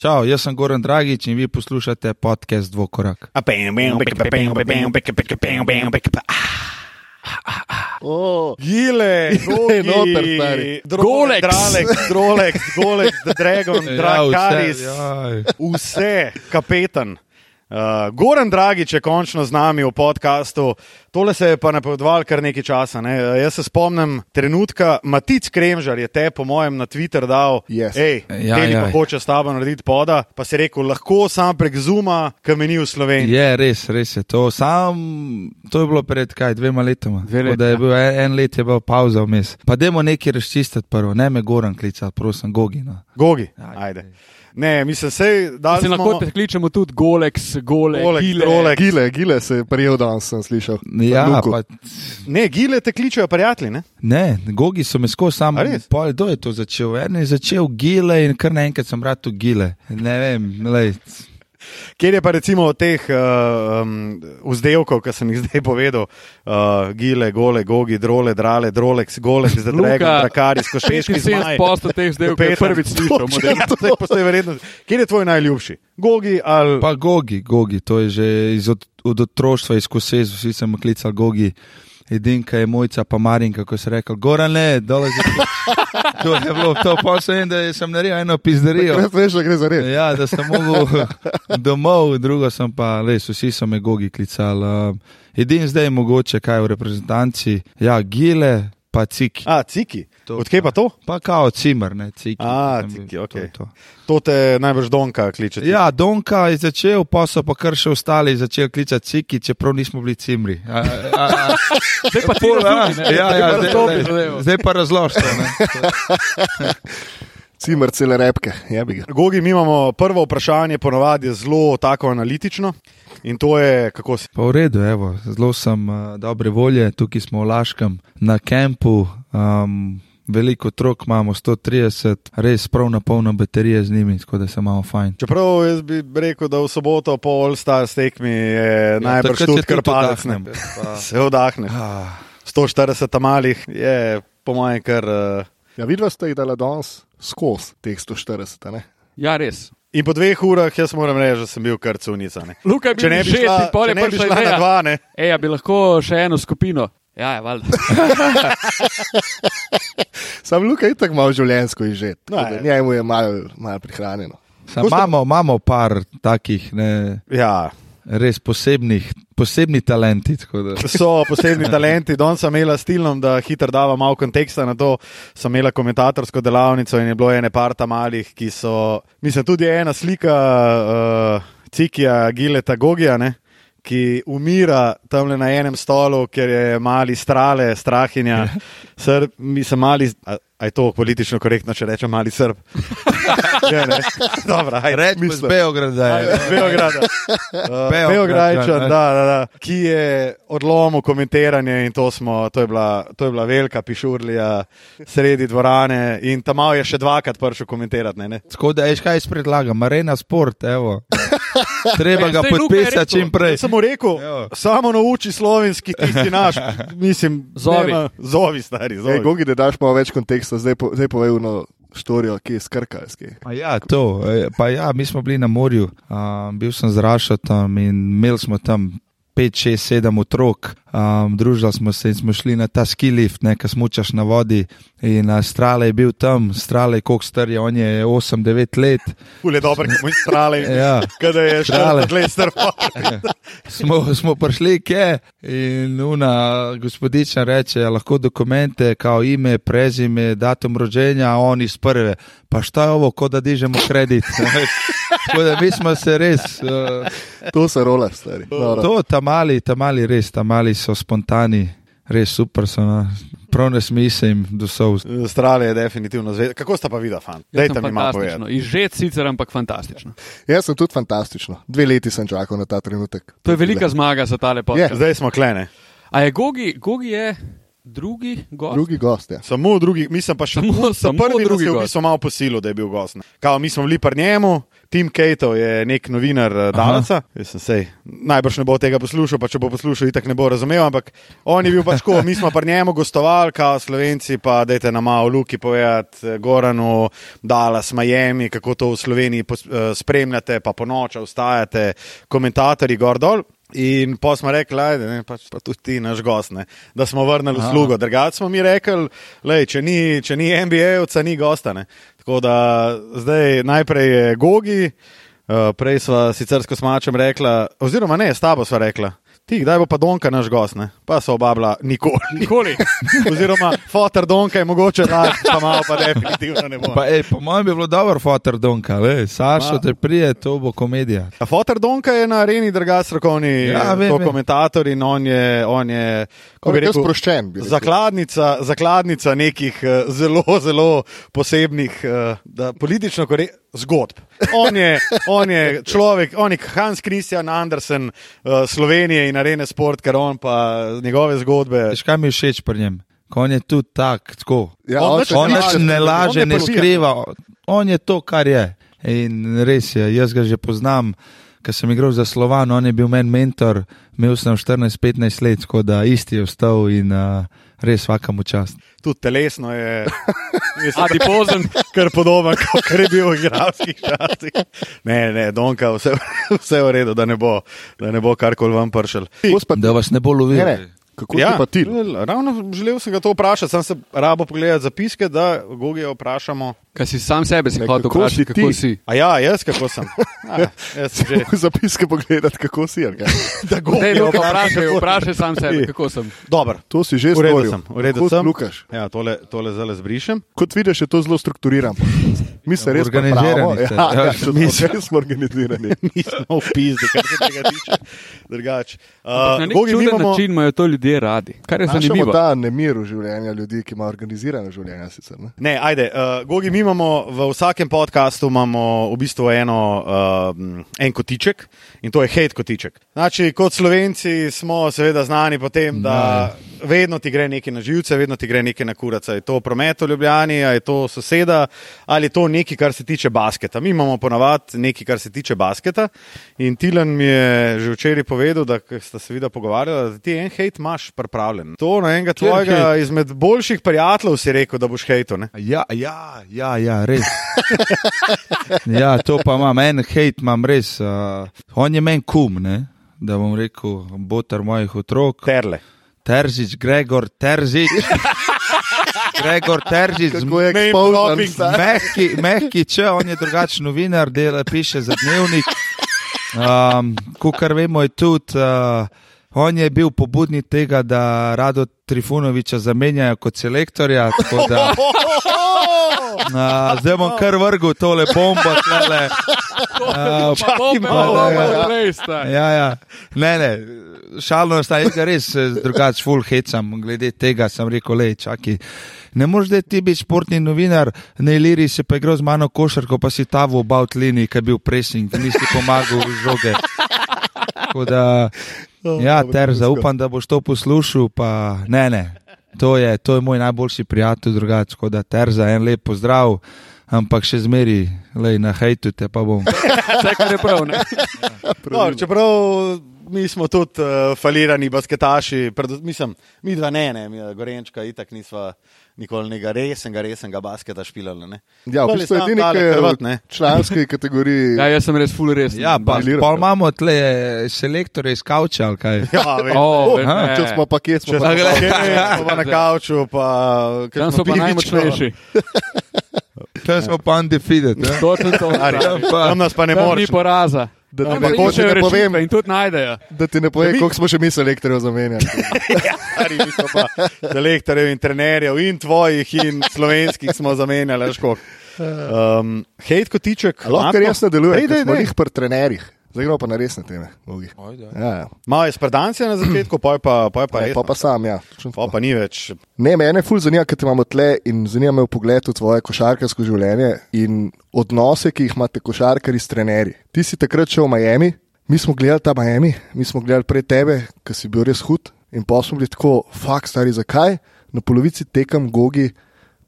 Čau, jaz sem Goran Dragič in vi poslušate podcast Dvokorak. Oh, Gile, Gile, noter, stari. Drolex, Rolex. Drolex, Drolex, The Dragon, Ja, Drakaris, vse, jaj. vse, kapetan. Uh, Goran Dragič je končno z nami v podkastu. Tole se je pa napovedoval kar nekaj časa. Ne? Uh, Jaz se spomnim trenutka, Matic Kremžar je te, po mojem, na Twitter dal, Yes. hej, Ja, Teli ja. pa hoče s tabo narediti poda, pa si rekel, lahko sam prek Zuma, ki meni v Sloveniji. Je res, res je to. Sam, to je bilo pred kaj, dvema letoma. Dve da je ja. bil en, en let, je bila pauza vmes. Pa dajmo nekaj razčistiti prvo, ne me Goran klicati, prosim, Gogina. Gogi, Ja, ajde. Ne, mislim, sej, da Se smo... lahko te kličemo tudi Golex, Gole, Golex, Gile. Rolex. Gile, gile se je prijel danes, sem slišal. Ja, pa, Ne, gile te kličejo prijatelji, ne? ne, Gogi so me skozi sam. Pol, kdo je to začel? En je začel gile in kar naenkrat sem bral tu gile. Ne vem, lej. Kjer je pa recimo od teh uh, um, vzdevkov, ki sem jih zdaj povedal, uh, gile, gole, gogi, drole, drale, drolex, golex, Luka, zadrega, drakari, skošeški zmaj. 75 posto teh zdaj, ki Peter. prvič slišal. model. Zdaj po vsej verjetnosti. Kjer je tvoj najljubši? Gogi ali Pa Gogi, Gogi, to je že iz od, od otroštva, iz Kosezu, vsi sem klical Gogi. Edinka je mojca, pa Marinka, ko si rekel, Goran, ne, dole že. To je bilo, to pa sem, da sem naredil eno pizderijo. Res veš, da gre za res. Ja, da sem mogel domov, drugo sem pa, res, vsi so me Gogi klicali. Edin zdaj je mogoče, kaj v reprezentanci, ja, Gile, pa Ciki. A, ciki. To Odkje pa to? Pa kao cimer, ne, Ciki. A, Ciki, to okej. je to. To te najbrž Donka kliče. Ja, Donka je začel, pa so pa kar še ostali začeli klicati Ciki, čeprav nismo bili cimri. A, a, a, Zdaj pa pol, a, razloži, ne? ja, ja, zdaj, zdaj, zadevo. zdaj pa razložite. Cimer cele repke, je bi ga. Gogi, mi imamo prvo vprašanje, ponovadi je zelo tako analitično in to je, kako si. Pa v redu, evo, zelo sem uh, dobre volje, tukaj smo v Laškem na kampu. Um, Veliko otrok imamo, 130, res prav na polno baterije z njimi, tako da se imamo fajn. Čeprav jaz bi rekel, da v soboto po All Stars tekmi je najbrž takrat se tudi kar tudi palec. oddahnem, ne. pa- Se vdahne. Ah, 140 malih je, po mojem, kar. Uh, Ja, vidva ste jih dala danes skozi teh 140, a ne? Ja, res. In po dveh urah, jaz moram reči, da sem bil kar cunica. Ne. Luka Če ne bi pol če je ne bi šla na dva, ne. Ej, a bi lahko še eno skupino. Ja, je valjda. Sam Luka je tako malo življenjsko izžet. No, tako da je. Njemu je malo mal prihranjeno. Sam, imamo, imamo par takih ne, Ja, res posebnih, posebni talenti. so posebni talenti. Danes sem imela s Tilnom, da hitro dava malo konteksta na to. Sem imela komentatorsko delavnico in je bilo ene parta malih, ki so. Mislim, tudi ena slika uh, Cikija Gileta Gogija, ne, ki umira tam na enem stolu, ker je mali strale, strahinja. Srb, mislim, mali. A, a je to politično korektno, če rečem mali srb? je, ne. Dobro, ajde. Rečemo iz Beograda. je. Beograda. Uh, Beograd, Beograjčan, ja, da, da, da, ki je odlomil komentiranje in to, smo, to, je bila, to je bila velika pišurlija sredi dvorane in tam je še dvakrat prišel komentirati. Tako da, veš, kaj jaz predlagam, arena sport, evo. Treba Ja, ga podpisati čim prej. Mu rekel, Evo. samo nauči slovenski, ti si naš. Mislim, Zovi. nema- zovi, stari, Ej, zovi. Gogi, da daš malo več konteksta, zdaj, po, zdaj povej eno štorijo, ki je skrkalski. Pa ja, to. eh, Pa ja, mi smo bili na morju, um, bil sem z Rašatom in imeli smo tam 5, 6, 7 otrok. Um, družili smo se in smo šli na ta ski lift, nekaj smučaš na vodi. In uh, Strale je bil tam, Strale je koliko star je, on je 8-9 let. Ful je dobro, ki mu strale. Ja. Kada je Strale. šel let strpal. Smo, smo prišli, kje in una gospodična reče, lahko dokumente, kao ime, prezime, datum rođenja, a on iz prve. Pa šta je ovo, kot da dižemo kredit? Tako da mi smo se res. Uh, To se rola, stari. Noro. To, ta mali, ta mali, res, ta mali so spontani, res super so. No. Prav ne smislim, da so. Strale je definitivno zvezda. Kako sta pa videla, fant? Jaz Dajte mi malo fantastično. povedati. Izžet sicer, ampak fantastično. Jaz sem tudi fantastično. Dve leti sem čakal na ta trenutek. To je velika zmaga za tale podcast. Zdaj smo klene. A je Gogi, Gogi je drugi gost? Drugi gost, ja. Samo drugi, mislim pa še Samo- samo, prvi drugi drugi gost. gost. Smo malo posilo, da je bil gost. Kao, mi smo bili pri njemu, Tim Kejto je nek novinar eh, Dalaca. Sej, najbrž ne bo tega poslušal, pa če bo poslušal, itak ne bo razumel, ampak on je bil pač tako, mi smo pri njemu gostovali, kao Slovenci, pa dajte nam malo Luki povedati, eh, Goranu, Dallas, Miami, kako to v Sloveniji eh, spremljate, pa po noč vstajate, komentatorji gor dol. In pa smo rekli, ajde, ne, pač, pa tudi ti, naš gost, ne, da smo vrnili uslugo. Drugače smo mi rekli, lej, če ni, če ni NBA-ovca, ni gosta. Ne. Tako da zdaj najprej je Gogi, uh, prej smo sicer s kosmačem rekla, oziroma ne, s tabo sva rekla. Ti, kdaj bo pa Donka naš gost, ne? pa so obabla nikoli. Nikoli. Oziroma, fotor Donka je mogoče laž, pa malo pa definitivno ne bo. Pa, ej, po mojem bi bilo dobro, fotor Donka, le, Sašo te prije, to bo komedija. A Fotor Donka je na areni druga strokovni Ja, vem, vem. komentator in on je, on je On je kar sproščen, bi rekel. zakladnica, zakladnica nekih eh, zelo, zelo posebnih, eh, da, politično korek, zgodb. On je, on je človek, on je Hans Christian Andersen uh, Slovenije in arene sport, ker on pa njegove zgodbe. Veš, kaj mi je všeč pri njem? Ko on je tudi tak, tako. Ja, On on ne laže, ne laže, ne skriva, on je to, kar je. In res je, jaz ga že poznam, ker sem igral za Slovan, on je bil meni mentor, imel sem 14-15 let, tako da isti je vstal in uh, res vsakemu čast. Tudi telesno je. mislim, Adipozen. Kar podoben, kot je bil v igralskih časih. Ne, ne, Donka, vse, vse v redu, da ne bo, da ne bo karkoli vam pršel. Da vas ne bo lovil. ne, ne. Kako ja. pa ti? ravno želel sem ga to vprašati, sem se rabo pogledati zapiske, da Gogijo vprašamo. Kaj si sam sebe si Ne, hotel kako vprašati, si kako ti? si? A ja, jaz kako sem. A, jaz sem že. Zapiske pogledati, kako si. Da Ne, Gogijo Luka, vprašam, vprašaj, kako- vprašaj sam sebe, kako sem. Dobro. To si že V redu storil. sem, Kako. Lukaš. Ja, tole, tole zdaj zbrišem. Kot vidiš, je to zelo strukturirano. Mi se res ste. Ja, Ja, ja, mi res smo organizirani. Mi smo v pizdi, kar se tega tiče. Drugač. Na Uh, nek Gogi, mi čuden imamo. način imajo to ljudje radi. Kar je zanimivo. ta nemir v življenju ljudi, ki imajo organizirano življenje. Sicer, ne? Ne, ajde, uh, Gogi, mi imamo v vsakem podkastu v bistvu eno, uh, en kotiček in to je hate kotiček. Znači, kot slovenci smo seveda znani po tem, da vedno ti gre nekaj na živce, vedno ti gre nekaj na kuraca. Je to promet v Ljubljani, je to soseda ali je to nekaj, kar se tiče basketa. Mi imamo ponavadi nekaj, kar se tiče basketa. In Tilan mi je že včeraj povedal, da sta se videla pogovarjala, da ti en hate imaš pripravljen. To na enega tvojega izmed boljših prijateljev si rekel, da boš hejto. ne? Ja, ja, ja, ja, res. Ja, to pa imam, en hate imam res. Uh, on je meni kum, ne? da bom rekel, botar mojih otrok. Terle. Terzič, Gregor Terzič. Gregor Terzič, on mehki, mehki če, on je drugačen novinar, dela, piše za dnevnik. Um, Kar vemo, je tudi. Uh, On je bil pobudnik tega, da Rado Trifunoviča zamenjajo kot selektorja. Da, uh, zdaj bom kar vrgel tole bombo. Tlele. Uh, Čakaj malo, malo, ja, ja. Ja. Ne, ne, šalno ostaje, jaz ga res eh, drugače full hecam. Glede tega sem rekel, le, čakaj. Ne moreš da ti biti športni novinar, ne liri se pa igral z mano košarko, pa si ta v about liniji, ki je bil pressing, nisi pomagal v žoge. Tako da, ja, ter zaupam, da boš to poslušal, pa ne, ne. To je, to je moj najboljši prijatelj, drugače, tako da ter za en lep pozdrav, ampak še zmeri, lej, na hejtu te pa bom. Kar je prav. ne. No, čeprav mi smo tudi uh, falirani basketaši, predvsem, mislim, mi dva ne, ne, mi Gorenčka itak nisva nikoli nekega resnega, resnega basketa špilali. Ne. Ja, v Bolj je bistvu je sam edini, ki je Hrvat, v ne. članski kategoriji. Ja, jaz sem res full res. Ja, pa, pa imamo tle selektore iz Kauča, ali kaj. Ja, vem. O, Aha, ne. Če smo pa kje, smo Če pa smo glej. pa pa na kavču, pa Tam smo pa najmočnejši. Tam smo pa undefeated. ne. Točno to. Ari, Tam pa- Tam nas pa ne Tam ni poraza. Da ti Tam ne, po, ne povem, In tudi najdejo. da ti ne povem, koliko smo še mi selektorjev zamenjali. Ari, mi smo pa selektorjev in trenerjev in tvojih in slovenskih smo zamenjali, koliko. Um, hate kotiček. Lahko res ne deluje, smo dej. jih pri trenerjih. Zdaj gremo pa na resne teme. Bogi. Ja, ja. Malo je spredancija na začetku, pa je pa, pa, je pa, Pa, res, pa, pa sam, ja. pa, pa ni več. Ne, mene ful zanima, ker te imamo tle in zanima me pogled v tvoje košarkarsko življenje in odnose, ki jih imate košarkari s trenerji. Ti si takrat šel v Miami, mi smo gledali ta Miami, mi smo gledali pred tebe, ki si bil res hud in pa smo bili tako, fakt stari, zakaj na polovici tekem gogi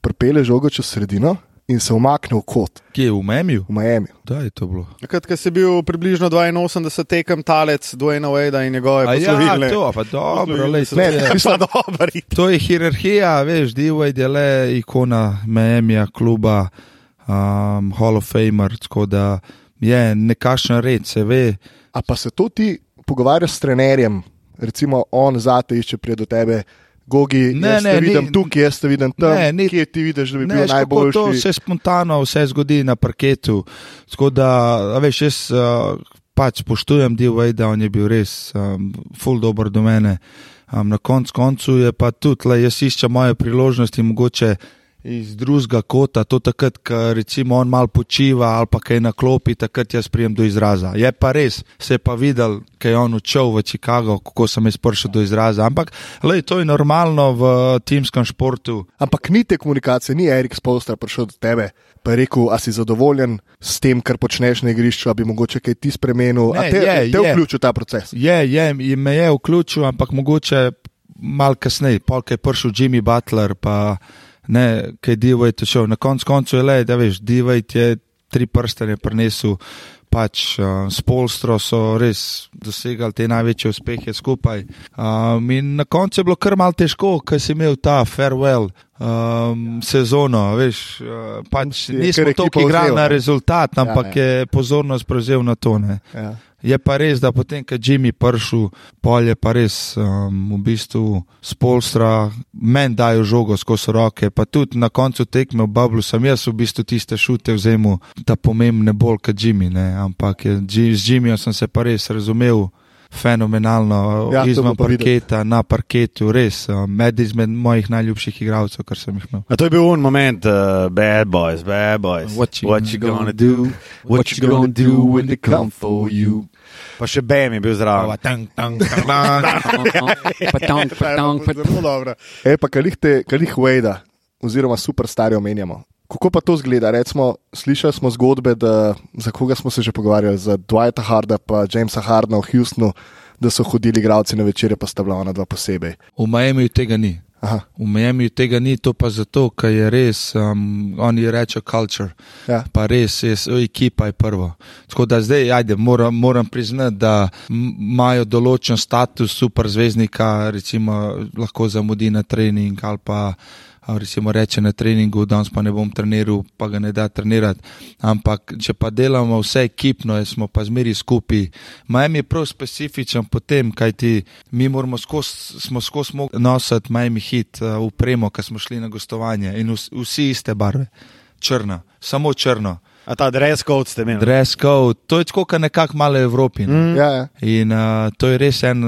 prepele žogo čez sredino in se umaknil kot Kje je v Memiju? v Miami. Da je to bilo. Takrat, ko si bil približno 82 tekem talec, Dwayne Wade in njegove A ja, poslovilne. to, pa dobro, lej, to Ne, je. Pa dobro. To je hierarhija, veš, Dewey je le ikona Miami, kluba, um, Hall of Famer, tako da je nekakšen red, se ve. A pa se to ti pogovarjaš s trenerjem, recimo on zate išče prije do tebe. Gogi, Ne, jaz ne, te ni- vidim tukaj, jaz te vidim tam. Ne, ni- Kje ti vidiš, da bi Ne, bil kako to najboljši? se spontano vse zgodi na parketu. Tako da, veš, jaz uh, pač spoštujem Dewey, da on je bil res um, full dobro do mene. Um, na koncu koncu je pa tudi, le, jaz iščem moje priložnosti, mogoče iz drugega kota, to takrat, ko recimo on mal počiva ali pa kaj na klopi, takrat jaz prijem do izraza. Je pa res, se je pa videl, kaj je on učil v Chicago, kako sem jaz prišel do izraza. Ampak, le, to je normalno v timskem športu. Ampak ni te komunikacije, ni Erik Spolstra prišel do tebe. Pa je rekel, a si zadovoljen s tem, kar počneš na igrišču, a bi mogoče kaj ti spremenil. A Ne, te, je, te je. vključil ta proces. Je, je, me je vključil, ampak mogoče malo kasneje, polk je prišel Jimmy Butler, pa ne, kaj Divajt je šel. Na koncu koncu je le, da veš, Divajt je tri prstane prinesel, pač uh, s Polstro so res dosegali te največje uspehe skupaj. Um, in na koncu je bilo kar mal težko, ker si imel ta farewell. Um, sezono, veš, uh, pač nismo toliko igrali na ne? rezultat, ampak ja. je pozornost prevzel na to. Ne. Ja. Je pa res, da potem, ko je Jimmy prišel, pol je pa res um, v bistvu z polstra, meni dajo žogo skozi roke, pa tudi na koncu tekme v Bablu sem jaz v bistvu tiste šute vzemal, da pomembne bolj kot Jimmy, ne? ampak je, z Jimmyjem sem se pa res razumel. Fenomenalno, Ja, izven pa videti. parketa, na parketu, res, med izmed mojih najljubših igralcev, kar sem jih imel. A to je bil un moment, uh, bad boys, bad boys. What you What you gonna do? What you gonna do when they come for you? Pa še Bam je bil zraven. Tang, tang, tang, tang. Patong, patong, patong. Zelo dobro. E, pa kalih te, kalih Wade, oziroma superstarja omenjamo. Kako pa to zgleda? Recimo, slišali smo zgodbe, da, za koga smo se že pogovarjali, za Dwighta Harda in Jamesa Hardna v Houstonu, da so hodili igralci na večere, pa sta bila ona dva posebej. V Miami tega ni. Aha, V Miami tega ni, to pa zato, ker je res, um, oni rečejo culture, ja. pa res je, so ekipa je prvo. Tako da zdaj, ajde, moram, moram priznati, da imajo določen status superzvezdnika, recimo lahko zamudi na trening ali pa recimo reče na treningu, danes pa ne bom treniral, pa ga ne da trenirati. Ampak, če pa delamo vse ekipno, smo pa zmeri skupaj. Miami je prav specifičen po tem, kaj ti mi moramo skozi, smo skozi mogli nositi Miami hit upremo, ko smo šli na gostovanje in vs, vsi iste barve. Črna, samo črno. A ta dress code ste imeli? Dress code, to je tako, kot nekako malo Evropi. ne. Mm. Ja, ja. In uh, to je res en,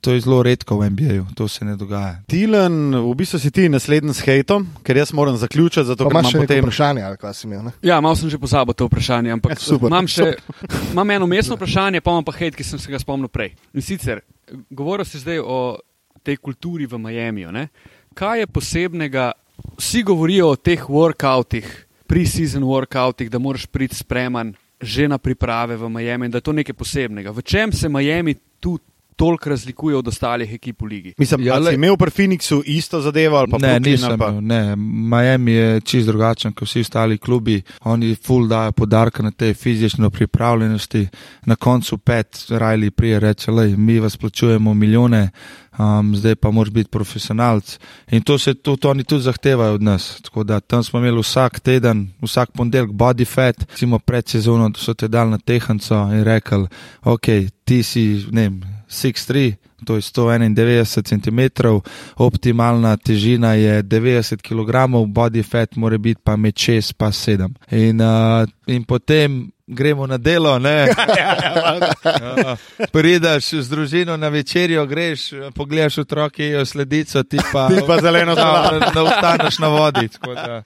to je zelo redko v NBA-ju, to se ne dogaja. Tilen, v bistvu si ti naslednji s hejtom, ker jaz moram zaključiti, zato Pa ker imaš imam še potem. vprašanje, ali kaj si imel? Ne? Ja, malo sem že pozabil to vprašanje, ampak Super. imam, še, imam eno mestno vprašanje, pa imam pa hejt, ki sem se ga spomnil prej. In sicer, govoril si zdaj o tej kulturi v Miamiju. Ne? Kaj je posebnega? Vsi govorijo o teh workoutih, pre-season workoutih, da moraš priti spreman že na priprave v Miami in da je to nekaj posebnega. V čem se Miami tu toliko razlikuje od ostalih ekip v ligi? Mislim, Ja, ja, si imel pri Phoenixu isto zadevo ali pa Ne, Brooklyn nisem. ali Pa... Ne, Miami je čist drugačen kot vsi ostali klubi. Oni full dajo podarka na tej fizični pripravljenosti. Na koncu pet, Rajli prije reče, lej, mi vas plačujemo milijone, um, zdaj pa moraš biti profesionalc. In to se tudi oni tudi zahtevajo od nas. Tako da tam smo imeli vsak teden, vsak ponedeljek body fat, recimo pred sezono, da so te dal na tehanco in rekli, ok, ti si, ne vem, 6'3. To je 191 cm, optimalna težina je 90 kg, body fat mora biti pa med 6 in 7. In, uh, in potem gremo na delo, ne. Ja, Prideš z družino na večerjo, greš, pogledaš otroke, jejo sledico, ti pa, Ti pa zeleno da, da ostaneš na vodi. Da,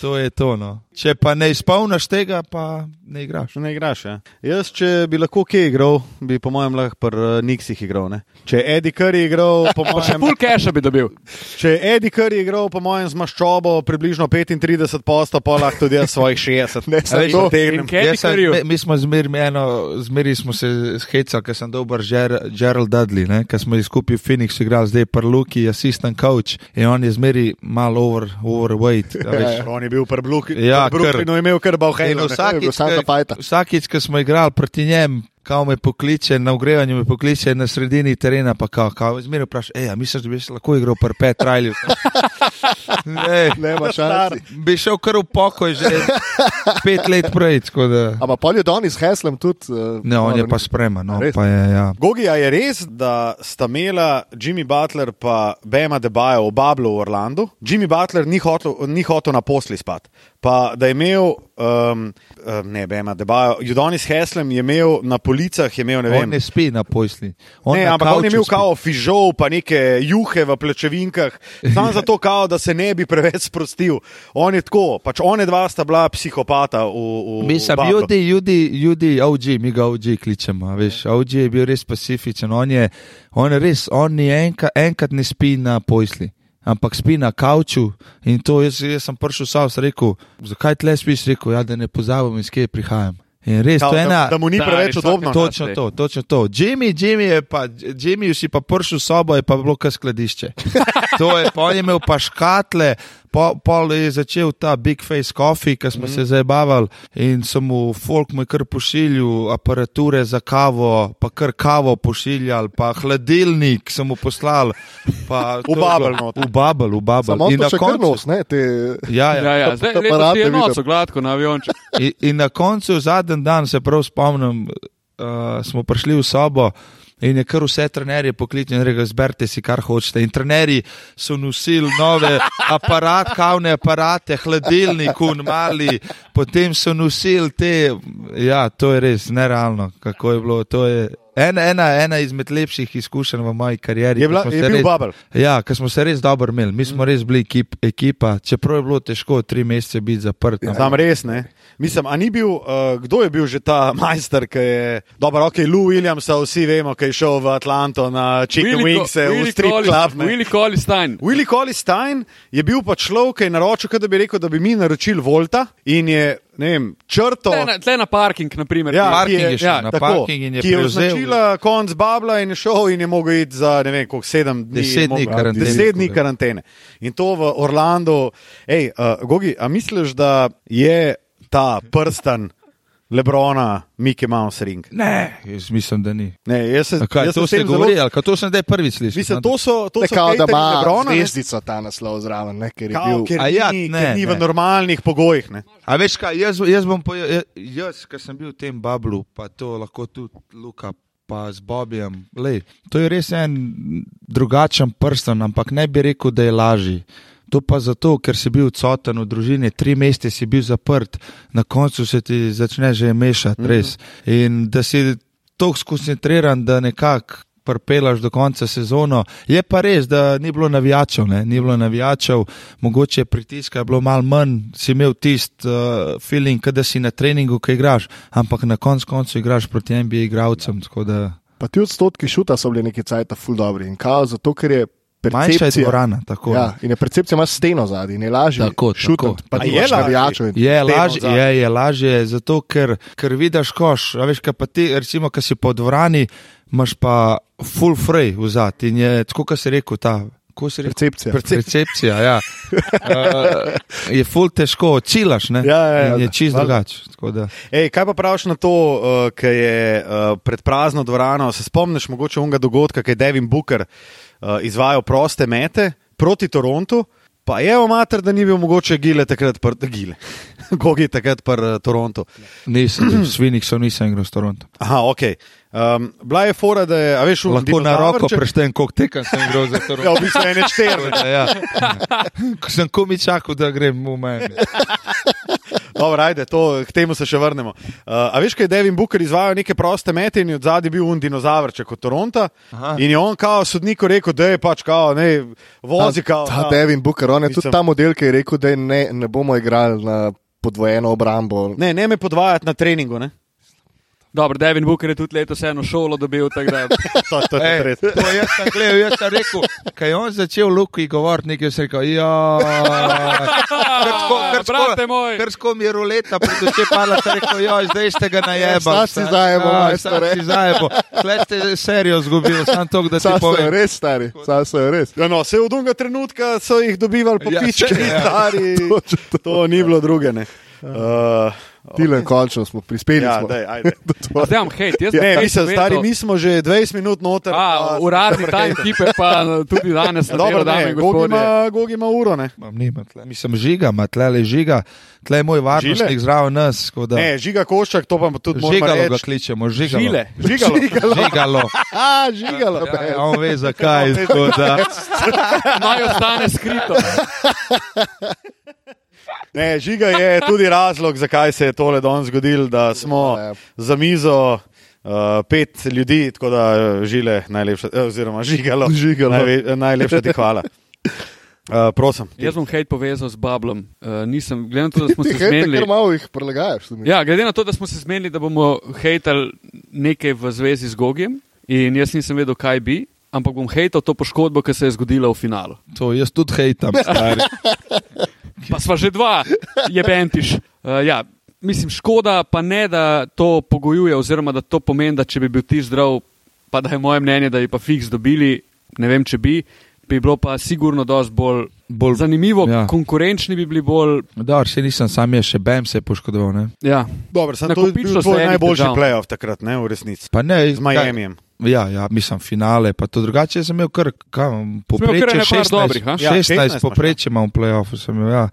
to je to. No. Če pa ne izpolniš tega, pa ne igraš. Ne igraš. Ja. Jaz, če bi lahko kje igral, bi po mojem lahko pri uh, Nixih igral. Ne? Če je Eddie Curry igral, po mojem, Full cache bi dobil. če je Eddie Curry igral, po mojem, z maščobo približno 35 posto, pa lahko tudi jaz svojih 60. Ne, A veš, to- potegnem. In Kevin Jaz sem intervju. mi, mi smo zmeraj eno, zmeraj smo se hecali, ker sem dober Ger, Gerald Dudley, ker smo skupaj v Phoenixu igrali, zdaj pa Luki, assistant coach in on je zmeraj malo over, overweight. a veš. On je bil pri Bluki, Ja, pri Brooklynu imel kar Fajta. vsakič, ko smo igrali proti njem, kao me pokliče, na ogrevanju me pokliče na sredini terena, pa kao, kao zmeraj vpraša, ej, a misliš, da bi se lahko igral pri pet trajlju? ne, Nema šanse. bi šel kar v pokoj že pet let prej. Ampak pol je z Heslem tudi. Uh, ne, on je pa spreman. No, Res? pa je, ja. Gogi, a je res, da sta imela Jimmy Butler pa Bema Debajo v Bablu v Orlandu? Jimmy Butler ni hotel, ni hotel na posli spat. Pa da je imel, um, um, ne Bema Debajo, Judonis Heslem je imel na policah, je imel ne On vem. ne spi na. On Ne, na ampak on je imel kao fižol, pa neke juhe v plečevinkah, samo zato, kao, da se ne bi preveč sprostil. On je tako, pač one dva sta bila psihopata v, v, Mislim, v Bablu. ljudi, ljudi, ljudi, OG, mi ga OG kličemo. a Veš, OG je bil res specifičen. On je, on je res, on je enka, enkrat ne spi na posli. Ampak spi na kavču in to jaz, jaz sem prišel sam, sem rekel, zakaj tle spiš, rekel, ja, da ne pozabim, iz kje prihajam. In res, Kao, to je ena, da, da mu ni preveč vsaka- Točno to, točno to. Jimmy, Jimmy je pa, Jimmy si pa prišel v sobo, je pa bilo kar skladišče. To je, pa on je imel pa škatle, pol, pol je začel ta Big Face Coffee, ki smo mm. se zabavali in so mu folk je kar pošiljal aparature za kavo, pa kar kavo pošiljal, pa hladilnik so mu poslali. pa V Babel not. V Babel, v Babel. Samo In na koncu- nos, ne? Te, Ja, ja. Ja, ja, zdaj aparate je noco gladko na avionček. In, in na koncu, zadnji dan, se prav spomnim, uh, smo prišli v sobo. In je kar vse trenerje poklicali in rekli: Zberite si, kar hočete. In trenerji so nosili nove aparate, kavne aparate, hladilnik, un mali, potem so nosili te. Ja, to je res nerealno, kako je bilo. To je ena, ena, ena izmed lepših izkušenj v moji karieri. Je, bila, je bil Babel. Ja, ker smo se res dobro imeli. Mi smo res bili ekip, ekipa, čeprav je bilo težko tri mesece biti zaprt. no. Znam res, ne. Mislim, a ni bil, uh, kdo je bil že ta majster, ki je, dobro, ok, Lou Williams, vsi vemo, ki je šel v Atlanto na Chicken Wings, Co- v strip Collis- club. ne. Willie Collis Stein. Willie Collis Stein je bil pa človek, ki je naročil, da bi rekel, da bi mi naročili Volta in je, ne vem, črto. Tle na, tle na parking, naprimer. Ja, Parking ki je šel, na tako, parking in je ki je prevzel- označila konc Babla in je šel in je mogel iti za ne vem, koliko sedem dni. Deset je dni mogel- karantene. Deset dni karantene. In to v Orlandu. Ej, uh, Gogi, a misliš, da je ta prsten Lebrona, Mickey Mouse ring? Ne, jaz mislim, da ni. Ne, jaz se, Kaj, jaz to ste tem zelo- govorili, ali to sem zdaj prvič slišal. Mislim, to so, to ne so kao, da ima Lebrona, zvezdico ta naslov zraven, ne, ker je Kao, bil. ker A ja, ni, ne, ker ni v ne. normalnih pogojih. Ne. A veš kaj, jaz, jaz bom povedal, jaz, ki sem bil v tem bablu, pa to lahko tudi Luka. Pa z Bobijem. Lej, to je res en drugačen prsten, ampak ne bi rekel, da je lažji. To pa zato, ker si bil odsoten v družini, tri mesece si bil zaprt, na koncu se ti začne že mešati, res. In da si tako skoncentriran, da nekako prpelaš do konca sezono. Je pa res, da ni bilo navijačev, ne? ni bilo navijačev, mogoče pritiska je bilo malo manj, si imel tisti uh, feeling, da si na treningu, ki igraš, ampak na koncu koncu igraš proti NBA igravcem. tako da Pa ti odstotki šuta so bili neki cajt ful dobri. In kao, zato ker je Manjša je dvorana. Tako, Ja, in je percepcija ima steno zadnji in je lažje Tako, šutati. tako. Pa je lažje? Je lažje, zadaj. je, je lažje, zato ker, ker vidiš koš. A veš, kaj pa ti, recimo, ki si po dvorani, imaš pa full free vzad in je, tako kot si rekel, ta. Ko si rekel? Percepcija. Percepcija, ja. Uh, je ful težko, cilaš, ne? Ja, ja, ja. In je čist drugače. tako da. Ej, kaj pa praviš na to, uh, ki je uh, pred prazno dvorano? Se spomniš mogoče onega dogodka, ki je Devin Booker izvajal proste mete proti Torontu? Pa je v mater, da ni bil mogoče gile takrat, pr, gile. Gogi takrat pri uh, Torontu. Nisem, s Phoenixom nisem igral s Torontom. Aha, ok. Um, bila je fora, da je, a veš, v Lahko na roko dinozavrček- preštem, koliko tekem sem igral za Ja, Toronto. v bistvu ene štiri. Ja. Ko sem komi čakal, da grem v meni. Dobro, ajde, to, k temu se še vrnemo. Uh, a veš, kaj je Devin Booker izvajal neke proste mete in od zadaj bil un dinozavrček od Toronta. Aha. In je on kao sodniku rekel, da je pač kao, ne, vozi kao. Ta ja. Devin Booker, on je Mislim- tudi ta model, ki je rekel, da ne, ne bomo igrali na podvojeno obrambo. Ne, ne me podvajati na treningu. Ne? Dobro, Devin Booker je tudi letos eno šolo dobil, tako da To, to je Ej, res. to jaz sem gledal, jaz sem rekel, kaj je on začel Luki govoriti, nekaj sem rekel, ja, krsko, krsko, Brate moj. krsko mi je ruleta, pred oči pala, sem rekel, ja, zdaj ste ga najebali. sad si zajebo, sad si zajebo. Tle ste serijo zgubili, sam to, da Sam so jo povem. res stari, sam so jo res. Ja, no, vse od unega trenutka so jih dobivali po Ja, ja, pički, če- ja. stari. Točno to. To ni bilo druge. Ne. Uh, Tilen, končno smo prispeli. ja, smo. daj, ajde. A zdaj imam hejt. Jaz Ne, mislim, povedal- stari, mi smo že 20 minut noter. A, pa- uradni timekeeper pa tudi danes na Dobro, dame ne, in Gogi gospodje. ima, Gogi ima uro, ne. Mam, nima tle. Mislim, žiga, ima tle le žiga, tle je moj varnostnik zraven nas. Da, Ne, žiga koščak, to pa tudi moramo žigalo ga kličemo, žigalo. Žile. Žigalo. Žigalo. A, žigalo. Ja, on ve zakaj. da- Naj ostane skrito. Ne, žiga je tudi razlog, zakaj se je tole danes zgodilo, da smo Ja. za mizo uh, pet ljudi, tako da uh, žile najlepša, eh, oziroma žigalo. Žigalo. Najve, najlepša ti hvala. Uh, prosim. Jaz bom hejt povezal z Bablom. Uh, nisem, glede na to, da smo se Ti zmenili. ker malo jih mi. Ja, glede na to, da smo se zmenili, da bomo hejtali nekaj v zvezi z Gogijem, in jaz nisem vedel, kaj bi, ampak bom hejtal to poškodbo, ki se je zgodila v finalu. To jaz tudi hejtam, stari. Pa sva že dva, je bentiš. Uh, ja, mislim, škoda pa ne, da to pogojuje, oziroma da to pomeni, da če bi bil ti zdrav, pa da je moje mnenje, da bi pa fiks dobili, ne vem, če bi, bi bilo pa sigurno dosti bolj, Bolj, zanimivo, ja. ja. konkurenčni bi bili bolj. Dobro, še nisem sam, je še Bem se je poškodoval. Ne? Ja, Dobro, sem to je se tvoj enih najboljši playoff takrat, ne, v resnici. Pa ne, Z Miamijem. Ja, ja, mislim, finale, pa to drugače sem imel kar, kam, poprečje kar ene par 16, dobrih, a? Ja, 16, 16 imaš, poprečje imam v playoffu, sem imel, ja.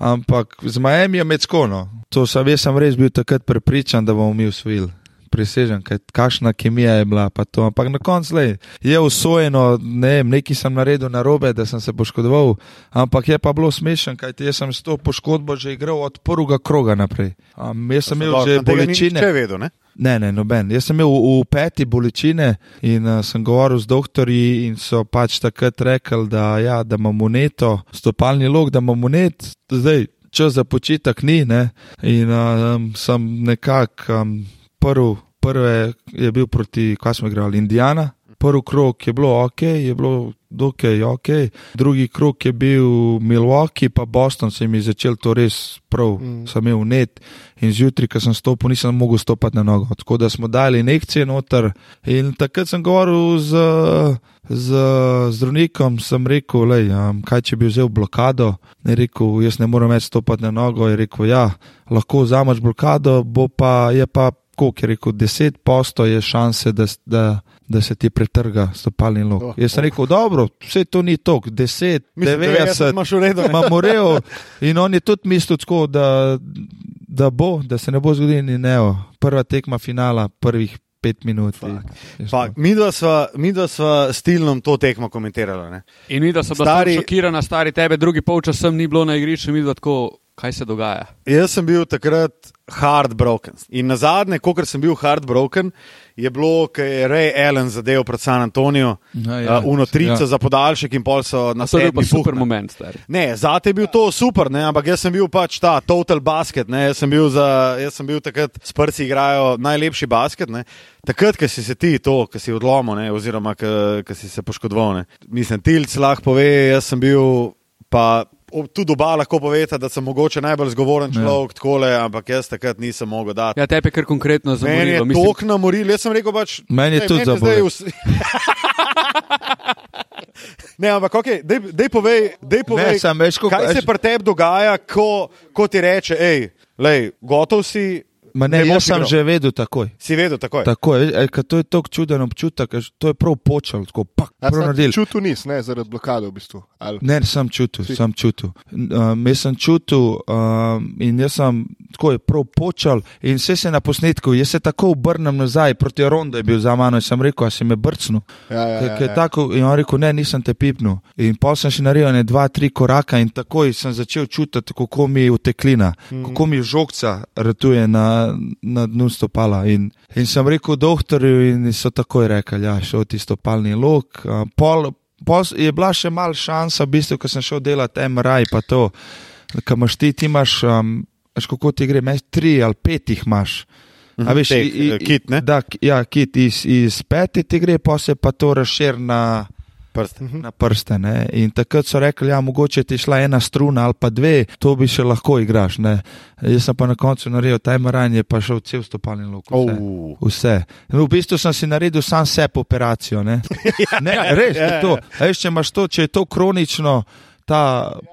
Ampak z Miami je med skono. To sem, jaz sem res bil takrat prepričan, da bomo mi usvojili. Prisežem, kaj, kakšna kemija je bila, pa to. Ampak na koncu le, je usvojeno, ne vem, nekaj sem naredil na robe, da sem se poškodoval, ampak je pa bilo smešen, kaj jaz sem s to poškodbo že igral od prvega kroga naprej. Um, jaz sem imel že bolečine. Vedo, ne? Ne, ne, noben. Jaz sem imel v, v peti bolečine in uh, sem govoril z doktorji in so pač takrat rekli, da, ja, da imam uneto, stopalni lok, da imam unet, zdaj čas za počitek ni. Ne? In um, sem nekako um, prvi, prve je bil proti, kaj smo igrali, Indijana. Prvi krok je bilo ok, je bilo dokaj ok, drugi krok je bil Milwaukee, pa Boston se mi je začel to res prav, mm. sem imel net in zjutraj, ko sem stopil, nisem mogel stopiti na nogo. Tako da smo dali injekcije noter in takrat sem govoril z, z zdravnikom, sem rekel, lej, um, kaj če bi vzel blokado, je rekel, jaz ne morem več stopiti na nogo, je rekel, ja, lahko vzameš blokado, bo pa je pa. Koliko je rekel, 10 posto je šanse, da, da, da se ti pretrga stopalni lok. Oh, Jaz sem rekel, dobro, vse to ni tok, 10, Mislim, 90, imaš v redu. ne? imamo rejo. In on je tudi mislil, tako, da, da bo, da se ne bo zgodil, in ne, prva tekma finala, prvih pet minut. Fak, midva sva, midva sva s Tilnom to tekmo komentirala. Ne? in sem, da Stari- sem šokirana, stari tebe, drugi polčas sem ni bilo na igrišču, videl tako, kaj se dogaja. Jaz sem bil takrat heartbroken. In na zadnje, ko sem bil heartbroken, je bilo, ko je Ray Allen zadeval pred San Antonijo, Ja, ja, uh, unotrico ja. ja. za podaljšek in pol so na To je bil super moment, stari. Ne, zate je bil to super, ne, ampak jaz sem bil pač ta total basket. Ne, jaz, sem za, jaz sem bil takrat, s prsti igrajo najlepši basket. Ne. Takrat, ko si se ti to, ko si odlomil, ne, oziroma ko si se poškodoval. Ne. Mislim, Tilc lahko pove, jaz sem bil pa. O- Tudi oba lahko poveta, da sem mogoče najbolj zgovoren človek, takole, ampak jaz takrat nisem mogel dati. Ja, tebe kar konkretno Meni je zamorilo. tok namoril, jaz sem rekel pač. Meni je "Ej, tudi meni zdaj zabolelo." vs- Ne, ampak okay, dej, dej povej, dej povej Ne, samo veš, koliko- kaj se pri tebi dogaja, ko, ko ti reče, hej, lej, gotov si. Ma ne, ne jaz sem že vedel takoj. Si vedel takoj. Takoj, e, ker to je tako čuden občutek, to je prav počel, tako pak, A prav. Čutil nis, ne, zaradi blokade v bistvu. Ali- Ne, sem čutil, Si. sem čutil. Um, jaz sem čutil um, in jaz sem tako je prav počel in vse se na posnetku, jaz se tako obrnem nazaj, proti Ronda je bil za mano in sem rekel, a si me brcnil. Ja, ja, ja, ja. tako, in on rekel, ne, nisem te pipnil. In pol sem še naredil ne dva, tri koraka in takoj sem začel čutiti, kako mi je uteklina, mm. kako mi žogca ratuje na, na dnu stopala. In, in sem rekel doktorju in so takoj rekli, ja, šel ti stopalni lok. Pol, pol je bila še mal šansa, v bistvu, ko sem šel delati MRI, pa to, kam imaš ti, ti imaš, um, veš, kako ti gre, imaš tri ali pet jih imaš. A veš, Tek, i- eh, kit, ne? Da, ja, kit iz, iz peti ti gre, pa se pa to razširi na, Prst. na prste. Ne? In takrat so rekli, ja, mogoče ti šla ena struna ali pa dve, to bi še lahko igraš. Ne? Jaz sem pa na koncu naredil tajmaran, je pa šel cel stopalni lok. Vse. Oh. Vse. V bistvu sem si naredil sam sep operacijo. Ne? Ne, res ja, je ja. to. A Veš, če, imaš to. če je to kronično, ta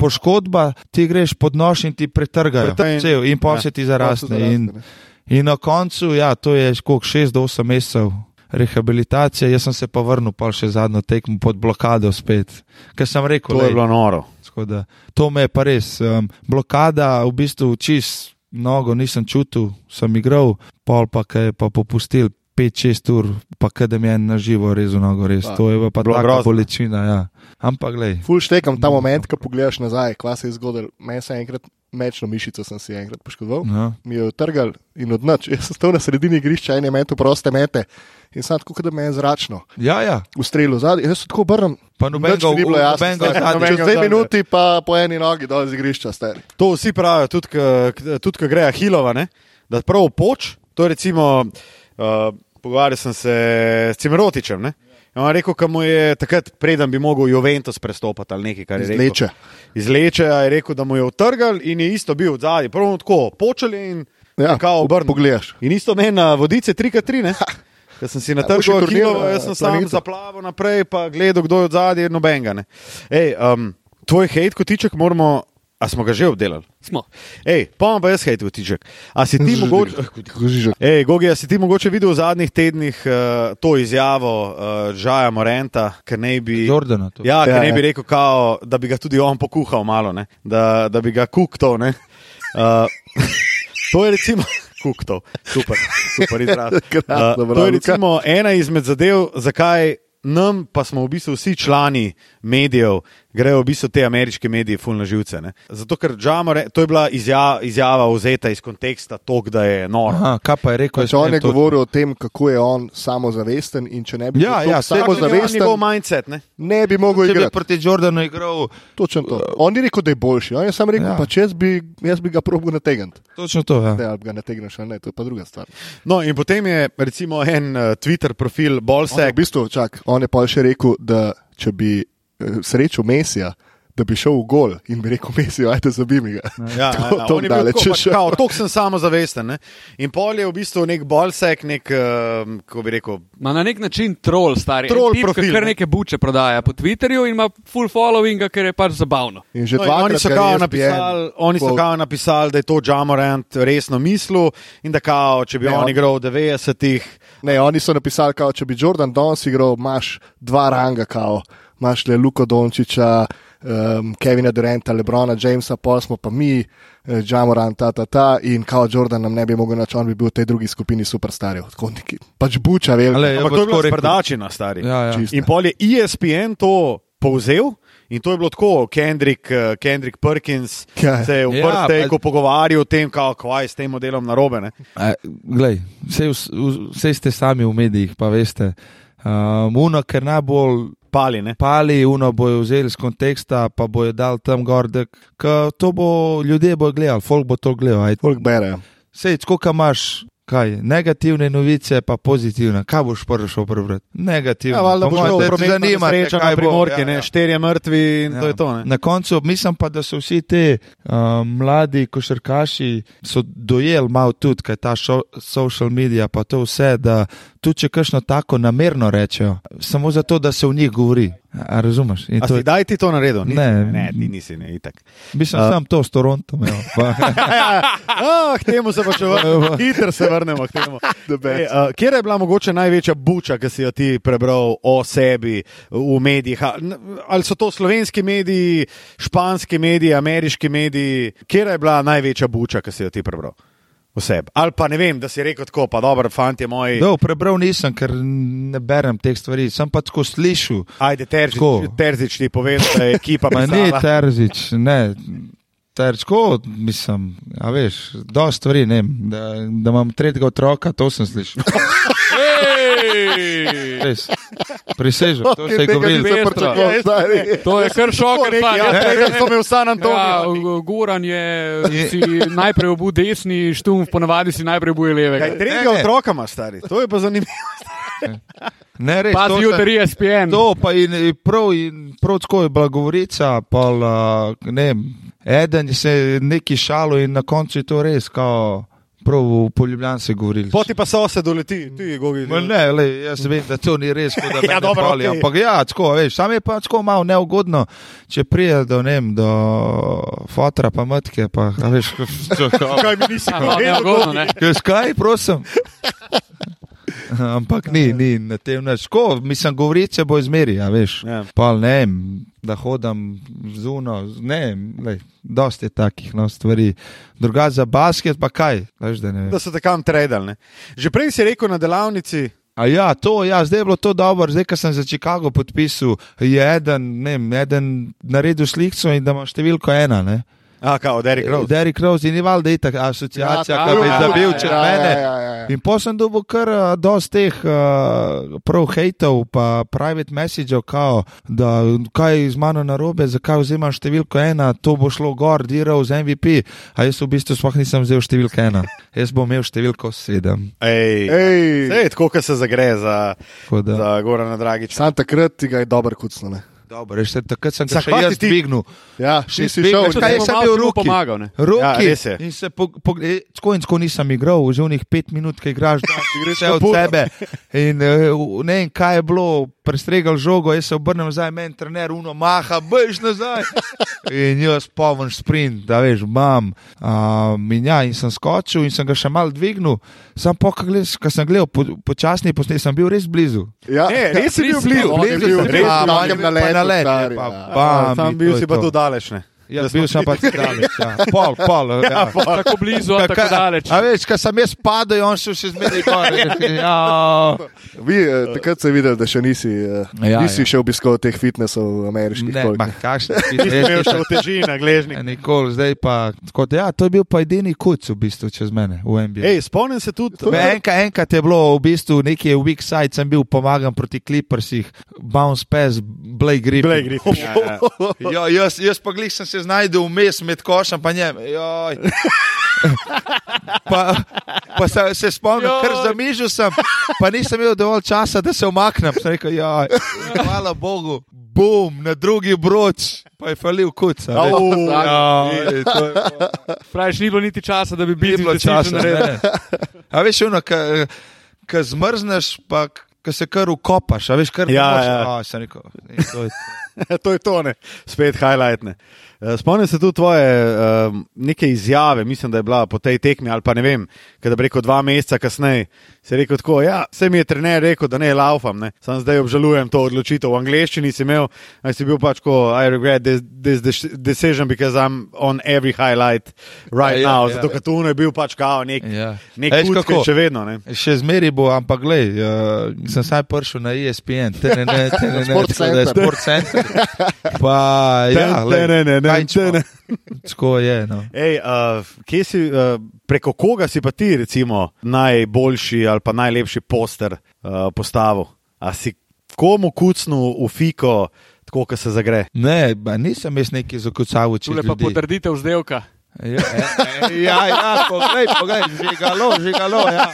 poškodba, ti greš pod nož in ti pretrgajo. Pretrg- Cel, in pa Ja. se ti zaraste. In, in na koncu, ja, to je koliko 6 do 8 mesecev. Rehabilitacija, jaz sem se pa vrnil, pa še zadnjo tekmo pod blokado spet. Ker sem rekel, To je lej, bilo noro. Da, to me je pa res. Um, blokada, v bistvu čist mnogo nisem čutil, sem igral, pol pa je pa popustil 5-6 ur, pa mi je na živo rezal nogo, res. Pa, To je pa taka grozno. bolečina. Ja. Ampak glej. Ful štekam ta moment, ko pogledaš nazaj, kva se je zgodilo. Meni se je enkrat mečno mišico sem si enkrat poškodoval, No. mi je utrgal in odnač. Jaz sem stal na sredini igrišča, en je metu proste mete in sem tako, kot da me je zračno Ja, ja. ustrelil zadnji. Jaz se tako obrnem. Pa nobenega mi ni bilo jasno. nobenega stari. zadnjega Čez dve minuti pa po eni nogi dol z igrišča. Stari. To vsi pravijo, tudi, k- k- tudi ko gre Ahilova, ne? da prav poč. To je recimo, uh, pogovarjal sem se s Cimerotičem. Ne? In On je rekel, da mu je takrat, preden bi mogel Juventus prestopiti ali nekaj, kar je rekel. Izleče. Izleče, a je rekel, da mu je utrgal in je isto bil zadaj. Prvo tako, počeli in Ja, kao obrnil. pogledaš. In isto meni na vodice 3x3, ne? Ker sem si na boš trgu še turnir, Akilova, eh, jaz sem sam planetu. zaplaval naprej, pa gledal, kdo je od zadaj, nobenega. Ej, um, tvoj hate kotiček moramo, a smo ga že obdelali? Smo. Ej, pa imam pa jaz hate kotiček. A si ti mogoče. Žižek. Ej, Gogi, a si ti mogoče videl v zadnjih tednih uh, to izjavo uh, Žaja Morenta, ker naj bi. Jordana. to. Ja, Ja, ker ne ja. bi rekel, kao, da bi ga tudi on pokuhal malo, ne? da, da bi ga kuktov. ne. Uh, to je recimo. Kuktov, super, super izraz. Uh, to je recimo ena izmed zadev, zakaj nam, pa smo v bistvu vsi člani medijev, grejo v bistvu te ameriške medije fulno živce. Ne? Zato, ker Džamore, to je bila izjava, izjava vzeta iz konteksta, to, da je noro. Aha, kaj pa je rekel? Pač jaz on ne je točno. govoril o tem, kako je on samozavesten in če ne bi Ja, bil ja, saj- samozavesten, njegov mindset. Ne? ne bi mogel Če bi igrati. proti Jordanu igral, Točno to. On ni rekel, da je boljši, on je sam rekel, Ja. ja. pač jaz bi, jaz bi ga probil nategniti. točno to. Ja. Ne, ali ga nategneš ali ne, to je pa druga stvar. No, in potem je recimo en uh, Twitter profil je Bolsek. v bistvu, čak, on je pa še rekel, da če bi eh, srečal Mesija, da bi šel v gol in bi rekel Mesijo, ajde zabi mi ga. Ja, To- ja, to on je bil daleč pač kao, Toliko sem samozavesten. Ne? In pol je v bistvu nek bolsek, nek, uh, kako bi rekel, Ma na nek način troll, stari. Tip, ki Kar ne. neke buče prodaja po Twitterju in ima full following, ker je pač zabavno. In že No, dvakrat oni so kao napisali, oni so kao napisali, da je to Jamorant resno mislil in da kao, če bi Ne, on on- igral v 90-ih. Ne, oni so napisali, kao, če bi Jordan Dons igral, imaš dva ranga, kao. Imaš le Luko Dončiča, um, Kevina Duranta, Lebrona Jamesa, pol smo pa mi, eh, Jamoran, ta, ta, ta, in kao Jordan nam ne bi mogel nač, on bi bil v tej drugi skupini superstarjev. Tako neki, pač buča, ja, Ampak to je rekel. sprdačina, stari. Ja, ja. Čisto. In pol je ESPN to povzel. In to je bilo tako, Kendrick, eh, Kendrick Perkins Ja. se je v Ja, vrtejku pa- pogovarjal o tem, kako je s tem modelom narobe. ne. E, glej, vse, vse ste sami v medijih, pa veste. Um, uno, ker najbolj Pali, ne? pali, uno bojo vzeli iz konteksta, pa bojo dal tam gor, da to bo ljudje bojo gledali, folk bo to gledal. ajde. Folk bere. Sej, koliko imaš, kaj, negativne novice, pa pozitivne, kaj boš prvi šel prebrati? Negativne. Ja, valjda da v te prometno zanima, nesrečo kaj na bo, primorki, ja, ja. štirje mrtvi in to je to. Ne. Na koncu mislim pa, da so vsi ti um, mladi košarkaši so dojeli malo tudi, kaj ta šo, social media, pa to vse, da tudi če kakšno tako namerno rečejo, samo zato, da se v njih govori. A, razumeš? In A si je, daj ti to naredil? Nisi, Ne. ne, ti nisi, ne, itak. mislim, A- sam to s Torontom. evo, pa- k temu se pa še vrnemo, hitro se vrnemo k temu. Ej, uh, kje je bila mogoče največja buča, ki si jo ti prebral o sebi v medijih? Ali so to slovenski mediji, španski mediji, ameriški mediji? Kje je bila največja buča, ki si jo ti prebral? O sebi. Ali pa ne vem, da si rekel tako, pa dobro, fanti moji. No, prebral nisem, ker ne berem teh stvari, sem pa tako slišal. Ajde, Terzič, Tako. terzič ti pove, da je ekipa Pa ni. Terzič, ne. Terčko, mislim, a veš, dosta stvari, ne, vem, da, da imam tretjega otroka, to sem slišal. Res. Prisežem, to Okay, se je govorilo. Pestro. pričakoval, Ja, stari. To je kar šoker. Ja, pa, ja, jaz tega so me v San Ja, Antoniju. Goran je si najprej obu desni, štumf, ponavadi si najprej Kaj levega. Ne, tretjega ne. otroka ima stari, to je pa zanimivo. Ne, res, to Pazi, se- jutri je SPN. To pa in, in prav, in prav tako je bila govorica, pa uh, ne vem, eden se je neki šalo in na koncu je to res, kao, prav v poljubljanju se je govorili. Poti pa so se doleti, ti gogi. Ma Ne, le, jaz vem, da to ni res, da Ja, dobro, dobro, boli, okej. ampak ja, tako, veš, sam je pa tako malo neugodno, če prije do, ne vem, do fotra pa matke, pa, a veš, Kaj mi nisi Ja, malo neugodno, ne? Kaj, prosim? Ampak ni, ni na tem nič. Ko, mislim, govorice bo izmeri, a veš. Ja. Pa ne da hodam zuno, ne lej, dosti je takih no, stvari. Druga za basket, pa kaj, veš, da ne vem. Da so te kam tradali. ne. Že prej si rekel na delavnici, A ja, to, ja, zdaj je bilo to dobro, zdaj, ko sem za Chicago podpisal, je eden, ne eden naredil sliko in da ima številko ena, ne. A kao, Derek Rose. Derek Rose in ni valjda itak asociacija, Ja, ki bi zabil čez ja, mene. ja, ja, ja. In potem sem dobil kar dosti teh uh, prav hejtov, pa private messageov, kao, da kaj je z mano narobe, zakaj vzemam številko ena, to bo šlo gor, diral z MVP, a jaz v bistvu sploh nisem vzel številko ena. Jaz bom imel številko sedem. Ej, Ej, Sej, tako, kot se zagre za, za Gorana Dragiča. sam takrat ti ga je dober kucno. Dobro, še takrat sem Zakaj jaz si ti- dvignil. Ja, Še si si šel. kaj sem bo bil ruki? pomagal, ne? Roki, Ja, je. in se po, po, e, tako in tako nisem igral, že unih pet minut, ki igraš, da ti greš od sebe. In uh, ne vem, kaj je bilo, prestregal žogo, jaz se obrnem nazaj, meni trener, uno maha, bež nazaj. In jaz povem sprint, da veš, mam. Um, in ja, in sem skočil in sem ga še mal dvignil, sam po, ko sem gledal po, počasni posnetek, sem bil res blizu. Ja, Ne, res si bil Blizu, blizu. on je Res bil bil res blizu. na takem naletu, pa nalet, stari, pa ja. bam, Sam in bil to si je pa to. tu daleč. Ne? Ja, Da bil sem pa tako daleč. Ja. Pol, pol. Ja. Tako blizu, a Ka- tako daleč. A veš, ko sem jaz padel, on šel še zmeraj gor. Ja. Vi, eh, takrat sem videl, da še nisi, eh, Ja, nisi ja. še obiskal teh fitnessov ameriških. Ne, ma, kakšne Nisem imel še v teži na gležnik. Nikoli, zdaj pa. Tako, da, ja, to je bil pa edini kuc v bistvu čez mene v NBA. Ej, spomnim se tudi. Me Enka, enkrat je bilo v bistvu nekaj weak side, sem bil pomagam proti Clippersih, bounce pass, Blake Griffin. Blake Griffin, ja, Ja, jaz, jaz pa glih sem se znašel vmes med košem, pa njem. Joj. Pa, pa se, se spomnim, Joj. ker zamižil sem, pa nisem imel dovolj časa, da se umaknem. Sem rekel, ja, hvala Bogu, bum, na drugi broč, pa je falil kuc. a veš. Au, Ja, ej, to je bilo- Praviš, ni bilo niti časa, da bi ni bil bilo časa. ne. A veš, ono, ki zmrzneš, pa ki se kar ukopaš, a veš, kar Ja, ja. A, sem rekel, to je to. to je to, ne. spet highlight. Ne. Eh, Spomnim se tudi tvoje uh, izjave, mislim, da je bila po tej tekmi, ali pa ne vem, kada bi rekel dva meseca kasneje. Si rekel tako, ja, se mi je trener rekel, da ne laufam, ne. sam zdaj obžalujem to odločitev. V angleščini si imel, a si bil pač ko, I regret this, this dec- decision because I'm on every highlight right Ja, ja, now. ja, Zato, ja. ker tu ne bil pač kao nek, Ja. nek kako? je še vedno. Ne. Še zmeri bo, ampak glej, uh, sem saj prišel na ESPN, te ne, ne, te ne, ne, Sport da je Center. Sport Center. Pa, ja, ten, ne, ne, kaj ten, ne. Tako je, no. Ej, uh, si, uh, preko koga si pa ti, recimo, najboljši ali pa najlepši poster uh, postavil? A si komu kucnu v fiko, tako da se zagre? Ne, nisem jaz neki zakucal v Tule pa ljudi. potrditev vzdelka. Ja, e, ja, ja, poglej, poglej, žigalo, žigalo, ja.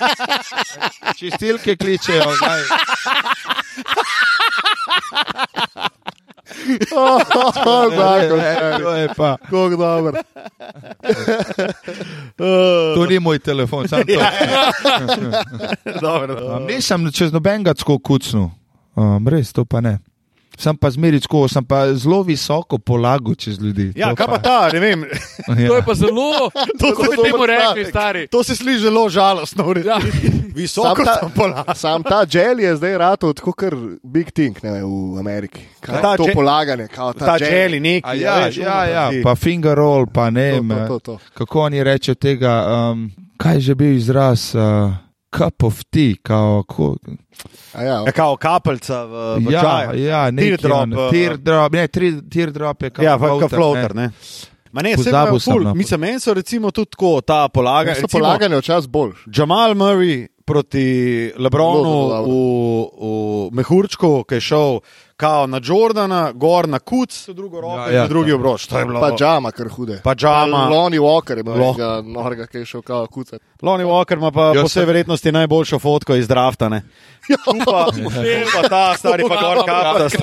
Čistilke kličejo, zdaj. Oh, E, stari. To je pa. Kako dobro. To ni moj telefon, sam to. Dobro, Um, nisem čez nobenega tako kucnil, um, res to pa ne. Sem pa zmeričko, sem pa zelo visoko polagal čez ljudi. Ja, To kaj pa ta, ne vem. Ja. To je pa zelo, to temu dober rekli, stavek. stari. To se sliši zelo žalostno, v Ja. resnici. Visoko Sam ta- sem pola. Sam ta gel je zdaj ratov tako kar big thing ne, v Ameriki. Kaj, Ta to gel- polaganje, kao ta, Ta gel. čeli neki. A Ja, veš, ja, ja, ti- pa finger roll, pa ne vem, to. kako oni rečejo tega, um, kaj je že bil izraz, uh, cup of tea, kao, ko, Ja, Ja, kao kapljica v, v ja, čaju. ja, Teardrop, uh, teardrop, ne, tri- teardrop je kao Ja, pa floater, floater, ne. Ma ne, se Pozabil pravi, sem, ful, no. mislim, meni so recimo tudi tako ta polaga. recimo, polaganje včasih bolj. Jamal Murray proti Lebronu v, v Mehurčku, ki je šel kao na Jordana, gor na Kuc, v drugo roko Ja, ja, ja. ja, in v drugi obroč. To je bilo. Pa džama, kar hude. Pa džama. Lonnie Walker je bil Lo- nekega norega, ki je šel kao kucati. Lonnie Walker ima pa Jaz po vsej verjetnosti najboljšo fotko iz drafta. Ne? Pa, pa ta stari pa gor kapta.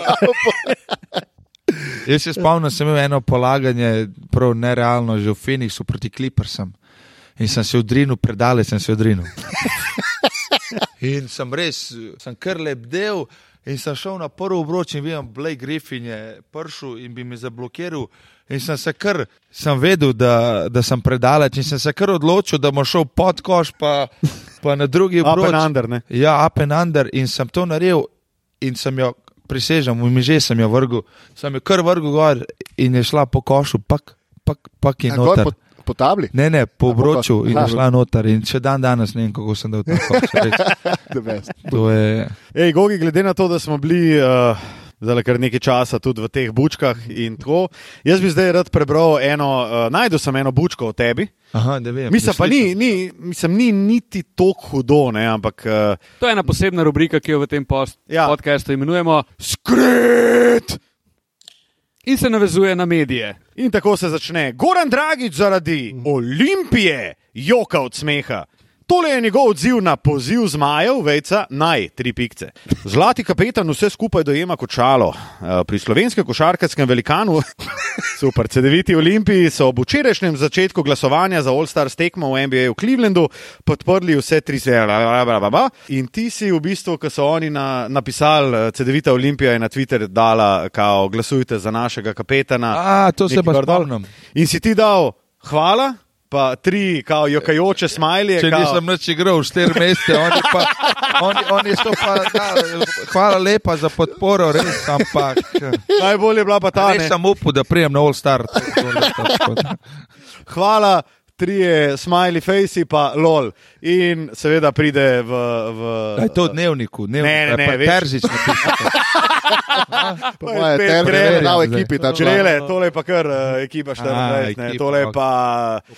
Jaz se spomnim, sem imel eno polaganje, prav nerealno, že v Phoenixu proti Clippersom. In sem se odrinil, predale sem se odrinil. In sem res, sem kar lep del. In sem šel na prvi obroč in vidim, Blake Griffin je prišel in bi me zablokiral. In sem se kar, sem vedel, da, da sem predaleč in sem se kar odločil, da bom šel pod koš, pa, pa na drugi Up obroč. and under, ne? Ja, up and under in sem to naredil in sem jo prisežem, v miže sem jo vrgel, sem jo kar vrgel gor in je šla po košu, pak, pak, pak in noter. Po tabli? Ne, ne, po obroču in šla noter in še dan danes ne vem, kako sem dal ta koš. res. The best. To je, Ej, Gogi, glede na to, da smo bili uh, zdaj kar nekaj časa tudi v teh bučkah in tako, jaz bi zdaj rad prebral eno, uh, najdel sem eno bučko o tebi. aha, ne vem. Mislim, pa ni, ni, mislim, ni niti tako hudo, ne, ampak uh, To je ena posebna rubrika, ki jo v tem post, ja. podkastu imenujemo skrit. In se navezuje na medije. In tako se začne. Goran Dragič zaradi Olimpije joka od smeha. Tole je njegov odziv na poziv zmajev, vejca, naj tri pikce. Zlati kapetan vse skupaj dojema kot šalo. Eh, Pri slovenskem košarkarskem velikanu, super, CD-viti Olimpiji so ob včerajšnjem začetku glasovanja za All-Star tekmo v NBA v Clevelandu podprli vse tri serije. In ti si v bistvu, ko so oni na, napisali, eh, CD-vita Olimpija je na Twitter dala, kao glasujte za našega kapetana. A, to se pa gor dol. spomnim. In si ti dal hvala, pa tri, kao jokajoče smajlije. Če kao, nisem nič igral, štiri mesece, oni pa, oni, oni so pa, da, hvala lepa za podporo, res, ampak. Najbolje je bila pa ta. Res Ne, sem upal, da prijem na All Star. hvala, trije smiley face, pa lol. In seveda pride v. v Je to v dnevniku, dnevnik, Ne, ne, ne, napisal. Po To je moje je dal zdaj. ekipi ta člen. Črele, tole je pa kar uh, ekipa 14, A, ne, ekipa, tole je pa.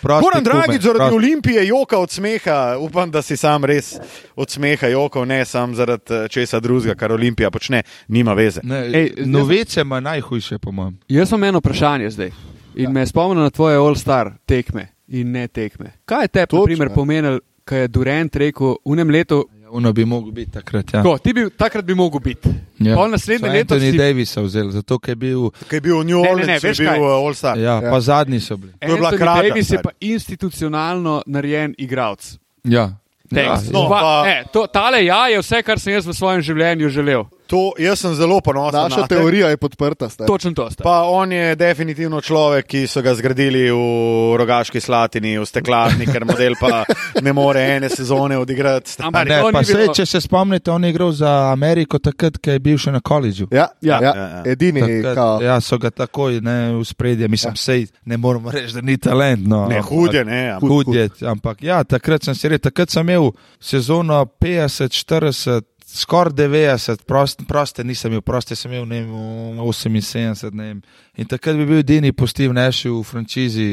Dragič kuben, zaradi prosti. Olimpije joka od smeha, upam, da si sam res od smeha jokal, ne sam zaradi eh, česa drugega, kar Olimpija počne, nima veze. Ne, Ej, novice ima najhujše, po mojem. Jaz imam eno vprašanje zdaj in ja. me spomnim na tvoje All-Star tekme in ne tekme. Kaj je tebi, na primer, ja. pomenil, kaj je Durant rekel v enem letu? Uno bi mogel biti takrat. Ja. Ko, ti bi takrat bi mogel biti. Ja. Pol naslednje So leto Anthony si- Davisa vzel, zato ker je bil, Kaj je bil v New Ne, ne, Orleans, ne, je veš bil uh, All Star. ja, Ja. pa zadnji so bili. To je bila kratka Davis je stvar. pa institucionalno narejen igralec. Ja. Thanks. No, Pa- pa- ne, to, tale ja je vse, kar sem jaz v svojem življenju želel. To, jaz sem zelo ponosen. Naša nate. teorija je podprta. stari. Točno to sta. Pa on je definitivno človek, ki so ga zgradili v rogaški slatini, v steklarni, ker model pa ne more ene sezone odigrati. Ampak Ne, pa sej, bilo- če se spomnite, on je igral za Ameriko takrat, ko je bil še na koledžu. Ja, ja, Ja. ja, Ja, ja. edini, Takrat, kao, ja, so ga takoj ne, v spredje, mislim, ja. sej ne moramo reči, da ni talent. No, Ne, ampak- hud je, ne. ampak- Hud je, ampak ja, takrat sem si rekel, takrat sem imel sezono 50, 40, skoraj 90, proste, proste nisem imel, proste sem imel vem, 78. Ne, vem. in takrat bi bil Dini postiv naši v franšizi.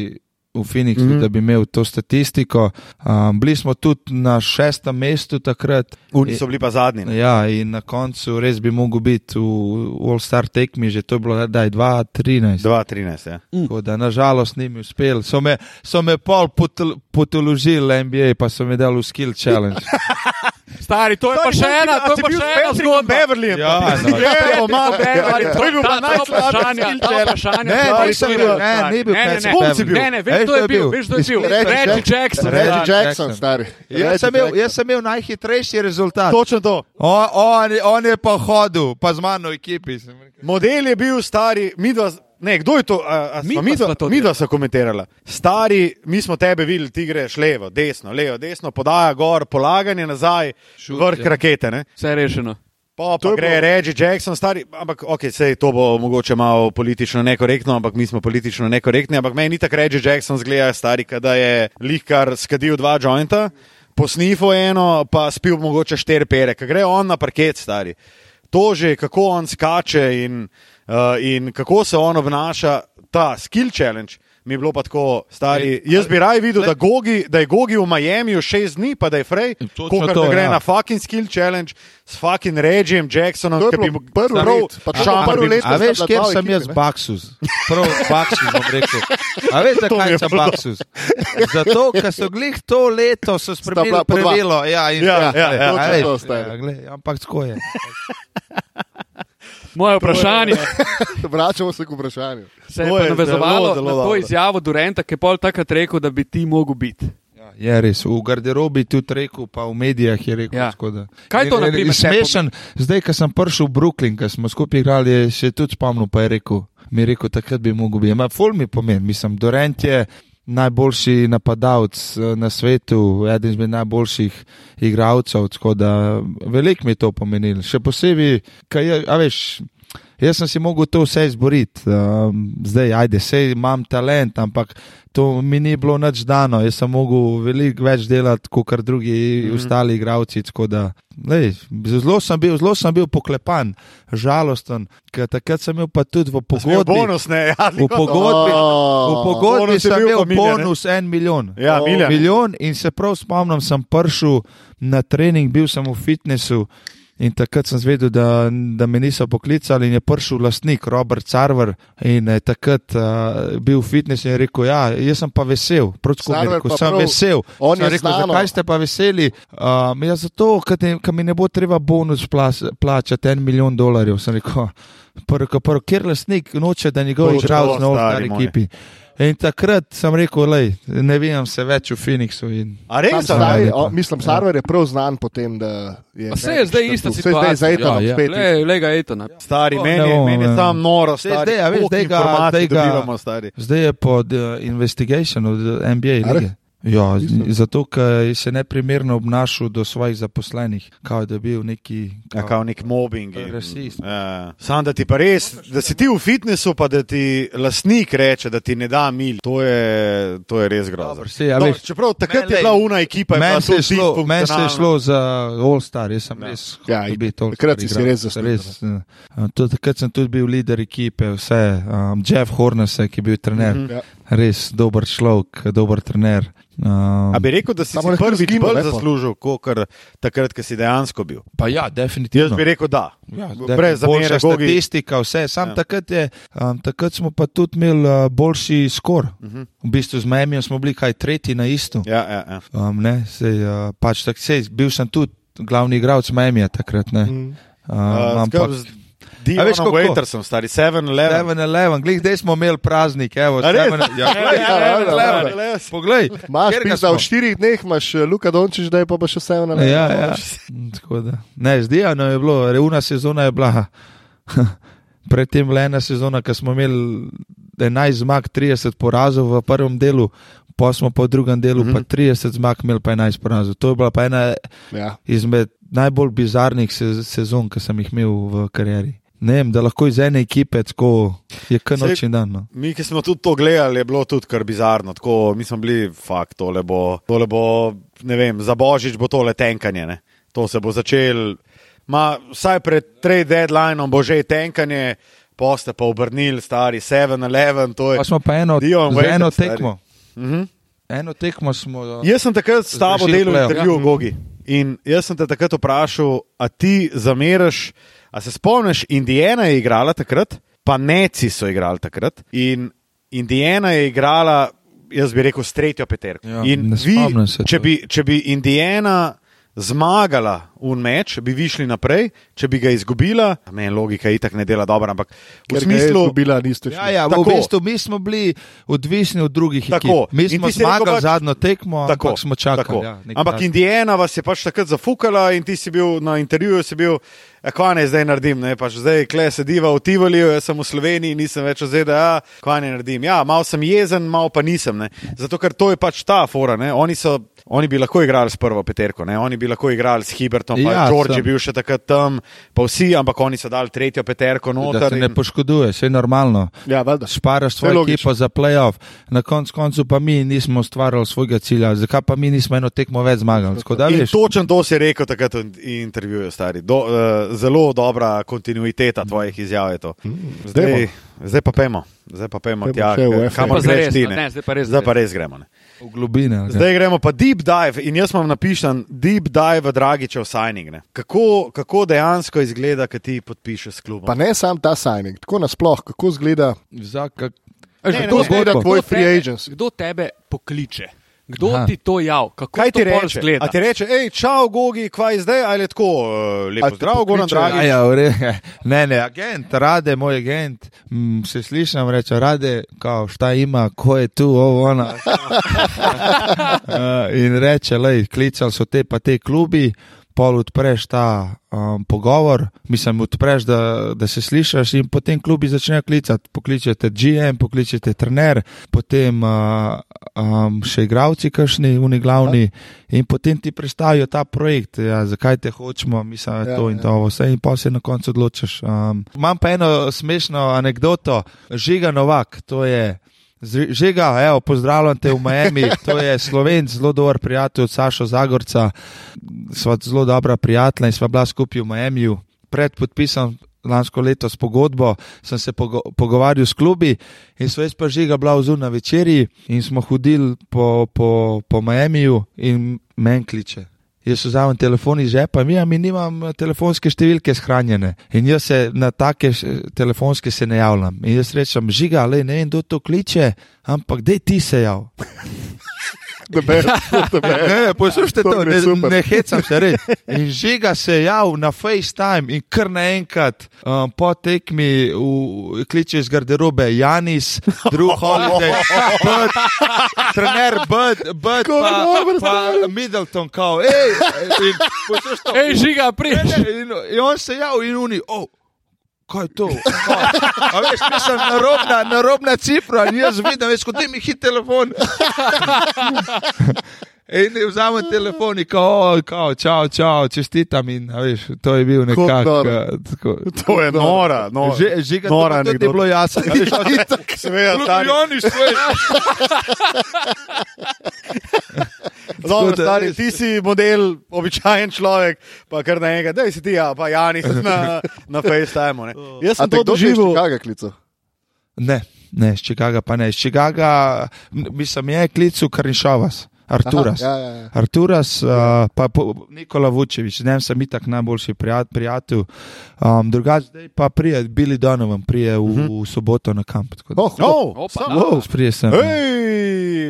V Phoenixu, mm. -hmm. da bi imel to statistiko. Um, bili smo tudi na šestem mestu takrat. Oni so bili pa zadnji. ne. Ja, in na koncu res bi mogel biti v, v All-Star tekmi, že to je bilo, da je 2-13. 2-13. Ja. Tako da nažalost ni mi uspel. So me, so me pol potol- potoložili NBA, pa so me dali v skill challenge. Stari, to je pa še ena, to je pa še ena zgodba. Beverly. Ja, no. Evo, man, To je bil pa najslabši vprašanje. Ne, nisem bil, ne, ni bil Ne, ne, Patrick ne, Beverly. ne, ne, veš, kdo je bil, veš, kdo je bil. Reggie Jackson. Reggie ja. Jackson, stari. Jaz sem, imel, jaz sem imel najhitrejši rezultat. Točno to. On, on, on je pa hodil, pa z mano v ekipi. sem rekel. Model je bil stari, midva, ne, kdo je to? A, a, Midva midva, sva to midva so komentirala. Stari, mi smo tebe videli, ti greš levo, desno, levo, desno, podaja gor, polaganje nazaj, Šut, vrh ja. rakete. Ne? Vse je rešeno. Pa, pa gre bilo- Reggie Jackson, stari, ampak ok, sej to bo mogoče malo politično nekorektno, ampak mi smo politično nekorektni. Ampak meni ni tako Reggie Jackson zgleda, stari, da je lihkar skadil dva jointa, posnifo eno, pa spil mogoče štiri pere, ker gre on na parket, stari. To že, kako on skače in, in kako se on obnaša, ta skill challenge. mi je bilo pa tako, stari. Jaz bi raje videl, da, Gogi, da je Gogi v Miamiju šest dni, pa da je Frey, Točno kot to, da gre ja. na fucking skill challenge s fucking Regijem Jacksonom, ki bi mu prvi let, pa je šamar prvi let, A veš, dva sem jaz ne? baksus? Prav, baksus bom rekel. A veš, zakaj sem baksus? Zato, ker so glih to leto so spremenili bila po dva. pravilo. Ja, in, Ja, ja, ja, a točno veš, to, stari. ja, glej, ampak tako je. Moje vprašanje Vračamo se k vprašanju. se je To je navezovalo zelo na to dobro. izjavo Durenta, ki je pol takrat rekel, da bi ti mogel biti. Ja, Je res, v garderobi tudi rekel, pa v medijih je rekel. Ja. da- Kaj to, In- na in- primer, in tebi Smešen, zdaj, ko sem prišel v Brooklyn, ko smo skupaj igrali, je še tudi spomnil, pa je rekel, mi je rekel, takrat bi mogel biti. Ma, ful mi pomeni, mislim, Dorent je najboljši napadalec eh, na svetu, eden izmed najboljših igralcev, tako da veliko mi je to pomenilo. Še posebej, kaj je, a veš. Jaz sem si mogel to vse izboriti, um, zdaj, ajde, sej imam talent, ampak to mi ni bilo nič dano. Jaz sem mogel veliko več delati kot drugi mm. -hmm. ostali igravci. Da, lej, zelo, sem bil, zelo sem bil poklepan, žalosten, ker takrat sem imel pa tudi v pogodbi. bonus, ne, ja, V pogodbi, v Oh, pogodbi bonus sem bil imel ne? bonus en milijon. Ja, O, milja. Milijon in se prav spomnim, sem prišel na trening, bil sem v fitnessu. In takrat sem zvedel, da, da me niso poklicali, in je prišel lastnik Robert Carver in je takrat uh, bil v fitnessu in je rekel: Ja, jaz sem pa vesel, protko mi je rekel, sem prav- vesel. on Sem je rekel, znano. zakaj ste pa veseli? Um, ja, zato, ker ne- ker mi ne bo treba bonus plas, plačati en milijon dolarjev. Sem rekel, prvo, ko prvo, kjer lastnik noče, da njegov igralec na stari ostali moj. ekipi. In takrat sem rekel, lej, ne vem se več v Phoenixu. In, A res? Zdaj, lepo. o, mislim, Sarver je prav znan po tem, da je. Saj je zdaj ista Saj zdaj situacija. z Etanom Ja, ja. spet. Le, le ga Etona. Stari, O, meni, je- bom, meni je ja. tam noro, stari. zdaj, a veš, zdaj ga- zdaj ga- dobivamo, stari. Zdaj je pod uh, investigation od uh, NBA. Ja, Mislim. zato, ker se je neprimerno obnašal do svojih zaposlenih, kao da je bil neki. Ja, kao nek mobbing. in- Rasist. Ja. Sam da ti pa res, da si ti v fitnessu, pa da ti lastnik reče, da ti ne da mil, to je, to je res grozno. Dobro, saj, a No, čeprav takrat je bila una ekipa, je bila je to šlo- meni se je šlo za All Star, jaz sem Ja. res. Ja, in biti All takrat si si res zaslužil, uh, tudi Takrat sem tudi bil voditelj ekipe, vse. Um, Jeff Hornese, ki je bil trener, Mhm. Ja. Res dober človek, dober trener. Um, A bi rekel, da si, Samo prvič izginil, bolj lepo. zaslužil, kot takrat, ko si dejansko bil? pa ja, definitivno. Jaz bi rekel, da. Ja, Brez zamere, Gogi. statistika, vse. Sam Ja. takrat, je, um, takrat smo pa tudi imeli uh, boljši skor. Uh -huh. V bistvu z Miami smo bili kaj tretji na isto. Ja, ja, ja. Um, ne, sej, uh, pač tak, sej, bil sem tudi glavni igralec Miami takrat. Ne. Mm. Um, Uh, ampak Divonom veš, kako? Waitersom, stari 7-11. 7-11, glej, zdaj smo imeli praznik. Evo, A res? 7 ja, Ja, ja, 7-11. ja. Poglej, Imaš smo? v štirih dneh imaš eh, Luka Dončić, da je pa, pa še vse na Ja, ja. Mm, tako da. Ne, zdaj je bilo, reuna sezona je bila. Predtem bila ena sezona, ko smo imeli 11 zmag, 30 porazov v prvem delu, pa smo po drugem delu Mhm. pa 30 zmag, imeli pa 11 porazov. To je bila pa ena Ja. izmed najbolj bizarnih se sezon, ki sem jih imel v karieri. Ne vem, da lahko iz ene ekipe tako je kar noč in dan. No. Mi, ki smo tudi to gledali, je bilo tudi kar bizarno. Tako, mi smo bili, fakt, tole bo, tole bo, ne vem, za božič bo tole tenkanje. Ne? To se bo začel, ma, vsaj pred trade deadlineom bo že tenkanje, poste pa obrnili, stari 7-11. to je- Pa smo pa eno, Dion Waiters, eno tekmo. Mhm. Eno tekmo smo. Jaz sem takrat s tabo delal intervju Ja. v Gogi. In jaz sem te takrat vprašal, a ti zameraš, a se spomniš, Indijana je igrala takrat, pa Neci so igrali takrat. In Indijana je igrala, jaz bi rekel, s tretjo peterko. Ja, in vi, če bi, če bi Indijana zmagala v meč, bi vi šli naprej, če bi ga izgubila, meni logika itak ne dela dobro, ampak v Ker smislu, bila niste Ja, šli. ja, v Tako. bistvu mi smo bili odvisni od drugih Tako. ekip. Mi smo zmagali pač- zadnjo tekmo, Tako, ampak smo čakali. tako. Ja, Ampak tak. Indijana vas je pač takrat zafukala in ti si bil na intervjuju, si bil, "Ja, kva ne zdaj naredim, ne, pač zdaj kle sediva v Tivoliju, jaz sem v Sloveniji, nisem več v ZDA, kva ne naredim. Ja, mal sem jezen, mal pa nisem, ne. zato ker to je pač ta fora, ne. Oni, so, oni bi lahko igrali s prvo peterko, ne. oni bi lahko igrali s Hibertom, pa Ja, George je sem. bil še takrat tam, pa vsi, ampak oni so dali tretjo peterko Da noter. se ne in- poškoduje, vse je normalno. Ja, valjda. Šparaš svojo ekipo za playoff, na koncu koncu pa mi nismo ustvarjali svojega cilja, zakaj pa mi nismo eno tekmo več zmagali. Da, točen to si rekel takrat v intervjuju, stari. Do, uh, zelo dobra kontinuiteta tvojih izjav je to. Zdaj Zdaj, zdaj pa pojmo, zdaj pa bo tja, kamor greš ti. ne. ne, zdaj pa res Zdaj pa res gremo. Ne. V globine. ali kaj? Zdaj gremo pa deep dive in jaz vam napišem deep dive v Dragičev signing. Ne. Kako, kako dejansko izgleda, kad ti podpišeš s klubom? Pa ne sam ta signing, tako nasploh, kako izgleda, Vsak, Veš, Ne, ne, kdo ne, izgleda kdo tvoj tebe- free agency. Kdo tebe pokliče? Kdo Aha. ti to jav? Kako Kaj to ti reče? izgleda? A ti reče, hej, čau, Gogi, kvaj je zdaj, ali je tako, uh, A lepo zdrav, Goran Dragič. Ja, ne, ne, agent, rade, moj agent, mm, se slišim, reče, rade, kao, šta ima, ko je tu, ovo, ona. uh, in reče, lej, klicali so te pa te klubi, pol odpreš ta um, pogovor, mislim, odpreš, da, da se slišiš in potem klubi začnejo klicati. Pokličete GM, pokličete trener, potem uh, um, še igravci, kašni, uni glavni in potem ti predstavijo ta projekt, ja, zakaj te hočemo, mislim, Ja, ja, to in ja. to, vse in pa se na koncu odločiš. Um, imam pa eno smešno anegdoto, Žiga Novak, to je. Z- Žiga, evo, pozdravljam te v Miami, to je slovenc, zelo dober prijatelj od Saša Zagorca, sva zelo dobra prijatelja in sva bila skupaj v Miamiju. Pred podpisom lansko leto s pogodbo sem se pogo pogovarjal s klubi in sva jaz pa Žiga bila vzur na večerji in smo hodili po, po, po Miamiju in men kliče. Jaz vzamem telefon iz žepa, mi, mi nimam eh, telefonske številke shranjene in jaz se na take š- telefonske se ne javljam. In jaz rečem, žiga, le ne vem, kdo to kliče, ampak dej ti se jav. ne, poslušajte To je ne, super. ne hecam se res. In žiga se jav na FaceTime in kar naenkrat um, po tekmi v, kliče iz garderobe Janis, drug holiday, Bud, trener Bud, Bud Ko pa, dobro, pa Middleton, kao, ej, in poslušaj to. Ej, žiga, priš! Ne, ne, in, in on se jav in oni, oh, kaj je to? Kaj? Veš, mislim, narobna, narobna cifra, jaz vidim, veš, kot da mi hit telefon. In vzamem telefon in kao, kao, čau, čau, čestitam in, a veš, to je bil nekako. tako. To je nora, nora. Že, že ga nora ti je bilo jasno. a veš, Seveda, stari. Ljubljani svoj. Dobro, Tako da stari, res- ti si model, običajen človek, pa kar naenkrat, da si ti, ja, pa Janis na, na FaceTimeu. ne. Jaz sem to kdo že doživel. Chicago klical? Ne, ne, iz Čikaga pa ne. Iz Čikaga, m, mislim, je klical Karinšovas, Arturas. Aha, ja, ja, ja. Arturas, uh, pa po, Nikola Vučevič, z njim sem itak najboljši prijat, prijatelj. Um, drugače, zdaj pa prije, Billy Donovan, prije v, uh -huh. v soboto na kamp. tako da- Oh, Oh, Opa, sam- da. wow. Sprije sem. Hej,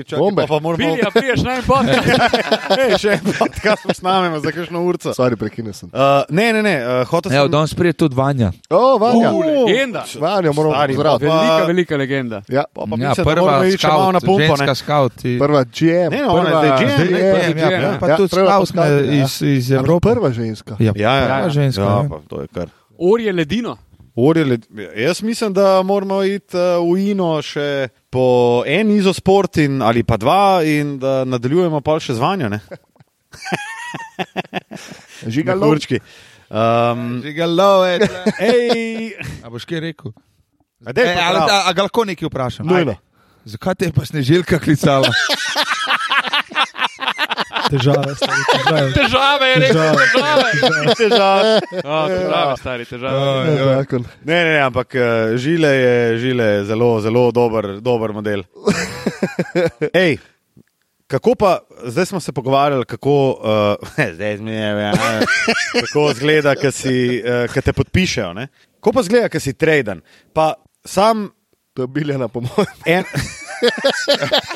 čakaj, Bombe. pa, pa moramo Bili, a priješ naj podcast. Hej, še en podcast posnamemo za kakšno urco. Sorry, prekinil sem. Uh, ne, ne, ne, uh, hotel Evo, sem. danes prije tudi Vanja. O, Vanja. Uh, Legenda. Vanja, moramo pozdraviti. pa- Velika, velika legenda. Ja, Pa, pa Ja, mislim, da prva moramo iti malo na pumpo. ženska Ne? scout. prva GM. Ne, no, ona je prva, GM, Zdaj ne, prva GM, ja, GM, pa ja, tudi scout ja. iz, iz Ampak Evrope. Prva ženska. Ja, Ja, ja, prva ja. ženska. Ja, ja. pa, to je kar. Orje ledino. Orjel, jaz mislim, da moramo iti uh, v Ino še po en izosport in, ali pa dva, in da nadaljujemo pa še z vanjo. ne? Žiga Na lov. kurčki. Um, Žigalo je. ej, A boš kaj rekel? a dej E, pa ali, a, a ga lahko nekaj vprašam? Nujno. Zakaj te je pa snežilka klicala? Težave, stari, težave. Težave, je res, težave. Težave. Težave, stari, težave. Ja, zakon. Ne, ne, ne, ampak eh, žile je, žile je zelo, zelo dober, dober model. Ej, kako pa, zdaj smo se pogovarjali, kako, uh, zdaj zmijem, ja, kako zgleda, ki uh, te podpišejo. Ne? Kako pa zgleda, ki si traden? Pa sam To je biljena pomoč. en,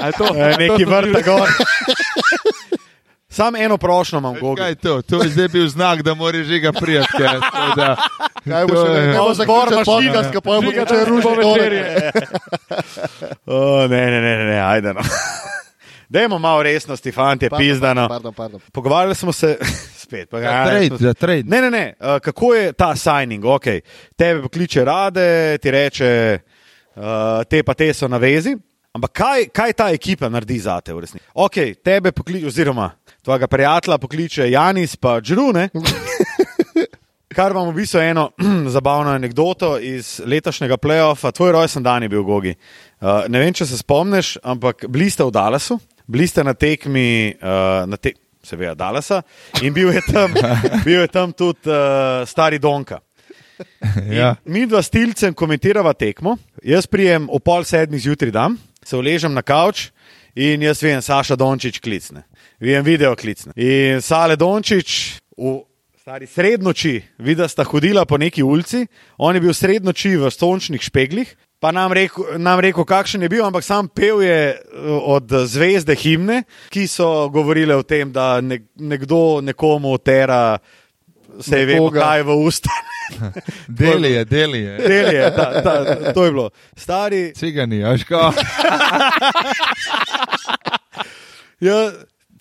A je to? eh, neki vrta gor. Sam eno prošlo imam, Kaj Gogi. je to? To je zdaj bil znak, da mora žiga prijeti. kaj, tako da- Kaj bo To še je- ne? Ne bo Odbor mašina. podcast, ko pa danes rušiti bo dole. večerje. O, ne, ne, ne, ne, ajde. No. Dajmo malo resnosti, fanti, Pardon, pizdano. Pardon, pardon. Pogovarjali smo se, spet, Za pogovarjali trade, za trade. Ne, ne, ne. Uh, kako je ta signing? Okay. Tebe pokliče rade, ti reče, uh, te pa te so na vezi. Ampak kaj, kaj ta ekipa naredi za te v resnici? Okay, tebe pokliče, oziroma tvojega prijatelja pokliče Janis, pa Džrune. Kar vam v bistvu eno zabavno anegdoto iz letošnjega playoffa, tvoj rojsten dan je bil Gogi. Uh, ne vem, če se spomniš, ampak bili ste v Dallasu, bili ste na tekmi, uh, na te, seveda Dallasa, in bil je tam, bil je tam tudi uh, stari Donka. Ja. Mi dva stilcem komentirava tekmo, jaz prijem o pol sedmih zjutraj dam, se uležem na kavč in jaz vem, Saša Dončić klicne. Vijem video klicne. In Sale Dončić v stari srednoči, vidi, sta hodila po neki ulici, on je bil srednoči v sončnih špeglih. Pa nam rekel, nam rekel, kakšen je bil, ampak sam pel je eh, od zvezde himne, ki so govorile o tem, da ne, nekdo nekomu tera, se je vemo, kaj je v usta. Deli je, deli je. Del je, ta, ta, to je bilo. Stari, Cigani, aško. ja,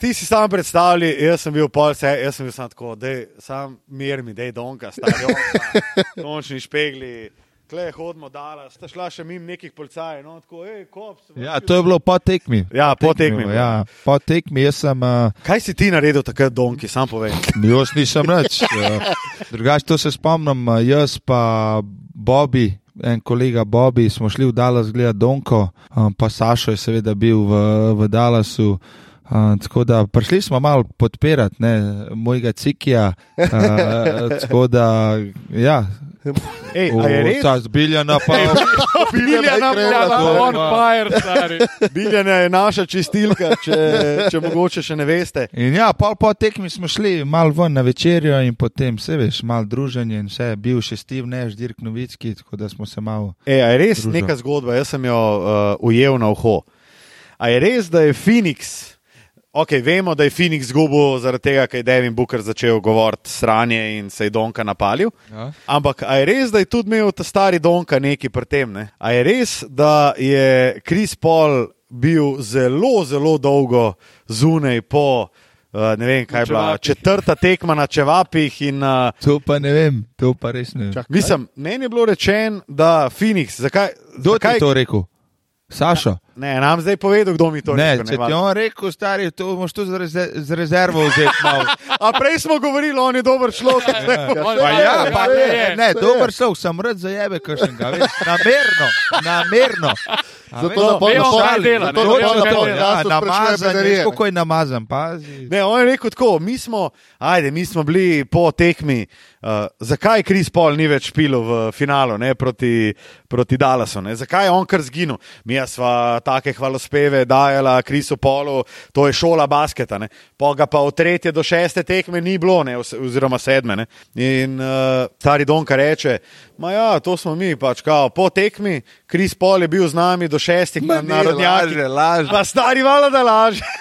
ti si sam predstavljaj, jaz sem bil pol vse, jaz sem bil sam tako, da sam mir mi, da je donka, stari, končni špegli. Kle, hodimo dala, sta šla še mimo nekih policajev, no, tako, hej, kops. Ja, to je bilo po tekmi. Ja, po tekmi. Ja, po tekmi sem. Uh, Kaj si ti naredil takrat, donki, sam povej. Jaz nisem več. Drugače, to se spomnim, eh, jaz pa Bobby, en kolega Bobby, smo šli v Dallas gledati Donko, um, pa Sašo je seveda bil v, v Dallasu. Uh, tako da prišli smo malo podpirati ne, mojega cikija. Uh, tako da, ja, Ej, a je res? ta zbiljana pa. Biljana, Biljana, On fire, stari. Biljana je naša čistilka, če, če mogoče še ne veste. In ja, pol po tekmi smo šli malo ven na večerjo in potem, se veš, malo druženje in vse, bil še Steve Neš, Dirk Novicki, tako da smo se malo. Ej, a je res Družba. neka zgodba, jaz sem jo uh, ujel na uho. A je res, da je Phoenix, ok, vemo, da je Phoenix zgubil zaradi tega, ker je Devin Booker začel govoriti sranje in se je Donka napalil. Ja. Ampak a je res, da je tudi imel ta stari Donka neki pri tem? Ne? A je res, da je Chris Paul bil zelo, zelo dolgo zunaj po. Uh, ne vem, kaj je bila četrta tekma na čevapih. In, uh, To pa ne vem, to pa res ne. Čak, mislim, meni je bilo rečeno, da Phoenix, zakaj, Kdo zakaj je to rekel? Sašo. Ne, nam zdaj povedal, kdo mi to Ne, rekel, če ti je on rekel, stari, to moš tu z, reze, z rezervo vzeti malo. A prej smo govorili, on je dober človek. Pa ja, pa je, ne, je. ne, dober šel, sem rad zajebe, kakšnega, veš, namerno, namerno. A Zato veš, na pol- vemo, na pol- kaj zato dela, na ne, pol- točno na to, pol- ja, podcastu namazan, sprašuje veš, bedarije. kako je namazan, pazi. Ne, on je rekel tako, mi smo, ajde, mi smo bili po tekmi. Uh, zakaj Kris Paul ni več špil v finalu ne, proti, proti Dallasu? Ne? Zakaj je on kar zginil? Mi smo take hvalospeve dajala Krisu Paulu, to je šola basketa. Ne? Pa ga pa od tretje do šeste tekme ni bilo, ne, oz- oziroma sedme. Ne? In uh, stari Donka reče, ma ja, to smo mi, pač kao, po tekmi, Kris Paul je bil z nami do šestih Ma na ni, narodnjakih. laže, laže. Pa stari valjda, da laže.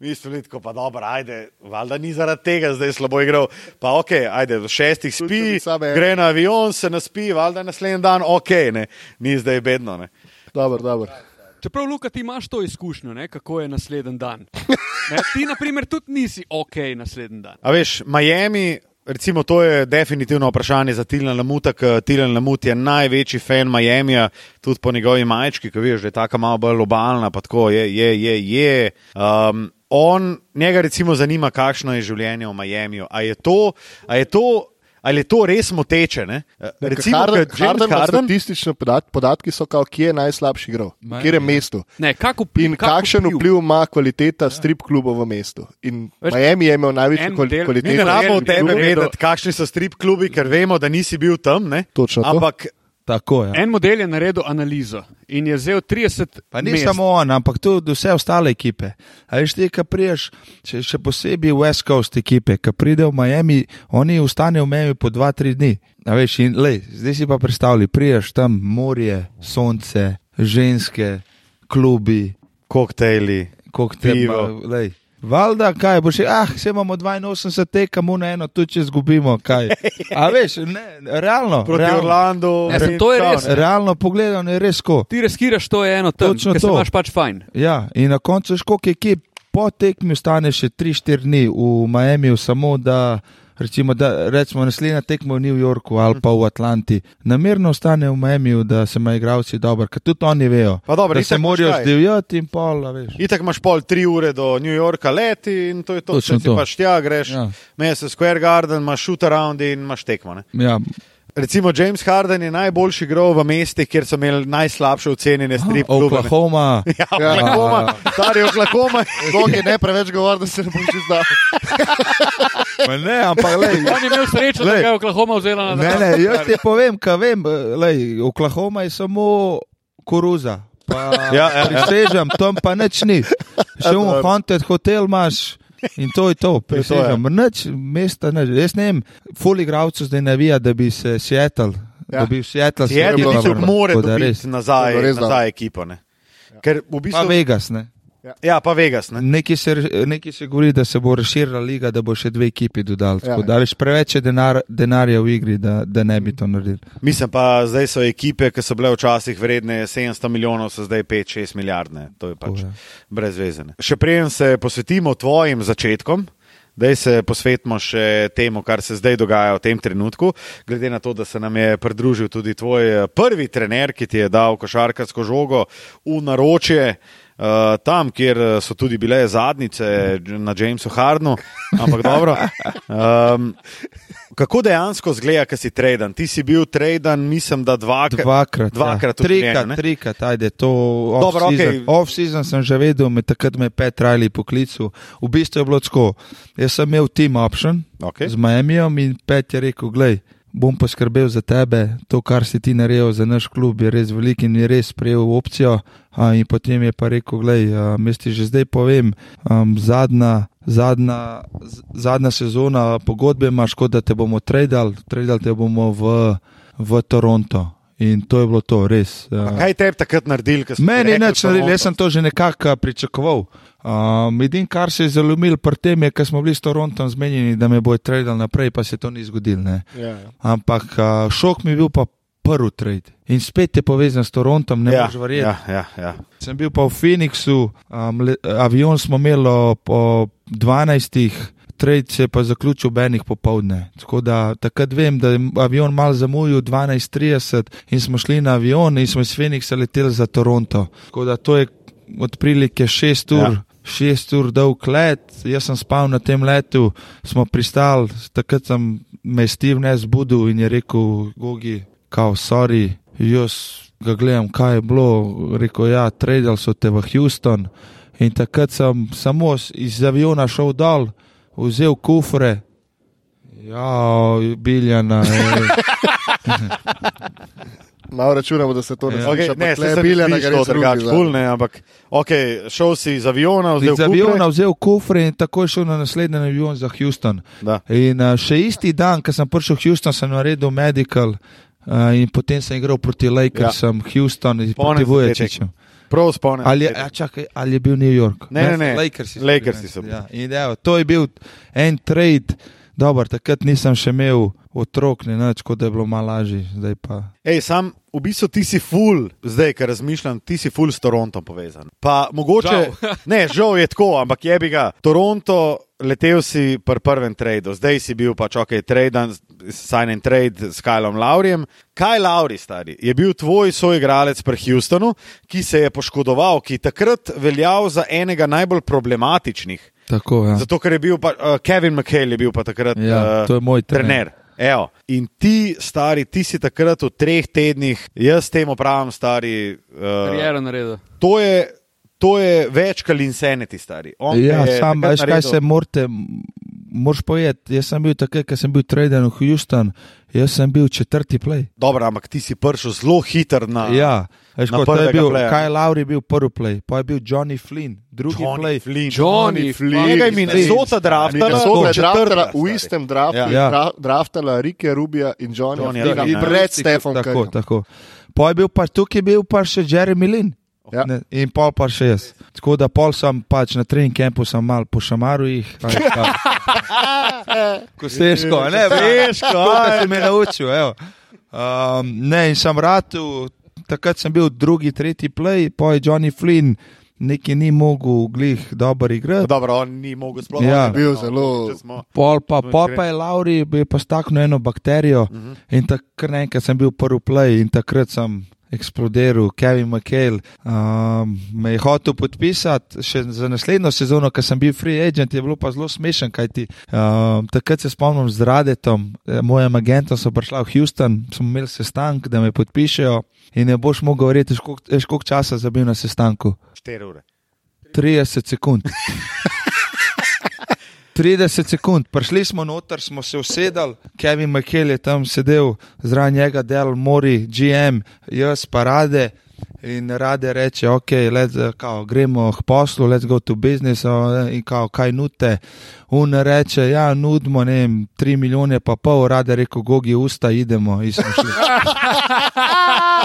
Mi smo bili tako, pa dobro, ajde, valjda ni zaradi tega zdaj slabo igral. Pa ok, ajde, do šestih spi, gre na avion, se naspi, valjda naslednji dan ok, ne, ni zdaj bedno. Ne. Dobro, dobro. Čeprav, Luka, ti imaš to izkušnjo, ne, kako je naslednji dan. Ne, ti, na primer, tudi nisi ok naslednji dan. A veš, Miami. Recimo, to je definitivno vprašanje za Tilan Lamuta, ker Tilan Lamut je največji fan Miamija, tudi po njegovi majčki, ki veš, je tako malo bolj obalna, pa tako je, je, je. je. Um, on, njega recimo zanima, kakšno je življenje v Miamiju. A je to, a je to, ali je to res moteče? Ne? Recimo, Harden, Harden, Harden, statistični podat, podatki so, kao, kje je najslabši igral, v katerem ja. mestu. Ne, kak vpliv, In kak kakšen vpliv ima kvaliteta strip klubov v mestu. In Veš, Miami je imel največjo en del- Mi kvaliteto. ne rabimo od tebe vedeti, kakšni so strip klubi, ker vemo, da nisi bil tam. Ne? Točno to. Ampak Tako je. En model je naredil analizo in je vzel 30 Pa ni mest. samo on, ampak tudi vse ostale ekipe. A veš, ti, ki priješ, še, še posebej West Coast ekipe, ki pridejo v Miami, oni ostanejo v Miami po dva, tri dni. A veš, in lej, zdaj si pa predstavljaj, priješ tam morje, sonce, ženske, klubi, koktejli. Koktejli. Valjda, kaj boš, ah, se imamo 82 tekamo na eno, tudi če izgubimo, kaj. A veš, ne, realno. Proti realno, Orlandu. Ja, saj to je res. ne. realno pogledano je res ko. Ti riskiraš to eno tam, Točno to. imaš pač fajn. Ja, in na koncu škok ekip, po tekmi ostane še 3-4 dni v Miamiju, samo da, recimo, da recimo naslednja tekma v New Yorku ali pa v Atlanti. Namerno ostane v Miamiju, da se imajo igravci dobro, ker tudi oni vejo, Pa dobro, da se morajo zdivjati in pol, veš. Itak imaš pol tri ure do New Yorka leti in to je to. Točno Če si to. pač tja greš, Ja. Mesa Square Garden, imaš shoot around in imaš tekmo. Ne? Ja, recimo James Harden je najboljši igral v mestih, kjer so imeli najslabše ocenjene strip klube. Oklahoma. Ja, Oklahoma, stari Oklahoma. Dolgi ne preveč govori, da se ne boš izdal. Ne, ampak lej, On je imel srečo, da Glej. ga je Oklahoma vzela na Ne, ne, jaz ti povem, kaj vem. Lej, Oklahoma je samo koruza. Pa, Ja, ja, ja. Prisežem, tam pa nič ni. Še v Haunted hotel imaš. In to je to, je ja. prisežem. Nič, mesta, nič. Jaz ne vem, ful igravcev zdaj navija, da bi se Seattle, Ja. da bi v Seattle Je bilo bilo dobro. mora Tako da dobiti res. nazaj, To je res dobro. nazaj ekipo. Ne? Ker v Pa bistvu. Vegas, ne. Ja, pa Vegas. Ne? Nekaj se, nekaj se govori, da se bo razširila liga, da bo še dve ekipi dodali. Ja. Ja. Da več preveč je denar, denarja v igri, da, da ne bi to naredili. Mislim pa, zdaj so ekipe, ki so bile včasih vredne 700 milijonov, so zdaj 5-6 milijardne. To je pač To je. brezvezene. Še preden se posvetimo tvojim začetkom. Zdaj se posvetimo še temu, kar se zdaj dogaja v tem trenutku. Glede na to, da se nam je pridružil tudi tvoj eh, prvi trener, ki ti je dal košarkarsko žogo v naročje, uh, tam, kjer eh, so tudi bile zadnice na Jamesu Hardnu. Ampak dobro. Um, kako dejansko zgleda, kaj si traden? Ti si bil traden, mislim, da dvakrat. Dvakrat. Dvakrat ja. trikrat, življenju, ne? trikrat, ajde, to off-season. okej. Off-season sem že vedel, me takrat me je Pet Riley poklical. V bistvu je bilo tako. Jaz sem imel team option Okay. z Miamijem in Pet je rekel, glej. Bom poskrbel za tebe, to, kar si ti naredil za naš klub, je res velik in je res sprejel opcijo. A, in potem je pa rekel: Glej, a, jaz ti že zdaj povem, um, zadnja, zadnja, zadnja sezona pogodbe imaš, kot da te bomo tradali, tradali te bomo v, v Toronto. In to je bilo to, res. A. Kaj te je takrat naredil? Meni rekli, nič naredil, jaz sem to že nekako pričakoval. Um, Edin, kar se je zalomil pri tem, je, ker smo bili s Torontom zmenjeni, da me bojo tradili naprej, pa se to ni zgodilo. ne. Ja. Ampak uh, šok mi je bil pa prvi trade. In spet je povezan s Torontom, ne Ja, moreš verjeti. ja, ja, ja. Sem bil pa v Phoenixu, um, le, avion smo imeli po 12. Trade se je pa zaključil ob enih popovdne. Tako da takrat vem, da je avion mal zamujal 12:30 in smo šli na avion in smo iz Phoenixa leteli za Toronto. Tako da to je odprilike 6 ur. Ja. Šest ur dolg let, jaz sem spal na tem letu, smo pristali, takrat sem me je Steve ne zbudil in je rekel: Gogi, kao, sorry, jaz ga gledam, kaj je bilo. Rekel, ja, tradil so te v Houston. In takrat sem samo iz aviona šel dol, vzel kufre. Ja, biljana. eh. Malo računamo, da se to ne zgodi. Okay, ne, se le se bilja na ne gre to drugi drugače, za- cool, ne, ampak okay, šel si iz aviona, vzel Iz aviona vzel kufre in takoj šel na naslednji avion za Houston. Da. In uh, še isti dan, ko sem prišel v Houston, sem naredil medical uh, in potem sem igral proti Lakersom, ja. Houston in proti Vujačiču. Prav spomnim. Ali, je- a, čakaj, ali je bil New York? Ne, ne, ne. Lakersi so Lakersi so bili. Ja. In, evo, to je bil en trade. Dobar, takrat nisem še imel otrok, ne več, kot da je bilo malo lažje. Zdaj pa. Ej, sam v bistvu ti si full, zdaj, ker razmišljam, ti si full s Torontom povezan. Pa mogoče, Žal. ne, žal je tako, ampak je bi ga. Toronto, letel si pri prvem tradu, zdaj si bil pač ok, traden, sign and trade s Kylom Laurijem. Kaj Lauri, stari, je bil tvoj soigralec pri Houstonu, ki se je poškodoval, ki je takrat veljal za enega najbolj problematičnih. Tako, ja. Zato, ker je bil pa, uh, Kevin McHale je bil pa takrat Ja, eh, to je moj trener. trener. Evo. In ti, stari, ti si takrat v treh tednih, jaz temu pravim, stari. Uh, Kariero naredil. to, je, to je več kot insanity, stari. On Ja, sam, veš, kaj naredil- se morate, moraš povedati. Jaz sem bil takrat, ko sem bil traden v Houston, jaz sem bil četrti play. Dobro, ampak ti si prišel zelo hiter na. Ja, veš, na kot, je bil, playa. kaj Lauri bil prvi play, pa je bil Johnny Flynn, drugi Johnny play. Flynn. Johnny Flynn. Njega je Minnesota draftala, Minnesota je četrta, draftala v istem draftu, Ja. Ja. dra- draftala Rike Rubija in Johnny ja. pred Stefom Tako, tako. Pa je bil pa tukaj bil pa še Jeremy Lin. Ja. Ne, in pol pa še jaz. Tako da pol sem pač na trening kampu sem mal po šamaru jih. Kosteško, ne, veš, kaj si me naučil. evo. Um, ne, in sem ratu, takrat sem bil drugi, tretji play, pa je Johnny Flynn, neki ni mogel glih dobro igrati. Dobro, on ni mogel sploh. Ja. on je Bil no, zelo- Pol pa, No, pol pa je Lauri, bi pa staknil eno bakterijo Mhm. in takrat sem bil prvi play in takrat sem eksplodiral, Kevin McHale. Um, me je hotel podpisati še za naslednjo sezono, ker sem bil free agent, je bilo pa zelo smešen, kajti um, takrat se spomnim z Radetom, eh, mojem agentom so prišla v Houston, smo imeli sestank, da me podpišejo in ne boš mogel verjeti, veš, koliko časa sem bil na sestanku. 4 ure. 30 sekund. 30 sekund, prišli smo noter, smo se usedali, Kevin McHale je tam sedel, zraven njega del Mori, GM, jaz pa rade. In rade reče, ok, let's, kao, gremo k poslu, let's go to business. o, In kao, kaj nute. Un reče, ja, nudimo, ne vem, tri milijone, pa pol, rade rekel, gogi usta, idemo. in smo šli.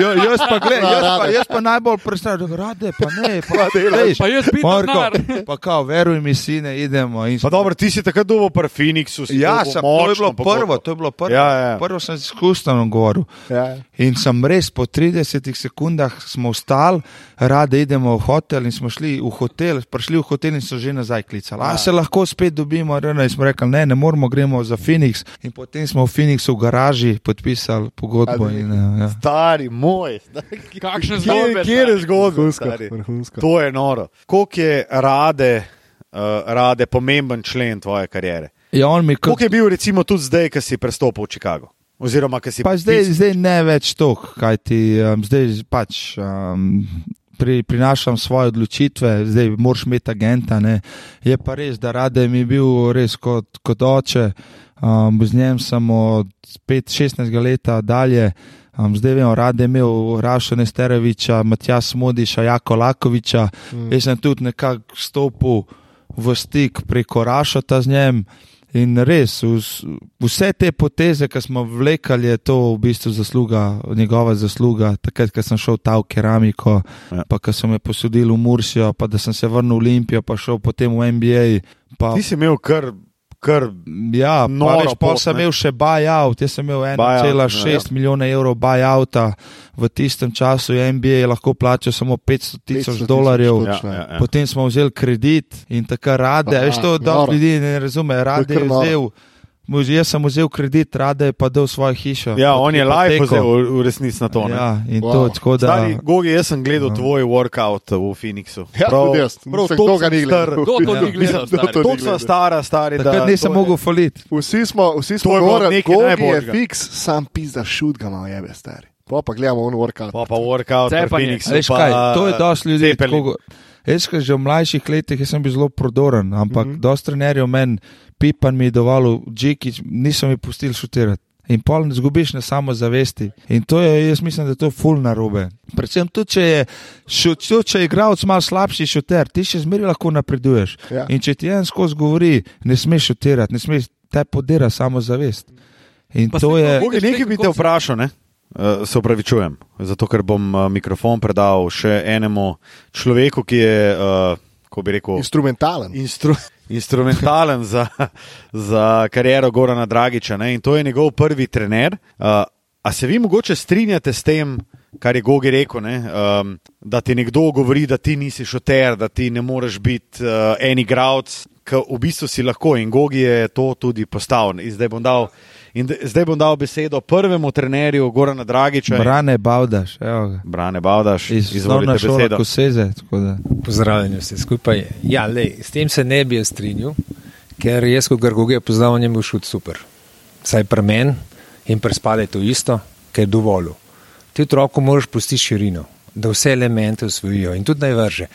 jo, jaz, pa, gled, jaz, pa, jaz pa najbolj predstavljam, rade, pa ne, pa, veš, Pa jaz bi rekel, pa kao, veruj mi, sine, idemo. In Pa dobro, ti si takrat dobil pri Phoenixu. Ja, sem, to je močno bilo prvo, to je bilo prvo. Ja, ja. Prvo sem s Hustonom govoril. Ja. In sem res po 30 sekundah smo vstali, rade idemo v hotel in smo šli v hotel, prišli v hotel in so že nazaj klicali. A se lahko spet dobimo, in smo rekli, ne, ne moramo, gremo za Phoenix. In potem smo v Phoenixu v garaži podpisali pogodbo. A, In, uh, ja. Stari moj. Kakšne zgodbe. kje je zgodba? Vrhunsko, stari? vrhunsko. To je noro. Koliko je rade, uh, rade pomemben člen tvoje kariere? Ja, kot Koliko je bil recimo tudi zdaj, ko si prestopil v Chicago? Oziroma, ko si Pa zdaj, pisal- zdaj ne več tok, kaj ti um, zdaj pač. Um, Pri, prinašam svoje odločitve, zdaj moraš imeti agenta. Ne. Je pa res, da rade mi je bil res kot, kot oče. Um, z njim sem od 5-16 leta dalje. Um, zdaj vem, rade je imel Raša Nesteroviča, Matjas Modiša, Jako Lakoviča. Mm. Jaz sem tudi nekako stopil v stik preko Rašota z njim. In res, vs- vse te poteze, ki smo vlekali, je to v bistvu zasluga, njegova zasluga. Takrat, ko sem šel ta v keramiko, Ja. ja. pa ko so me posodili v Mursijo, pa da sem se vrnil v Olimpijo, pa šel potem v NBA. Pa, Ti si imel kar, kar ja, pa noro veš, pol sem imel še buyout, jaz sem imel Buyout, 1,6 ja. milijona evrov buyouta. V tistem času je NBA lahko plačal samo 500 tisoč 500 dolarjev. ja, ja, ja. Potem smo vzeli kredit in tako rade. Aha, Veš, to dosti ljudi ne razume. Rade je kar noro. Mu- jaz sem vzel kredit, rade je pa dal svojo hišo. Ja, on je live hipoteko. vzel v, v resnici na to. ne. Ja, in Wow. to tako da. Stari, Gogi, jaz sem gledal Ja. tvoj workout v Phoenixu. Ja, tudi jaz. prav toliko kdo ga sem ni gledal? Kdo to ni gledal, to Toliko sva gledal? stara, stari. da Takrat nisem to je- mogel faliti. Vsi smo, vsi To smo govorili, nekaj da je najboljšega. fiks, sam pizda šut ga ima jebe, stari. Pa pa gledamo on workout. Pa pa workout Cepanje. Phoenixu. Veš pa, kaj, to je dosti ljudi. Tako- Jaz, ki že v mlajših letih sem bil zelo prodoren, ampak mm. -hmm. dosti trenerjev meni, pipan mi je dovolil, džikič, niso mi pustili šutirati. In pol ne zgubiš na samozavesti. In to je, jaz mislim, da je to ful narobe. Predvsem tudi, če je, šut, tudi, če je igralec malo slabši šuter, ti še zmeraj lahko napreduješ. Ja. In če ti en skozi govori, ne smeš šutirati, ne smeš te podira samozavest. In Pa to je. Gogi, nekaj bi te vprašal, ne? Uh, se upravičujem, zato ker bom uh, mikrofon predal še enemu človeku, ki je, uh, ko bi rekel, Instrumentalen. instru, instrumentalen za, za kariero Gorana Dragiča ne? in to je njegov prvi trener. A se vi mogoče strinjate s tem, kar je Gogi rekel, ne? um, da ti nekdo govori, da ti nisi šoter, da ti ne moreš biti uh, en igralec, ki v bistvu si lahko in Gogi je to tudi postavil. In zdaj bom dal. In d- zdaj bom dal besedo prvemu trenerju Gorana Dragiča. Brane Bavdaš, evo ga. Brane Bavdaš, Iz izvolite besedo. Koseze. tako da. Pozdravljeni vsi skupaj. Ja, lej, s tem se ne bi strinjal, ker jaz, ko ga Goge poznam, je bil šut super. Saj pri meni in pri spade to isto, ker je dovolj. Ti otroku moraš pustiti širino, da vse elemente usvojijo in tudi naj vrže.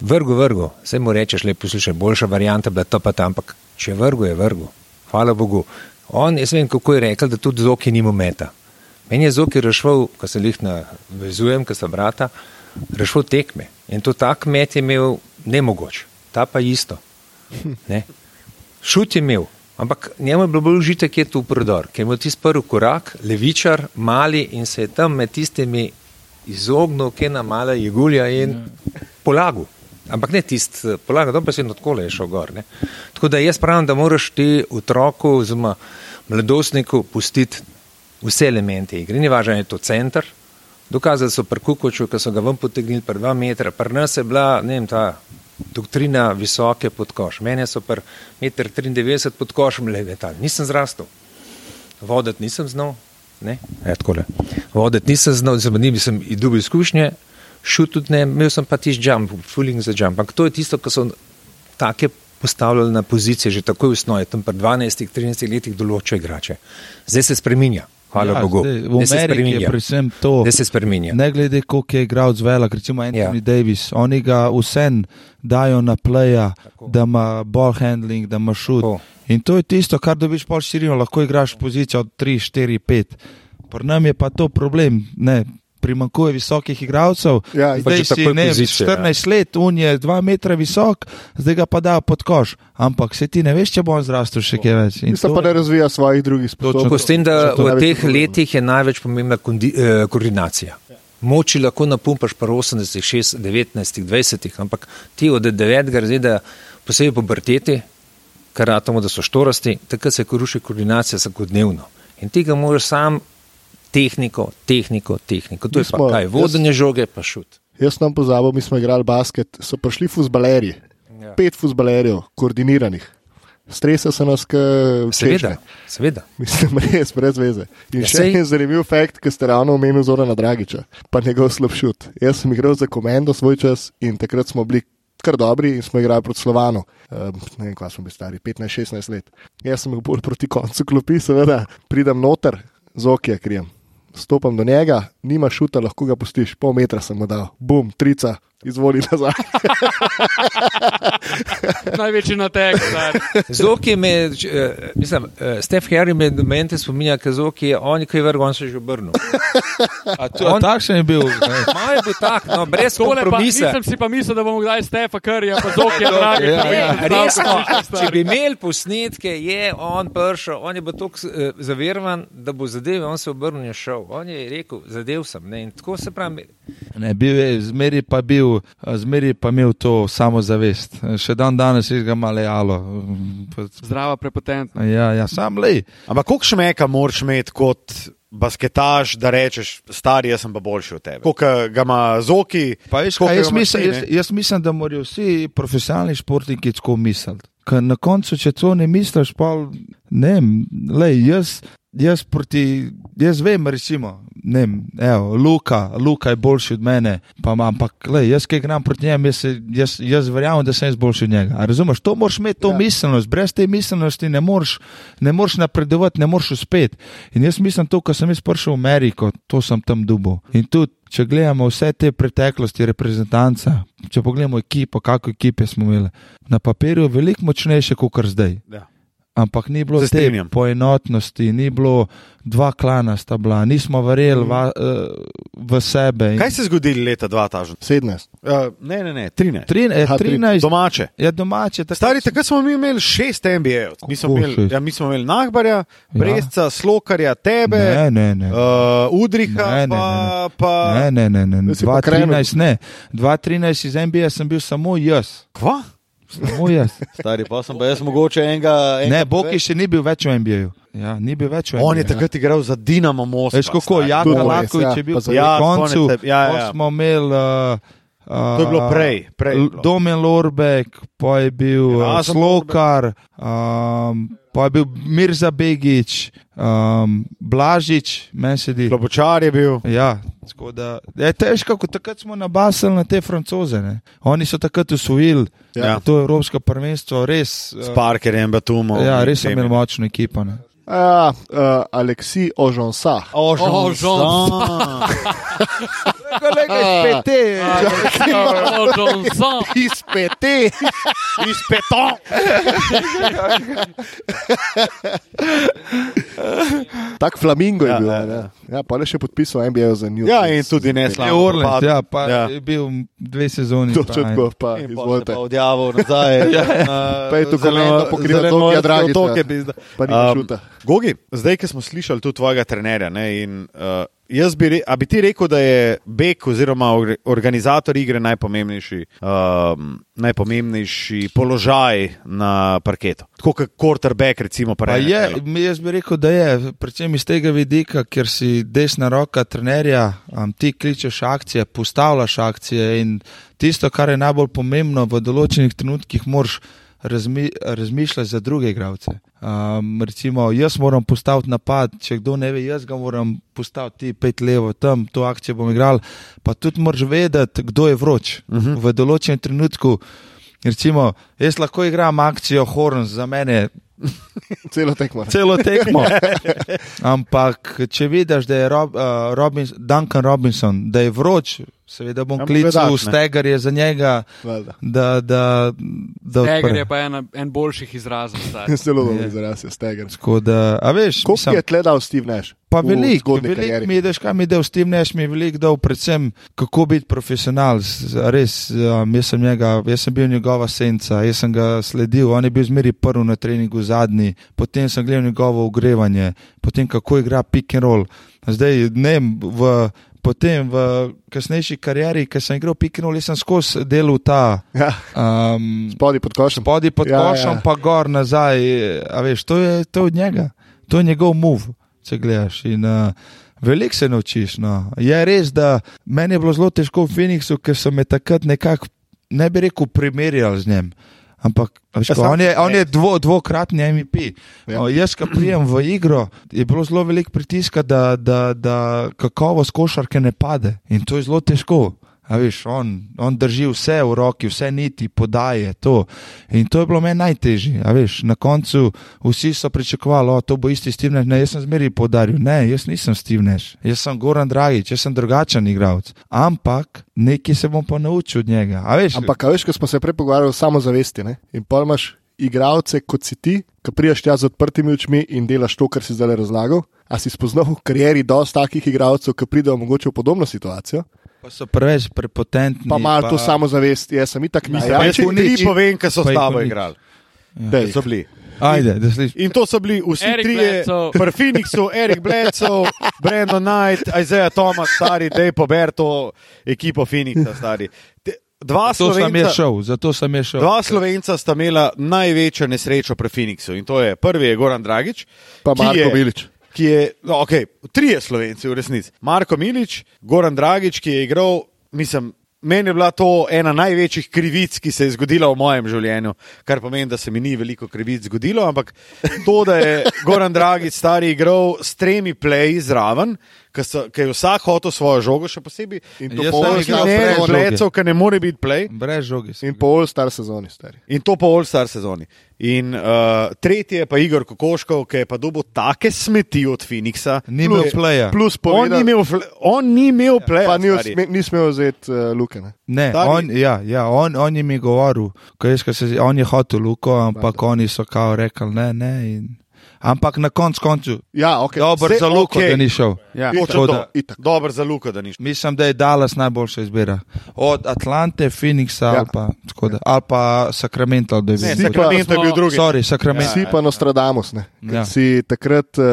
Vrgo, vrgo, vse mu rečeš, lepo poslušaj, boljša varianta, da to pa tam, ampak če vrgo je vrgo, hvala Bogu. On, jaz vem, kako je rekel, da tudi zoki nima meta. Meni je zoki rešval, ko se jih navezujem, ko sta brata, rešval tekme. In to tak met je imel nemogoč, ta pa isto. Ne? Šut je imel, ampak njemu je bilo bolj užitek, je tu prodor, ker je imel tisti prvi korak, levičar, mali in se je tam med tistimi izognil, ki je na mala jegulja in polagal. Ampak ne tisti polagal, to pa se je odkole je šel gor. Ne? Tako da jaz pravim, da moraš ti otroku oziroma mladostniku pustiti vse elemente igre. Ni važno, je to center. Dokazali so pri Kukoču, ko so ga ven potegnili pri 2 metra, pri nas je bila, ne vem, ta doktrina visoke podkoš. Mene so pri 1,93 m pod košem le letali, nisem zrastel. Voditi nisem znal, ne, ja, takole. voditi. Nisem znal, z njimi sem dobil izkušnje, šut tudi ne, imel sem pa tisti jump, fooling za jump. Ampak to je tisto, ko so take postavljali na pozicije že takoj v osnovi, tam pri 12-13 letih določajo igrače. Zdaj se spreminja. Hvala Ja, Bogu. zdaj, V Ameriki je predvsem to. Zdaj se spreminja. Ne glede, koliko je igral z velik, recimo Anthony Ja. Davis, oni ga vsem dajo na playa, da ima ball handling, da ima šut. Tako. In to je tisto, kar dobiš pol širino, lahko igraš pozicijo od 3, 4, 5. Pri nam je pa to problem, ne. Primankuje visokih igralcev. Ja, zdaj je si ne, pozicija, 14 let, un je 2 metra visok, zdaj ga pa dajo pod koš. Ampak se ti ne veš, če bo on zrastel še kaj več. In to- pa, da razvija svojih drugih sposobnosti. Tako s tem, da Zato v največ teh problem. letih je največ pomembna kondi, eh, koordinacija. Moči lahko napumpaš pa 80, 6, 19, 20, ampak ti od 9. razreda, posebej po brteti, kar ratamo, da so štorasti, takrat se ruši koordinacija vsakodnevno. In tega moraš sam tehniko, tehniko, tehniko. To Mi je pa smo- kaj, vodenje žoge pa šut. Jaz sem pozabil, mi smo igrali basket, so prišli fuzbalerji, Ja. pet fuzbalerjev, koordiniranih. Stresa se nas, kot Seveda, seveda. Mislim, res, brez veze. In Ja, še sej- en zanimiv fakt, ki ste ravno omenili Zorana Dragiča, pa njegov slabšut. Jaz sem igral za komendo svoj čas in takrat smo bili kar dobri in smo igrali proti Slovanu. Um, ne vem, kva smo bili stari, 15-16 let. Jaz sem bil bolj proti koncu klopi, seveda, pridem noter, z okje krijem. Stopam do njega, nima šuta, lahko ga pustiš, pol metra sem mu dal, bum, trica, izvoli nazaj. Največji natek. Zoki me, eh, mislim, eh, Stef Harry me momente spominja, ker Zoki je on, ki je vrgel, on se je že obrnil. A to- a On- Takšen je bil. Malo je bil tak, no, brez Tole pa, nisem si pa mislil, da bomo kdaj Stefa Karja, pa Zokija, dragi. Ja, pa ja. videl, Resno, če bi imeli posnetke, je on prišel, on je bil tako uh, zaverovan, da bo zadev, on se je obrnil in je šel. On je rekel, zadev sem. Ne? In tako se pravi, Ne, bil je, zmeri pa bil, zmeri pa imel to samozavest. Še dan danes je ga malo jalo. Zdrava, prepotentna. Ja, ja, sam le. Ampak koliko šmeka moraš imeti kot basketaš, da rečeš, stari, jaz sem pa boljši od tebe? Koliko ga ima zoki? Pa veš, kaj, jaz, mislim, jaz, jaz mislim, da morajo vsi profesionalni športniki tako misliti. Ker na koncu, če to ne misliš, pa ne vem, jaz, jaz, proti, jaz vem, recimo, ne vem, evo, Luka, Luka je boljši od mene, pa, ima- ampak lej, jaz, ki igram proti njemu, jaz, jaz, jaz verjamem, da sem jaz boljši od njega. A razumeš, to moraš imeti, to Ja. miselnost, brez te miselnosti ne moreš, ne moreš napredovati, ne moreš uspeti. In jaz mislim, to, ko sem jaz prišel v Ameriko, to sem tam dubo. In tudi, če gledamo vse te preteklosti reprezentanca, če pogledamo ekipo, kako ekipe smo imeli, na papirju je veliko močnejše kot kar zdaj. Ja. Ampak ni bilo Se te poenotnosti, ni bilo dva klana sta bila, nismo verjeli va, uh, v sebe. In Kaj se je zgodilo leta 2000? 17. Uh, ne, ne, ne, 13. Tri, eh, Aha, tri- 13 Domače. je domače. tako- Stari, takrat smo mi imeli šest NBA-jev. Mi, smo imeli- ja, mi smo imeli Nahbarja, Brezca, Slokarja, tebe, Ne, ne, ne. Uh, Udriha, Ne, ne, ne, pa, ne. pa Ne, ne, ne, ne. Da si pa 2013 ne. 2013 iz NBA sem bil samo jaz. Kva? Samo jaz. Stari, pa sem pa jaz mogoče enega. enega Ne, Boki še ni bil več v NBA. Ja, ni bil več v NBA. On je takrat igral za Dinamo Moskva. Veš kako. Jaka Tudi Lakovič res, je ja, bil pa ja, na Ja, koncu. konec, ja, pol ja. smo imeli. Uh, uh, To je bilo prej, prej bilo. Domen Lorbek, pa je bil uh, Erasmus Slokar, um, pa je bil Mirza Begič, um, Blažič, meni se di. Klobučar je bil. Ja, da je težko, kot takrat smo nabasali na te francoze. Ne? Oni so takrat usvojili Ja. to evropsko prvenstvo, res. S uh, Parkerjem, Batumom. Ja, res so imeli močno ekipo. Ne? Uh, uh, Aleksi Ožonsa. O, O, Kolega, spet te. Oh, Johnson. Iz pete. Iz peton. Tak flamingo je Ja, bil. ja, Ja, ja. ja. ja, pa je še podpisal NBA za New Ja, Orleans. in tudi ne Je slabo. Orleans, ja, pa Ja. je bil dve sezoni. pa Točno en. tako, pa se izvolite. pa odjavil nazaj. Pa je to komendo pokrival Tokija Dragića. Pa ni Um, šuta. Gogi, zdaj, ki smo slišali tudi tvojega trenerja, ne, in, uh, jaz bi, re, bi ti rekel, da je Bek oziroma or, organizator igre najpomembnejši, um, najpomembnejši položaj na parketu. Tako kot quarterback, recimo. Je, jaz bi rekel, da je, predvsem iz tega vidika, ker si desna roka trenerja, um, ti kličeš akcije, postavljaš akcije in tisto, kar je najbolj pomembno, v določenih trenutkih moraš razmi, razmišljati za druge igralce. Um, recimo, jaz moram postaviti napad, če kdo ne ve, jaz ga moram postaviti ti pet levo tam, to akcijo bom igral. Pa tudi moraš vedeti, kdo je vroč uh -huh. v določenem trenutku. Recimo, jaz lahko igram akcijo Horn, za mene Celo tekmo. celo tekmo. Ampak, če vidiš, da je Rob, uh, Robins, Duncan Robinson, da je vroč, seveda bom Ja, klical, gledaš, ne. stegar je za njega, Valjda. da, da, da Steger odpre. je pa ena, en boljših izrazov. Zelo dobro Je. izraz je steger. Tako da, a veš, Koliko mislim, je tle dal Steve Nash? pa veliko, veliko karieri? mi je, kaj mi je dal s tem, neš mi je veliko dal, predvsem kako biti profesional. Res, um, jaz, sem njega, jaz sem bil njegova senca, jaz sem ga sledil, on je bil zmeri prvi na treningu, zadnji, potem sem gledal njegovo ogrevanje, potem kako igra pick and roll. Zdaj, ne vem, v. Potem v kasnejši karieri, ki sem igral jaz sem skozi delal ta Ja, um, spodaj pod košem. spodaj pod Ja, ja, košem, ja. ja. pa gor nazaj. A veš, to je, to je od njega, to je njegov move, če gledaš. In, uh, Veliko se naučiš. No. Je res, da meni je bilo zelo težko v Phoenixu, ker so me takrat nekako, ne bi rekel, primerjali z njim. Ampak veš, Ja, ko, on je, on je dvo, dvokratni MVP. Ja. O, jaz, ko prijem v igro, je bilo zelo veliko pritiska, da, da, da kakovost košarke ne pade. In to je zelo težko. A veš, on, on drži vse v roki, vse niti, podaje to. In to je bilo meni najtežje. Veš, na koncu vsi so pričakovali, da bo isti Steve Nash. Ne, jaz sem zmeri podaril, ne, jaz nisem Steve Nash, jaz sem Goran Dragič, jaz sem drugačen igralec. Ampak nekaj se bom pa naučil od njega. A veš, Ampak, a veš, ko smo se prej pogovarjali o samozavesti, ne? in pa imaš igralce kot si ti, ki prijaš tja z odprtimi očmi in delaš to, kar si zdaj razlagal. A si spoznal v karieri dosta takih igralcev, ki pridejo mogoče v podobno situacijo, pa so preveč prepotentni. pa imajo to samozavest, jaz sem itak Mislim, najjačji. jaz ti tri povem, ki so Pa s tabo igrali. Dej. So bili. Ajde, da slišiš. In to so bili vsi Erik trije, pri Phoenixu, Erik Bledsoe, Brandon Knight, Isaiah Thomas, stari, da je pober to ekipo Phoenixa, stari. Te, dva Zato sem Slovenca, šel, zato sem je šel. dva Slovenca sta imela največjo nesrečo pri Phoenixu in to je prvi je Goran Dragič, Pa Marko je- Milič. Ki je, no, ok, trije Slovenci v resnici. Marko Milič, Goran Dragič, ki je igral, mislim. Meni je bila to ena največjih krivic, ki se je zgodila v mojem življenju, kar pomeni, da se mi ni veliko krivic zgodilo, ampak to, da je Goran Dragič stari igral s tremi pleji zraven, ki je vsak hotel svojo žogo, še posebej. In to Jaz po sem All igral Star Ne, brez sezoni. žoge. ki ne more biti play. Brez žogi. sem In po All Star sezoni, stari. In to po All-Star sezoni. In uh, tretji je pa Igor Kokoškov, ki je pa dobil take smeti od Phoenixa. Ni imel Plus- playa. Plus On ni povedal, imel, on ni imel play. pa ni, usme, ni smel vzeti uh, luke. Ne? Ne, Stari- on, ja, ja, on, on je mi govoril, ko jaz, ko se, on je hotel Luko, ampak oni so kao rekli ne, ne. In, ampak na koncu koncu, Ja, ok. dober Zdaj, za Luko, okej. da ni šel. Ja, to. da. Dober za Luko, da ni šel. Mislim, da je Dallas najboljša izbira. Od Atlante, Phoenixa Ja. ali, pa, tako da, ali pa Sacramento, da je Ne, bil. Sacramento je bil drugi. Sorry, Sacramento. Si pa Nostradamus, ne? Ja. Ja. Si takrat uh,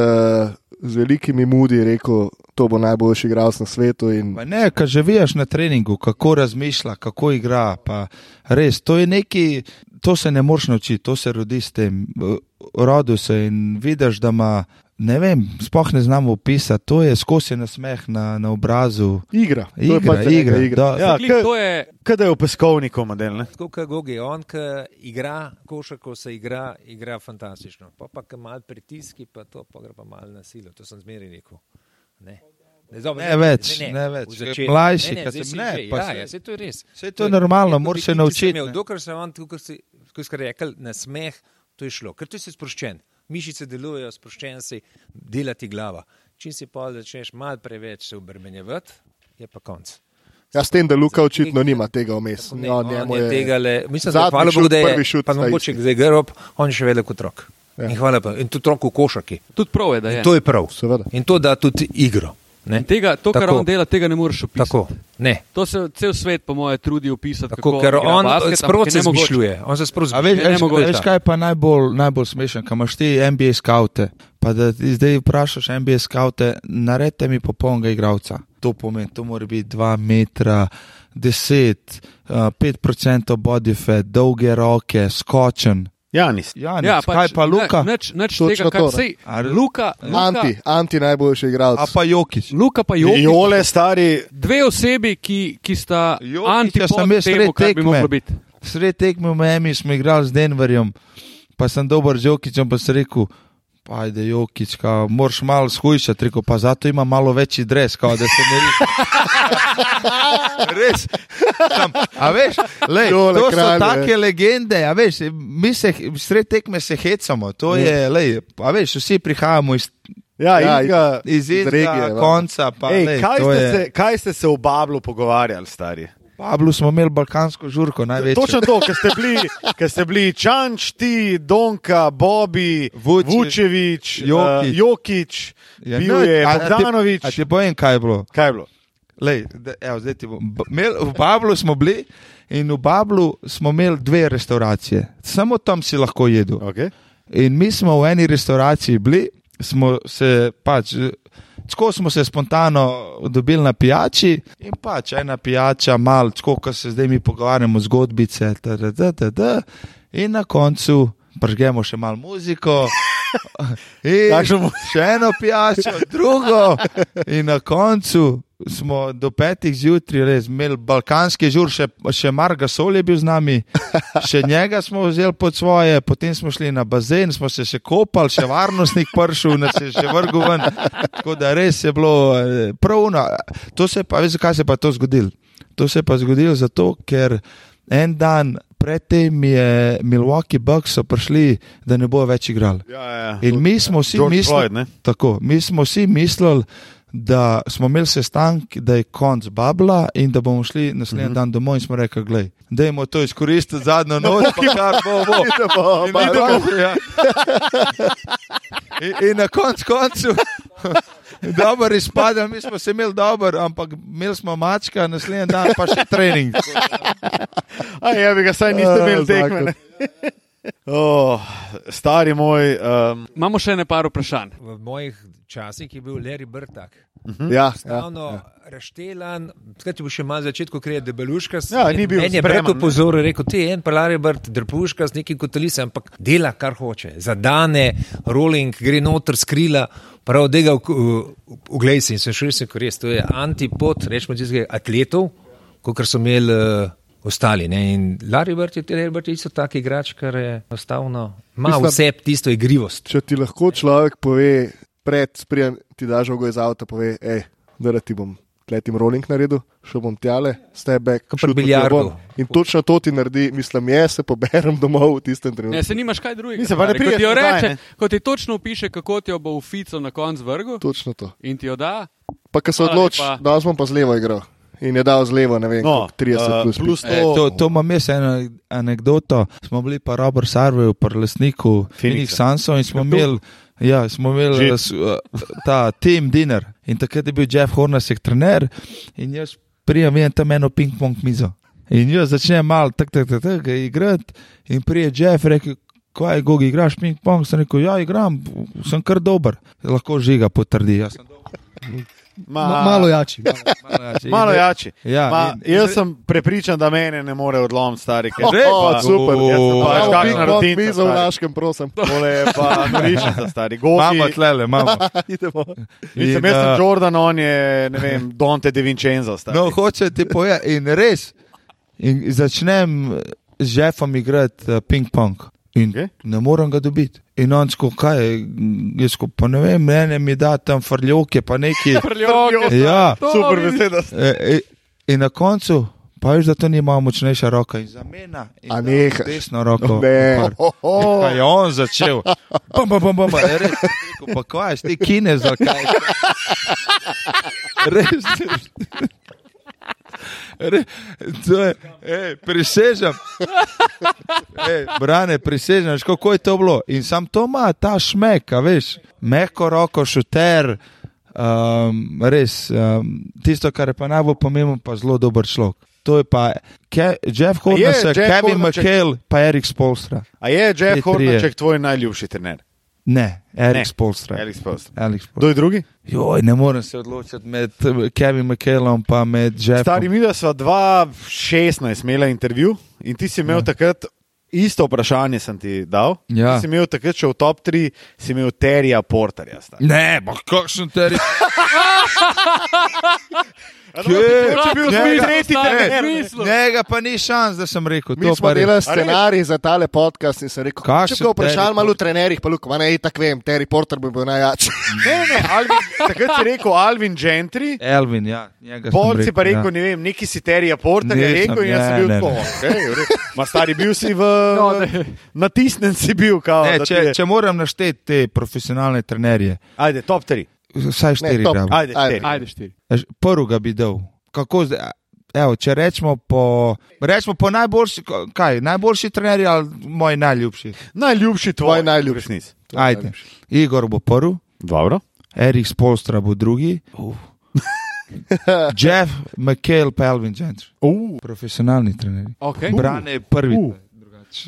z velikimi mudi rekel, to bo najboljši igralec na svetu. In... Pa ne, ko že vidiš na treningu, kako razmišlja, kako igra. Pa res, to je neki, to se ne moreš naučiti, to se rodi s tem. Rodil se in vidiš, da ima, ne vem, spoh ne znamo opisati, to je skozi nasmeh na, na obrazu. Igra, to je Igra, pač igra. igra. Da, Ja, Glih, ke- to je Kaj da je v peskovniku model? Ne? Tako kot Gogi, on, ki igra košarko, se igra, igra fantastično. Pa pa ki malo pritiski, pa to pa gre pa malo na silo. To sem zmeraj rekel. Ne. Ne, dobro, Ne več, ne več. Začetku- Mlajši, ne, ko zdaj si- si ne, že, pa ja, se- ja, to je res. Saj to je normalno, moraš se naučiti, ne. dokler se on, kot si, kot si rekel, na smeh, to je šlo. Ker ti si sproščen. Mišice delujejo, sproščen si, delati glava. Če si pa začneš malo preveč se obremenjevati, je pa konc. Ja, s tem, da Luka očitno nima tega vmes. Ne, No, on je tega le, mislim, da hvala Bogu, da je šut pa mogoče zdaj grob, on je še velik otrok. Ja. In hvala pa. In tudi otrok v košarki. tudi prav, je, da je. In to je prav. Seveda. In to da tudi igro. Ne? Tega, to, kar Tako. on dela, tega ne moreš opisati. Tako. Ne. To se cel svet, po mojem, trudi opisati. Tako, kako ker on basket, sproti se nemogoče. zmišljuje. On se sproti veš, zmišljuje. veš, nemogoče. veš kaj je pa najbolj, najbolj smešen, ko imaš ti NBA skaute, pa da ti zdaj vprašaš NBA skaute, naredite mi popolnega igralca. To pomeni, to mora biti 2 metra, 10, uh, 5% body fat, dolge roke, skočen. Janis. Ja, Ja, kaj pa Luka? Neč, neč tega, kar sej. Luka, Luka, Anti, anti najboljši igralec. A pa Jokič. Luka pa Jokić. Jole, stari. Dve osebi, ki, ki sta jaz temu, sred kar bi tekme. moglo biti. sred tekme v Miami smo igrali z Denverjem, pa sem dober z Jokičem, pa sem rekel. Pa ajde, Jokič, kao, moraš malo shujšati, rekel, pa zato ima malo večji dres, kao, da se ne vidi. Res. Tam, a veš, lej, Tole to so kralj, take legende, a veš, mi se sred tekme se hecamo, to je, lej, a veš, vsi prihajamo iz, Ja, Ja, Ilka, iz Iz Izraela, regije, konca. Pa, ej, lej, kaj, ste je- se, kaj ste se v Bablu pogovarjali, stari? Pablu smo imeli balkansko žurko, največjo. Točno to, ker ste bili, ker ste bili Čanč, ti, Donka, Bobby, Vučić, Vučevič, Jokić. uh, Jokič, Ja, bil no, je Bogdanovič. A ti povem, kaj je bilo? Kaj je bilo? Lej, da, evo, Imel, v Bablu smo bili in v Bablu smo imeli dve restauracije. Samo tam si lahko jedel. Okay. In mi smo v eni restauraciji bili, smo se pač. Tako smo se spontano dobili na pijači in pač ena pijača, malo, tako kot se zdaj mi pogovarjamo, zgodbice. Tada, tada, tada, in na koncu pržgemo še malo muziko. In mu- še eno pijačo, drugo. In na koncu smo do petih zjutraj res imeli balkanski žur, še, še Marga Sol je bil z nami, še njega smo vzeli pod svoje, potem smo šli na bazen, smo se še kopali, še varnostnik pršil, nas je še vrgel ven. Tako da res je bilo eh, pravno. To se pa, veš, zakaj se je pa to zgodilo? To se je pa zgodilo zato, ker en dan predtem je Milwaukee Bucks prišli, da ne bo več igrali. Ja, ja. In mi smo vsi George mislili, Floyd, tako, mi smo vsi mislili, da smo imeli sestanek, da je konc babla in da bomo šli naslednji mm -hmm. dan domov in smo rekli, gledaj, dajmo to izkoristiti zadnjo noč, pa kar bo, bo. Idemo, In, pa idemo, ja. in, in na koncu koncu. Dobro izpada, mi smo se imeli dobro, ampak imeli smo mačka, naslednji dan pa še trening. A je bi ga saj niste imeli tekme. Oh, stari moj, um, Imamo še ne par vprašanj. V mojih časih je bil Larry Bird tak. Ja, ja, Stavno ja. reštelan, skratka, bo še malo začetku, ker je debeluškas. Ja, ni bil En je brat ne. upozoril, rekel, ti je en pa Larry Bird, drpuškas, neki kotalise, ampak dela, kar hoče. Zadane, rolling, gre noter, skrila. Prav, da ga uglej si in sem šel, sem res, to je antipod, rečemo, atletov, kot so imeli uh, ostali. Ne? In Larry Bird je, Larry Bird je isto tak igrač, kar je enostavno, ima vse tisto igrivost. Če ti lahko človek pove, pred sprijem ti da žogo iz avta, pove, hej, da ti bom tletim rolling naredil, šel bom tjale, stebek, Kot pri biljardu. In točno to ti naredi, mislim, jaz se poberem domov v tistem Ne, trenutku. se nimaš kaj drugega. Mislim, ne stari. Ko prideš ti reče, ne. ko ti točno opiše, kako ti jo bo v fico na koncu vrgel Točno to. in ti jo da. Pa ko se odloči, da bom pa z levo igral. In je dal z levo, ne vem, No, no, 30 eh, plus, plus plus. E, to, to imam jaz eno anegdoto. Smo bili pa Robert Sarveju, pa lastniku Phoenix Sanso in smo imeli. Ja, smo imeli uh, ta team dinner in takrat je bil Jeff Hornacek trener in jaz prijem vidim tam eno ping-pong mizo. In jaz začnem malo tak, tak, tak, tak, igrati in prije Jeff reče, kaj je Gogi, igraš ping-pong? Sem rekel, ja, igram, sem kar dober. Lahko žiga potrdi. Jaz sem dober. Ma, Ma, malo jači. Malo. Malo jači. Malo jači. Ja, Ma, in- jaz sem prepričan, da mene ne more odlomiti, stari. ker- Res? O, Pa- super, Jaz sem pa veš, Imamo kakšna ping-pong rutinca, mizo v stari. Laškem, prosim. Tole je pa norišnica, stari. Gogi, Imamo tlele, imamo. Idemo. Mislim, jaz sem eh, Jordan, on je, ne vem, Dante De Vincenzo. Stari. No, hoče ti povedati, in res. In začnem z Jeffom igrati uh, ping-pong. In okay. ne morem ga dobiti. In on sko, kaj, je, jaz sko, pa ne vem, mene mi da tam frljoke, pa neki. Prljoke. ja, Super beseda. e, e, in na koncu, pa veš, da to ni malo močnejša roka in zamena. In A nehaš? Desno roko. Ne. Kaj je on začel? Bam, bam, bam, bam, bam. Je Res, rekel, pa kaj, si ti kine za kaj? Res. Re, je, ej, prisežem. Ej, brane, prisežem, veš, kako je to bilo. In sam to ima ta šmek, a veš, mehko roko, šuter, um, res, um, tisto, kar je pa najbolj pomembno, pa zelo dober človek. To je pa Ke, Jeff Hornacek, Kevin Hornacek- McHale, pa Erik Spolstra. A je Jeff trije. Hornaček tvoj najljubši trener? Ne, Erik. Spolstra. Erik Spolstra. Kdo je drugi? Joj, ne morem se odločiti med Kevin McHaleom pa med Jeffom. Stari, mi smo 2016 imeli intervju in ti si imel ja. takrat isto vprašanje, sem ti dal. Ja. Ti si imel takrat še v top 3, si imel Terija Porterja. stari. Ne, pa kakšen teri. Če bi bil Njega- spet tretji smislu. Njega pa ni šans, da sem rekel. Mi smo delali scenarij za tale podcast in sem rekel, če ga vprašali Terry malo o trenerjih, pa Luka, ne, tako vem, Terry Porter bi bil najjačji. Ne, ne, ne, Alvin, takrat si rekel Alvin Gentry. Elvin, ja. Pol si pa rekel, ja. ne vem, neki si Terija Porter je rekel in jaz sem ne, bil ne, tako. ne. Okay. Ma stari bil si v. No, ne. Natisnen si bil, kao. Ne, da če, je- če moram našteti te profesionalne trenerje, Ajde, top 3. vsaj štiri gramo. Ajde, Ajde. štiri. Ajde, štiri. Prvega bi dal. Kako zdaj? Evo, če rečemo po, rečemo po najboljši, kaj, najboljši trenerji ali moj najljubši? Najljubši tvoj, Tvoj najljubši. resnic. Ajde. Igor bo prvi, Dobro. Erik Spolstra bo drugi, Jeff McHale, pa Elvin Gentry. Uh. Profesionalni trenerji. Okay. Brane je prvi. Uh.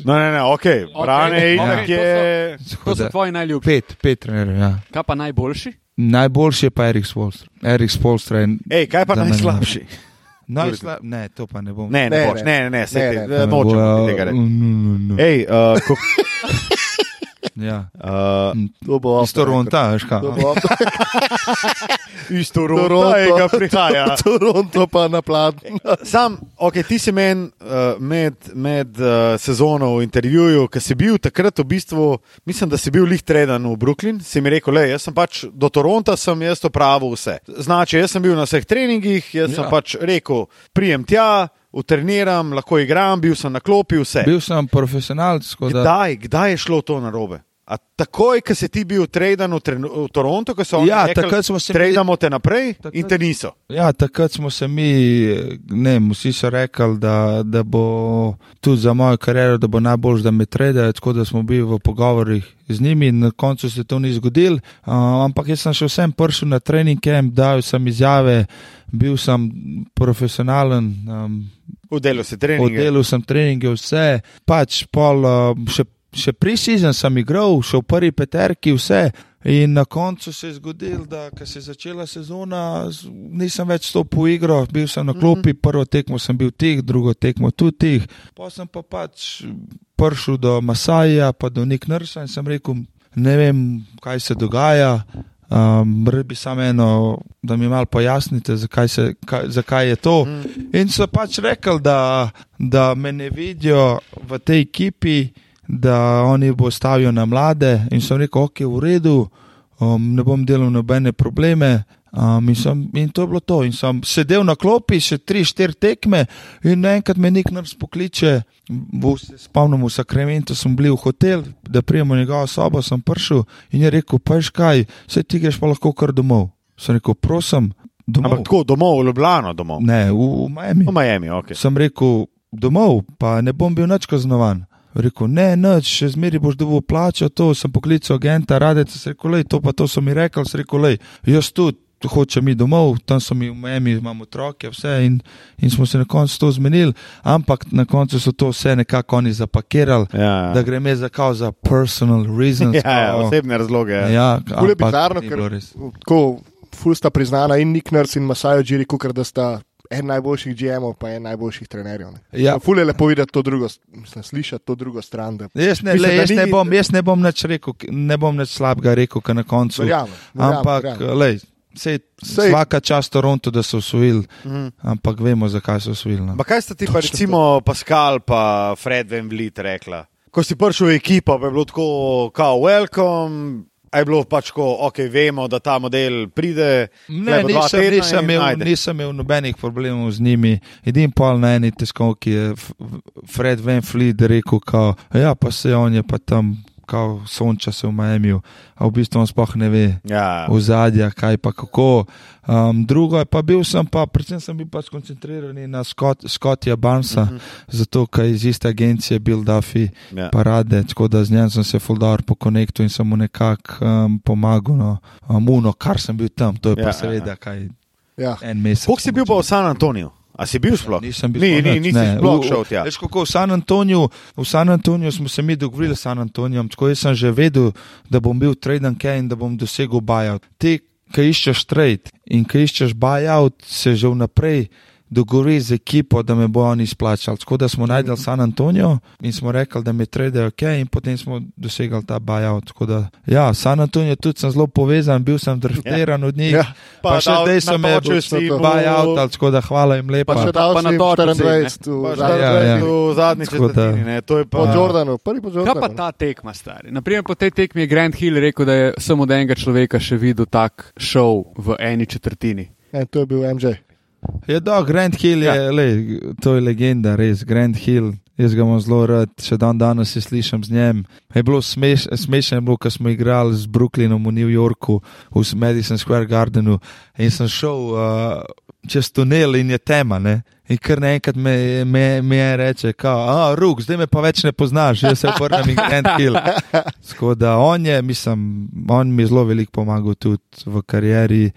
No, ne, ne, ok. Brane Ok, itak ok, je. To so tvoji najljubši. Pet, pet trenerjev. Ja. Kaj pa najboljši? Najboljši je pa Erik Spolstra. Erik Spolstra je Ej, kaj pa najslabši? Najslab... Ne, to pa ne bom. Ne, ne, Ne, boš, ne, ne, ne, ne, se ne, ti ne. nočem tega reči. reči. Ej, uh, ko, Ja. uh, To bo Iz Toronta, veš kaj. Iz Toronto, Toronto. tega prihaja. Toronto pa na plan. Sam, ok, ti si meni uh, med, med uh, sezono v intervjuju, ki si bil takrat v bistvu, mislim, da si bil lih treden v Brooklyn, si mi rekel, le, jaz sem pač do Toronta, sem jaz opravil vse. Znači, jaz sem bil na vseh treningih, jaz ja. sem pač rekel, prijem tja, utreniram, lahko igram, bil sem na klopi, vse. Bil sem profesionalc, da. Kdaj, kdaj je šlo to narobe? A takoj, ko si ti bil treden v, v Toronto, ko so oni Ja, rekli, smo se tredamo te naprej Takrat- in te niso. Ja, takrat smo se mi, ne, vsi so rekli, da, da bo tudi za mojo kariero, da bo najbolj, da me tredajo, tako da smo bili v pogovorih z njimi in na koncu se to ni zgodilo. Uh, ampak jaz sem še vsem prišel na trening camp, dal sem izjave, bil sem profesionalen, um, V delu si trening. oddelal sem treninge, vse, pač pol, uh, še, še pre-season sem igral, še v prvi peterki, vse. In na koncu se je zgodilo, da ko se je začela sezona, nisem več stopil v igro, bil sem na klopi, prvo tekmo sem bil tih, drugo tekmo tudi tih. Pa sem pa pač prišel do Masaja, pa do Nik Nrsa in sem rekel, ne vem, kaj se dogaja. Um, Rad bi samo eno, da mi malo pojasnite, zakaj, se, kaj, zakaj je to. In so pač rekli, da, da me ne vidijo v tej ekipi, da oni bo stavijo na mlade. In sem rekel, ok, v redu, um, ne bom delal nobene probleme. Um, in, sem, in to je bilo to. In sem sedel na klopi, še tri, štiri tekme, in naenkrat me nek nas pokliče. V, spomnim, v Sakramentu sem bil v hotel, da prijemo njegovo sobo, sem prišel in je rekel, pa veš kaj, vse ti greš pa lahko kar domov. Sem rekel, prosim, domov. Ampak tako, domov, v Ljubljano, domov. Ne, v, v Miami. V Miami, ok. Sem rekel, domov, pa ne bom bil nič kaznovan. Rekel, ne, nič, še zmeri boš dobil plačo, to sem poklical agenta, radec, rekel, lej, to pa to so mi rekli, rekel, lej, jaz tudi hočem mi domov, tam so mi v Miami, imam otroke, vse in, in smo se na koncu to zmenili, ampak na koncu so to vse nekako oni zapakirali, Ja, da gre me za kao za personal reasons. ja, ja, kao, osebne razloge. Ja. ja, Ful je bizarno, ker tako ful sta priznana in Nick Nurse in Masajo Džiri, kukar da sta en najboljših GM-ov, pa en najboljših trenerjev. ne. Ja. Ful je lepo videti to drugo, mislim, slišati to drugo stran. Da... Jaz ne, Mislim, le, jaz, ni- ne bom, jaz ne bom nič rekel, ne bom nič slabega rekel, kar na koncu. Verjamem, verjamem, Ampak, verjamem. lej, sej, Sej- vsaka čast Toronto, da so osvojili, Mhm. ampak vemo, zakaj so osvojili. No. Pa kaj sta ti pa recimo Pascal pa Fred Van Vliet rekla? Ko si prišel v ekipo, pa je bilo tako, kao welcome. A je bilo pač tako, ok, vemo, da ta model pride. Ne, nisem, nisem, imel, ajde. nisem imel nobenih problemov z njimi. Edini pol na eni tiskovki je Fred Van Fleet rekel, kao, ja, pa se on je pa tam, kao sonča se v Miami, a v bistvu on sploh ne ve. Ja, v zadnja, kaj pa kako. Um, drugo je pa bil sem pa, predvsem sem bil pa skoncentriran na Scott, Scottija Barnsa, uh -huh. zato ker iz iste agencije Bill Duffy ja. parade, tako da z njim sem se fuldar pokonektil in sem mu nekako um, pomagal. No. Um, uno, kar sem bil tam, to je Ja, pa ja, seveda kaj Ja. en mesec. Koliko si bil pa v San Antoniju? A si bil sploh? Nisem bil Ni, sploh ni, nič, nisi ne. sploh šel tja. Veš, kako v San Antoniju, v San Antoniju smo se mi dogovorili s San Antonijem, tako jaz sem že vedel, da bom bil traden kaj in da bom dosegel buyout. Ti, ki iščeš trade in ki iščeš buyout, se že vnaprej dogovoriti z ekipo, da me bo oni izplačali. Tako da smo najdel San Antonijo in smo rekli, da me trade ok, in potem smo dosegli ta buyout. Da, ja, San Antonijo tudi sem zelo povezan, bil sem draftiran od njih. Ja. Pa, pa še zdaj so me v- buyout, tako da hvala jim lepa. Pa še dal pa na tortu 24 Pa v že zadnjem ja, ja. letu. v zadnji Tako da- četrtini. ne, To je Po Jordanu, prvi po Kaj Jordanu. pa ta tekma, stari? Naprimer, po tej tekmi je Grant Hill rekel, da je samo od enega človeka še videl tak šov v eni četrtini. En, to je bil MJ. Je da, Grand Hill je, ja. lej, to je legenda, res, Grand Hill. Jaz ga imam zelo rad, še dan danes se slišim z njim. Je bilo smeš, smešno, je bilo, ko smo igrali z Brooklynom v New Yorku, v Madison Square Gardenu in sem šel uh, čez tunel in je tema. Ne? In kar naenkrat me, me, me je reče, kao, a, ruk, zdaj me pa več ne poznaš, jaz se obrnem in Grand Hill. Tako da on je, mislim, on mi je zelo veliko pomagal tudi v karieri.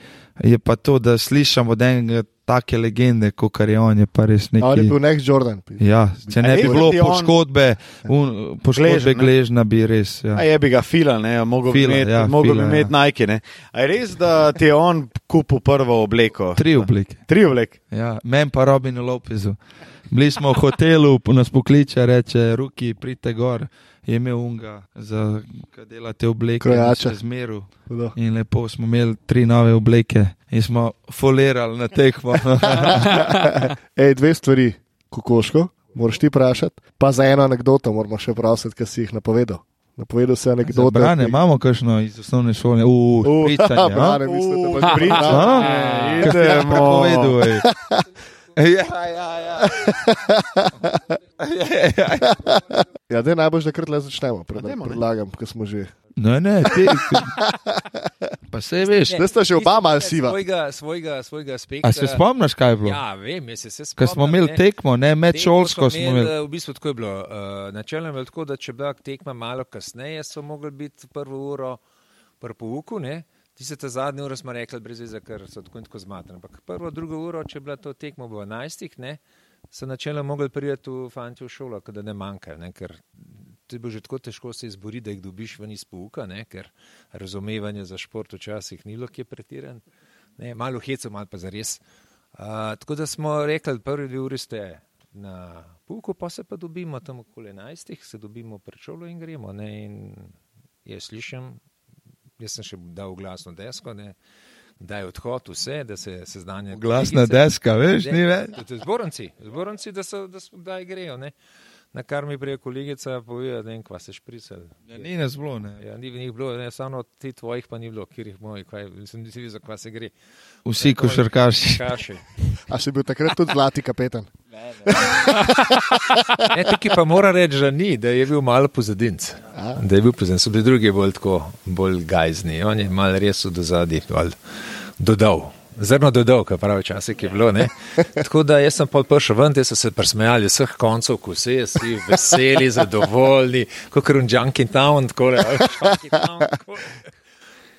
Je pa to, da slišim od enega take legende, kot je on, je pa res A On je nekaj. bil next Jordan. Ja, če ne bi bilo poškodbe, un, poškodbe Gležen, ne? gležna, bi res. Ja. Je bi ga fila, ne, mogel bi imeti, ja, mogel fila, bi imeti ja. Nike. Ne. A je res, da ti je on kupil prvo obleko? Tri oblike. Tri obleke. Ja, men pa Robinu Lopezu. Bili smo v hotelu, nas pokliče, reče, ruki, pridite gor. Je imel unga, za kaj delate obleke, Krojače. zmeru. Hudo. In lepo smo imeli tri nove obleke in smo folirali na tekmo. Ej, dve stvari, kokoško, moraš ti vprašati. Pa za eno anegdoto moramo še prositi, ker si jih napovedal. Napovedal si anegdoto. Brane, imamo kakšno iz osnovne šole? Brane, da. A? Ne, Kaj si jaz idemo. prepovedal, ej? Ja, ja, ja. Ja, da najbolj, da kar tle začnemo. Pred, dajmo, ne. predlagam, ker smo že. Ne, ne, ti. Pa se veš, Zdaj sta že oba malo siva. Svojega, svojega, svojega aspekta. a se spomniš, kaj je bilo? Ja, vem, jaz se se spomnim. Ko smo imeli ne. tekmo, ne, med šolsko smo imeli. V bistvu tako je bilo. Uh, Načelno je bilo tako, da če je bila tekma malo kasneje, so mogli biti prvo uro pri pouku. Ne? Tiste ta zadnje ure smo rekli, brez veze, ker so tako in tako zmatrani. Ampak prvo, drugo uro, če je bila to tekmo v 12, ne, so načelno mogli priti v fanti v šolo, da ne manjkajo. Ne, ker to je bilo že tako težko se izboriti, da jih dobiš ven iz pouka, ne, ker razumevanje za šport včasih ni bilo kje pretiran. Ne, malo heco, malo pa zares. Uh, tako da smo rekli, prvi dve uri ste na pouku, pa se pa dobimo tam okoli 11, se dobimo pred šolo in gremo. Ne, in jaz slišim, jaz sem še dal glasno desko, ne, da je odhod vse, da se seznanja. Glasna deska, veš, ni več. Zboranci, zboranci, da so, da so, kdaj grejo. Ne. Na kar mi prije kolegica pove, da ne kva se špricali. Ja, ni nas bilo, ne. Ja, ni, jih bilo, ne, samo ti tvojih pa ni bilo, kjer jih mojih, kaj, nisem niti videl, za kva se gre. Vsi košarkaši. Kaši. A si bil takrat tudi zlati kapetan? Ne, tukaj pa mora reči, da ni, da je bil malo pozadinc. Da je bil pozadinc, so bili drugi bolj tako, bolj gajzni. On je malo res v dozadji dodal. Zrno dodal, kar pravi včasih je bilo. Ne? Tako da jaz sem pol prišel ven, te so se presmejali vseh koncev, ko vse si veseli, zadovoljni, kot Junkin Town, tako le.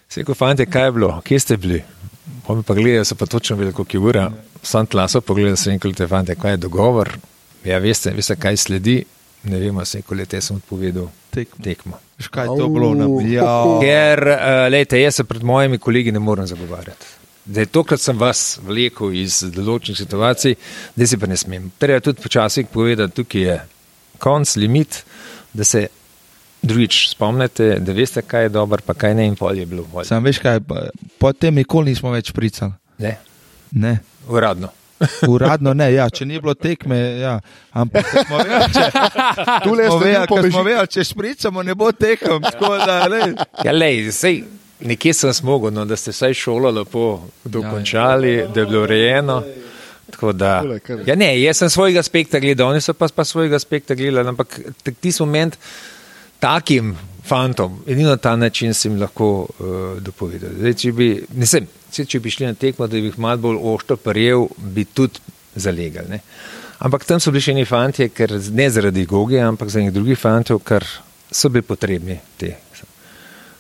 Vse, ko fante, kaj je bilo, kje ste bili? Pa mi pa gledajo, so pa točno vedeli, koliko je ura. Sam tlaso pogledal sem in te fante, kaj je dogovor. Ja, veste, veste, kaj sledi. Ne vemo, se koliko sem odpovedal Tekmo. kaj je to bilo? Au. Ja, Ker, uh, lejte, jaz se pred mojimi kolegi ne morem zagovarjati. Da je tokrat sem vas vlekel iz določenih situacij, da si pa ne smem. Treba tudi počasih povedati, tukaj je konc, limit, da se drugič spomnite, da veste, kaj je dobro, pa kaj ne in pol je bilo. Sam veš kaj, pa- potem nikoli nismo več pricali. Ne, Ne. uradno. Uradno ne, ja, če ni bilo tekme, ja. ampak smo vedeli, če, smo ste vedeli, smo vedeli, če špricamo, ne bo tekem. Da, lej. Ja, lej, sej, nekje sem smogel, no, da ste vsaj šolo lepo dokončali, ja, ja. da je bilo urejeno. Tako Da, ja, ne, jaz sem svojega aspekta gledal, oni so pa, pa svojega aspekta gledali, ampak tisti moment takim fantom, edino na ta način sem jim lahko uh, dopovedal. Zdaj, če, bi, nisem, če, bi šli na tekmo, da bi jih malo bolj oštro prijel, bi tudi zalegali. Ne. Ampak tam so bili še eni fanti, ne zaradi goge, ampak zaradi drugih fantov, ker so bili potrebni te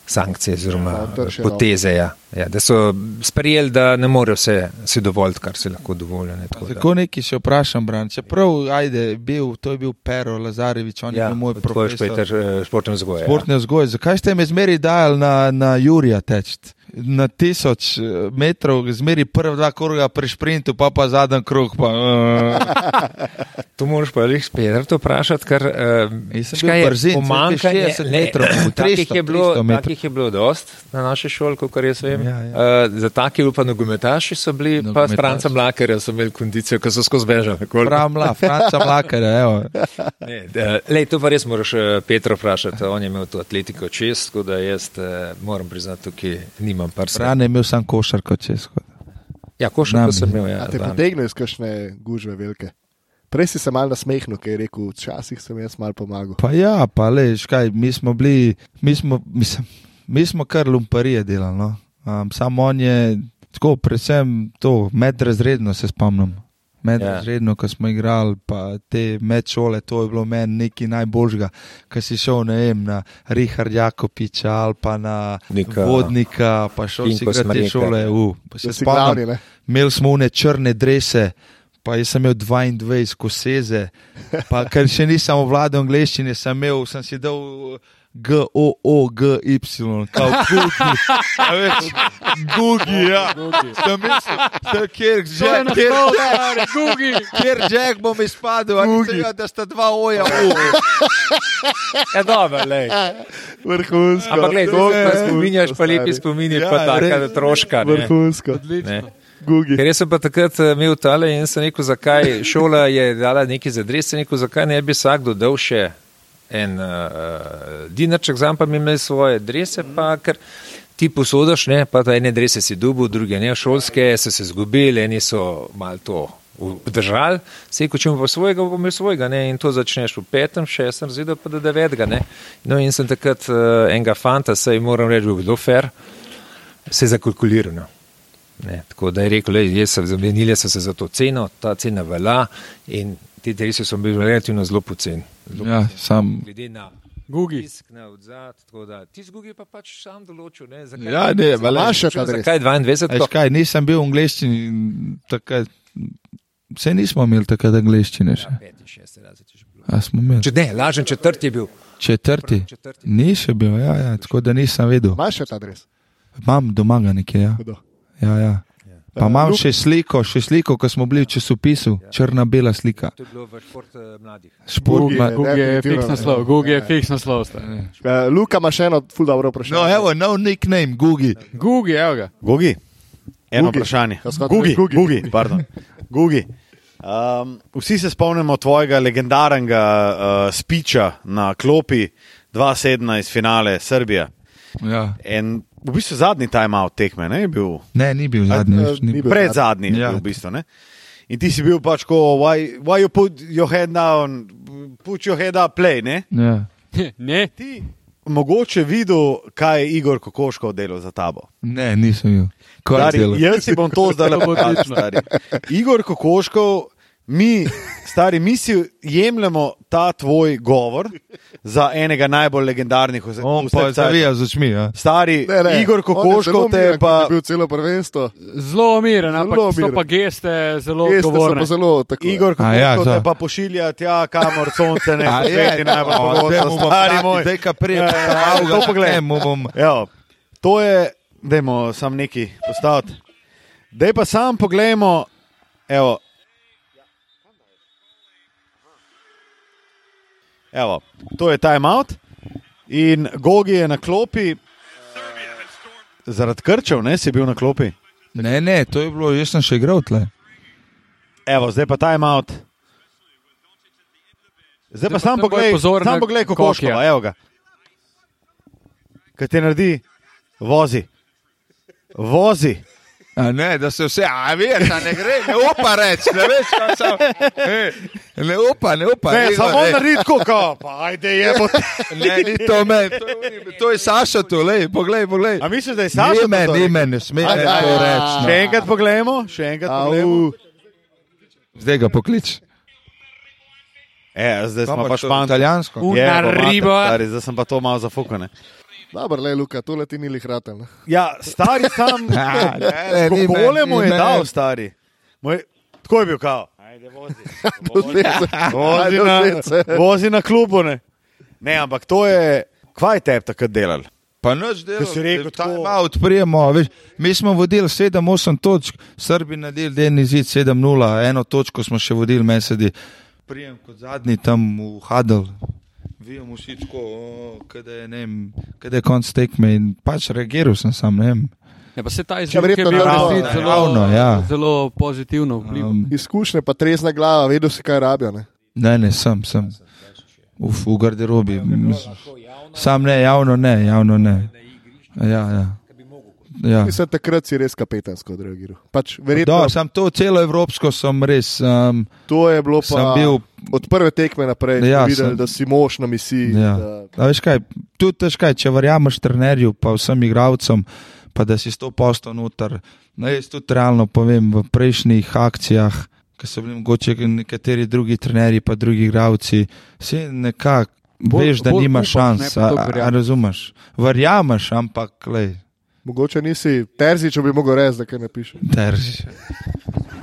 sankcije oziroma Ja, poteze. Ja. Ja, da so sprejeli, da ne morejo vse si dovoliti, kar si lahko dovoljo. Ne, tako neki še vprašam, Bran. Čeprav, ajde, bil, to je bil Pero Lazarevič, on je Ja, bil moj tvoj profesor. špeter, eh, športne vzgoje. Športne vzgoje. Zakaj ste me zmeri dajali na, na Jurija teč? Na tisoč eh, metrov, zmeri prva dva kroga pri sprintu, pa pa zadnji krog. Pa, uh. To moraš pa res spet vprašati, ker uh, bil kaj je brzin, pomanjkanje 60 metrov, v 300, Takih je bilo, 300 metrov. takih je bilo dost na naši šoli, kot jaz vem. Ja, ja. Uh, za take pa nogometaši so bili, pa Nogometaši. s Francem Lakerjem so imeli kondicijo, ko so skozi bežali. Framla, Franca Mlakar, evo. Ne, da, lej, to pa res moraš eh, Petra vprašati. On je imel to atletiko čez, tako da jaz eh, moram priznati, tukaj nimam prsa. Fran je imel sam košarko čez. Ja, košarko Znam. sem imel. Ja, A te potegne iz kakšne gužve velike. Prej si se mal nasmehnil, ker je rekel, včasih sem jaz mal pomagal. Pa ja, pa leš, kaj, mi smo bili, mi smo, mislim, mi smo kar lumparije delali. No? Um, samo on je, tako, predvsem to medrazredno se spomnim. Medrazredno, ja. ko smo igrali, pa te medšole, to je bilo meni nekaj najboljšega, ko si šel ne vem, na Richard Jakopiča ali pa na Nika. Vodnika, pa šel si igrati te šole. Uh, pa se spomnim, ne? imeli smo une črne drese, pa jaz sem imel 22 koseze, pa ker še nisem obvladal angleščine, sem imel, sem si dal uh, G, O, O, G, Y, kao Gugi. A veš, Gugi, ja. Sem mislil, da kjer, Jack, kjer, Jack, Gugi. kjer Jack bom izpadel, a nisem vedel, da sta dva oja. Uh. Ja, dobro, lej. Vrhunsko. Ampak gledaj, me spominjaš, pa lepi stari. spomini, Ja, pa taka res. troška. ne. Vrhunsko. Ne. Gugi. Ker sem pa takrat eh, imel tale in sem rekel, zakaj šola je dala neki zadres, sem rekel, zakaj ne bi vsak dodal še en uh, dinarček, znam pa mi imel svoje drese, pa ker ti posodaš, ne, pa ene drese si dubu, druge ne, šolske so se zgubili, eni so mal to držali, se ko če mu pa svojega, bom imel svojega, ne, in to začneš v petem, šestem, zvedel pa do devetega, ne. No in sem takrat uh, enega fanta, saj moram reči, bil zelo fair, se je zakalkuliral. No. Ne, tako da je rekel, le, jaz sem zamenili so se za to ceno, ta cena velja in ti dresi so bili relativno zelo poceni. Zelo Ja, poceni. sam. Glede na Gugi. tisk, na odzad, tako da ti zgugi pa pač sam določil, ne, zakaj. Ja, ne, še dres? Zakaj 22? Veš kaj, nisem bil v angleščini, takrat, vse nismo imeli takrat angleščine še. Peti, šesti razred je že bilo. A smo imeli? Če ne, lažen četrti je bil. Četrti. Četrti. Ni še bil, ja, ja, tako da nisem vedel. Imaš še ta dres? Imam doma ga nekje, ja. Hudo. ja, ja. Pa Eh, imam še sliko, še sliko, ko smo bili v časopisu, črna-bela slika. To je bilo v šport eh, mladih. Šport, Gugi je definitivno, fiks ne. naslov, Gugi je Ja. fiks naslov. stari. Uh, Luka ima še eno ful dobro vprašanje. No, evo, nov nickname, Gugi. Gugi, evo ga. Gugi, eno vprašanje. Ja, Gugi. Gugi, pardon. Gugi. Um, vsi se spomnimo tvojega legendarnega uh, spiča na klopi 2017 finale Srbije. Ja. En, v bistvu zadnji timeout tekme, ne je bil Ne, ni bil zadnji. A, ni bil. bil. pred zadnji, Ja. ja. v bistvu. Ne? In ti si bil pač ko, why, why you put your head down, put your head up, play. Ne? Ja. Ne, Ti mogoče videl, kaj je Igor Kokoškov delal za tabo. Ne, nisem bil. Stari, delo? jaz si bom to zdaj lepo odlično. Igor Kokoškov, mi, stari, mi si jemljemo ta tvoj govor za enega najbolj legendarnih vseh pa zavija z očmi. Ja. Stari, Ne, ne, Igor Kokoškov te miren, pa. bil celo prvenstvo. zelo miren, ampak Zelo so miren. pa geste zelo pa zelo tako. Igor A Kokoškov ja, te to. pa pošilja tja, kamor sonce ne A je, sveti najbolj o, zdaj pogosto, stari moj. Zdaj, ka prije, Ja, ja, ja, pa to poglej. to je, dajmo sam neki postaviti. Daj pa sam pogledajmo, evo. Evo, to je timeout in Gogi je na klopi. Zaradi krčev, ne si bil na klopi. Ne, ne, to je bilo, jaz sem še igral tle. Evo, zdaj pa timeout. Zdaj pa pa sam poglej, pozor sam na poglej, kako Kokija. koškova, evo ga. Kaj ti naredi? Vozi. Vozi. A ne, da se vse, a veš, ne gre, ne upa reči, ne veš, kaj sam. Ej, Ne upa, ne upa. Ne, Igor, samo ej. naredi tako, kao, pa ajde je bo. Ne, ni to meni, to, je- to je Saša tu, lej, poglej, poglej. A misliš, da je Saša? Ni meni, to ni rekel? meni, ne sme Ajde, to reči. Še no. enkrat pogledamo, še enkrat. Au. Zdaj ga poklič. E, zdaj smo pa španci. Italijansko. U- Je, riba. Zdaj sem pa to malo zafukane. Dobro, le Luka, tole ti ni lihratelj. ne. Ja, stari sam, Ja, ne, ne, ni kako meni, mu je dal, stari. Moj, tako je bil kao. Ajde, vozi. Vozi. Vozi Ajde, na, se. vozi na klubu. Ne. ne, ampak to je, kvaj je tebi takrat delal? Pa noč delo, Ko si rekel tako- Malo odprijemo. Veš, mi smo vodili 7-8 točk, Srbi naredili den izid 7-0, eno točko smo še vodili, mesedi. Prijem kot zadnji tam v Hadel. Vijemo vsi tako, kada je, konc tekme in pač reagiral sem sam, ne vem. Ja, pa se ta Ja, izjava je verjetno bil naravno, resnici ne. zelo, Naravno, ja. zelo pozitivno vpliv. Um, Izkušnje, pa trezna glava, vedel si, kaj rabijo. Ne? ne, ne, sem, sem. Uf, v garderobi. Sam ne, javno ne, javno ne. Ja, ja. Ja. Mislim, takrat si res kapetansko odreagiral. Pač, verjetno, Do, sam to celo evropsko sem res. Um, to je bilo sem pa bil od prve tekme naprej, Ja, videl, sem- da si mož na misiji. Ja. Da, A veš kaj, tudi tež kaj, če verjameš trenerju, pa vsem igravcem, pa da si sto posto noter. No, jaz tudi realno povem, v prejšnjih akcijah, ki so bili mogoče nekateri drugi trenerji, pa drugi igravci, si nekako veš, da bolj nima upaš, šans. ne, A, a, a razumeš? Verjameš, ampak lej, mogoče nisi Terzič, bi mogel reči, da kaj ne piše. drži.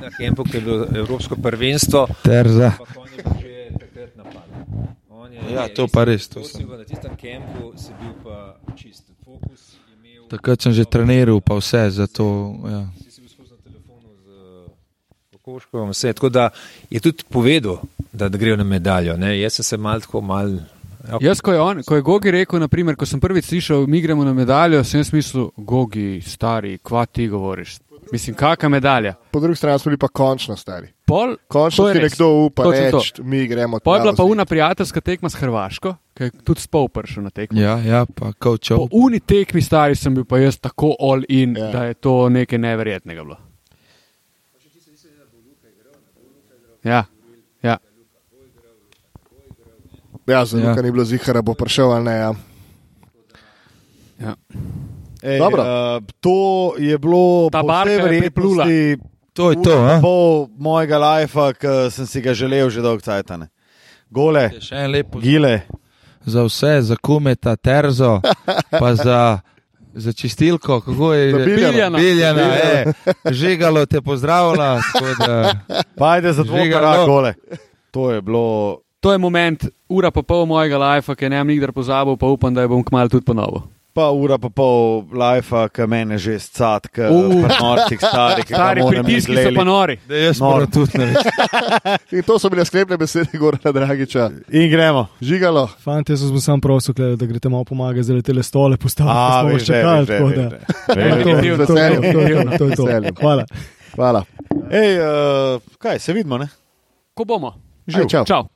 Na Kempu, ki je bilo Evropsko prvenstvo, Terza. je Ja, to pa res, to sem. Na tistem kempu si bil pa čist. Fokus imel. Takrat sem že treniral, pa vse za to. Ja. Si si bil skozi na telefonu z Kokoškom, vse. Tako da je tudi povedal, da, da grejo na medaljo. Ne? Jaz sem se mal tako mal. Ja, Jaz, ko je, on, ko je Gogi rekel, naprimer, ko sem prvič slišal, mi gremo na medaljo, sem jaz mislil, Gogi, stari, kva ti govoriš. Mislim, kakšna medalja. Po drugi strani smo bili pa končno stari. Pol, Končno to je ti nekdo upa Točno to. reči, mi gremo Pol je bila pa una prijateljska tekma s Hrvaško, ki je tudi spol prišel na tekmo. Ja, ja, pa Po kaučov. uni tekmi stari sem bil pa jaz tako all in, Ja. da je to nekaj neverjetnega bilo. Ja. Ja, zelo, Ja. ni bilo zihara, bo prišel ali ne. Ja. ja. Ej, Dobro. Uh, to je bilo po vsej je priplula. verjetnosti To je to, pol mojega lajfa, ki sem si ga želel že dolgo cajtane. Gole, Še en lep pozdrav. gile. za vse, za kumeta, terzo, pa za, za čistilko, kako je Za Biljana. Biljana. Biljana, e, žigalo te pozdravlja. tako Da, Pa ajde za korak, gole. To je bilo. To je moment, ura pa pol mojega lajfa, ki ne bom nikdar pozabil, pa upam, da jo bom kmalo tudi ponovil. Pa ura pa pol lajfa, ki mene že scat, ki Uh. norcih stari, ki Stari pritiski so pa nori. da jaz moram tudi. In to so bile sklepne besede Gorana Dragiča. In gremo. Žigalo. Fantje, bom sam prosil, kle, da greste malo pomagati, zdaj te stole postaviti. A, smo veš, čakali, tako da-. To je to. Hvala. Hvala. Ej, uh, kaj, se vidimo, ne? Ko bomo? Aj, čau. Čau.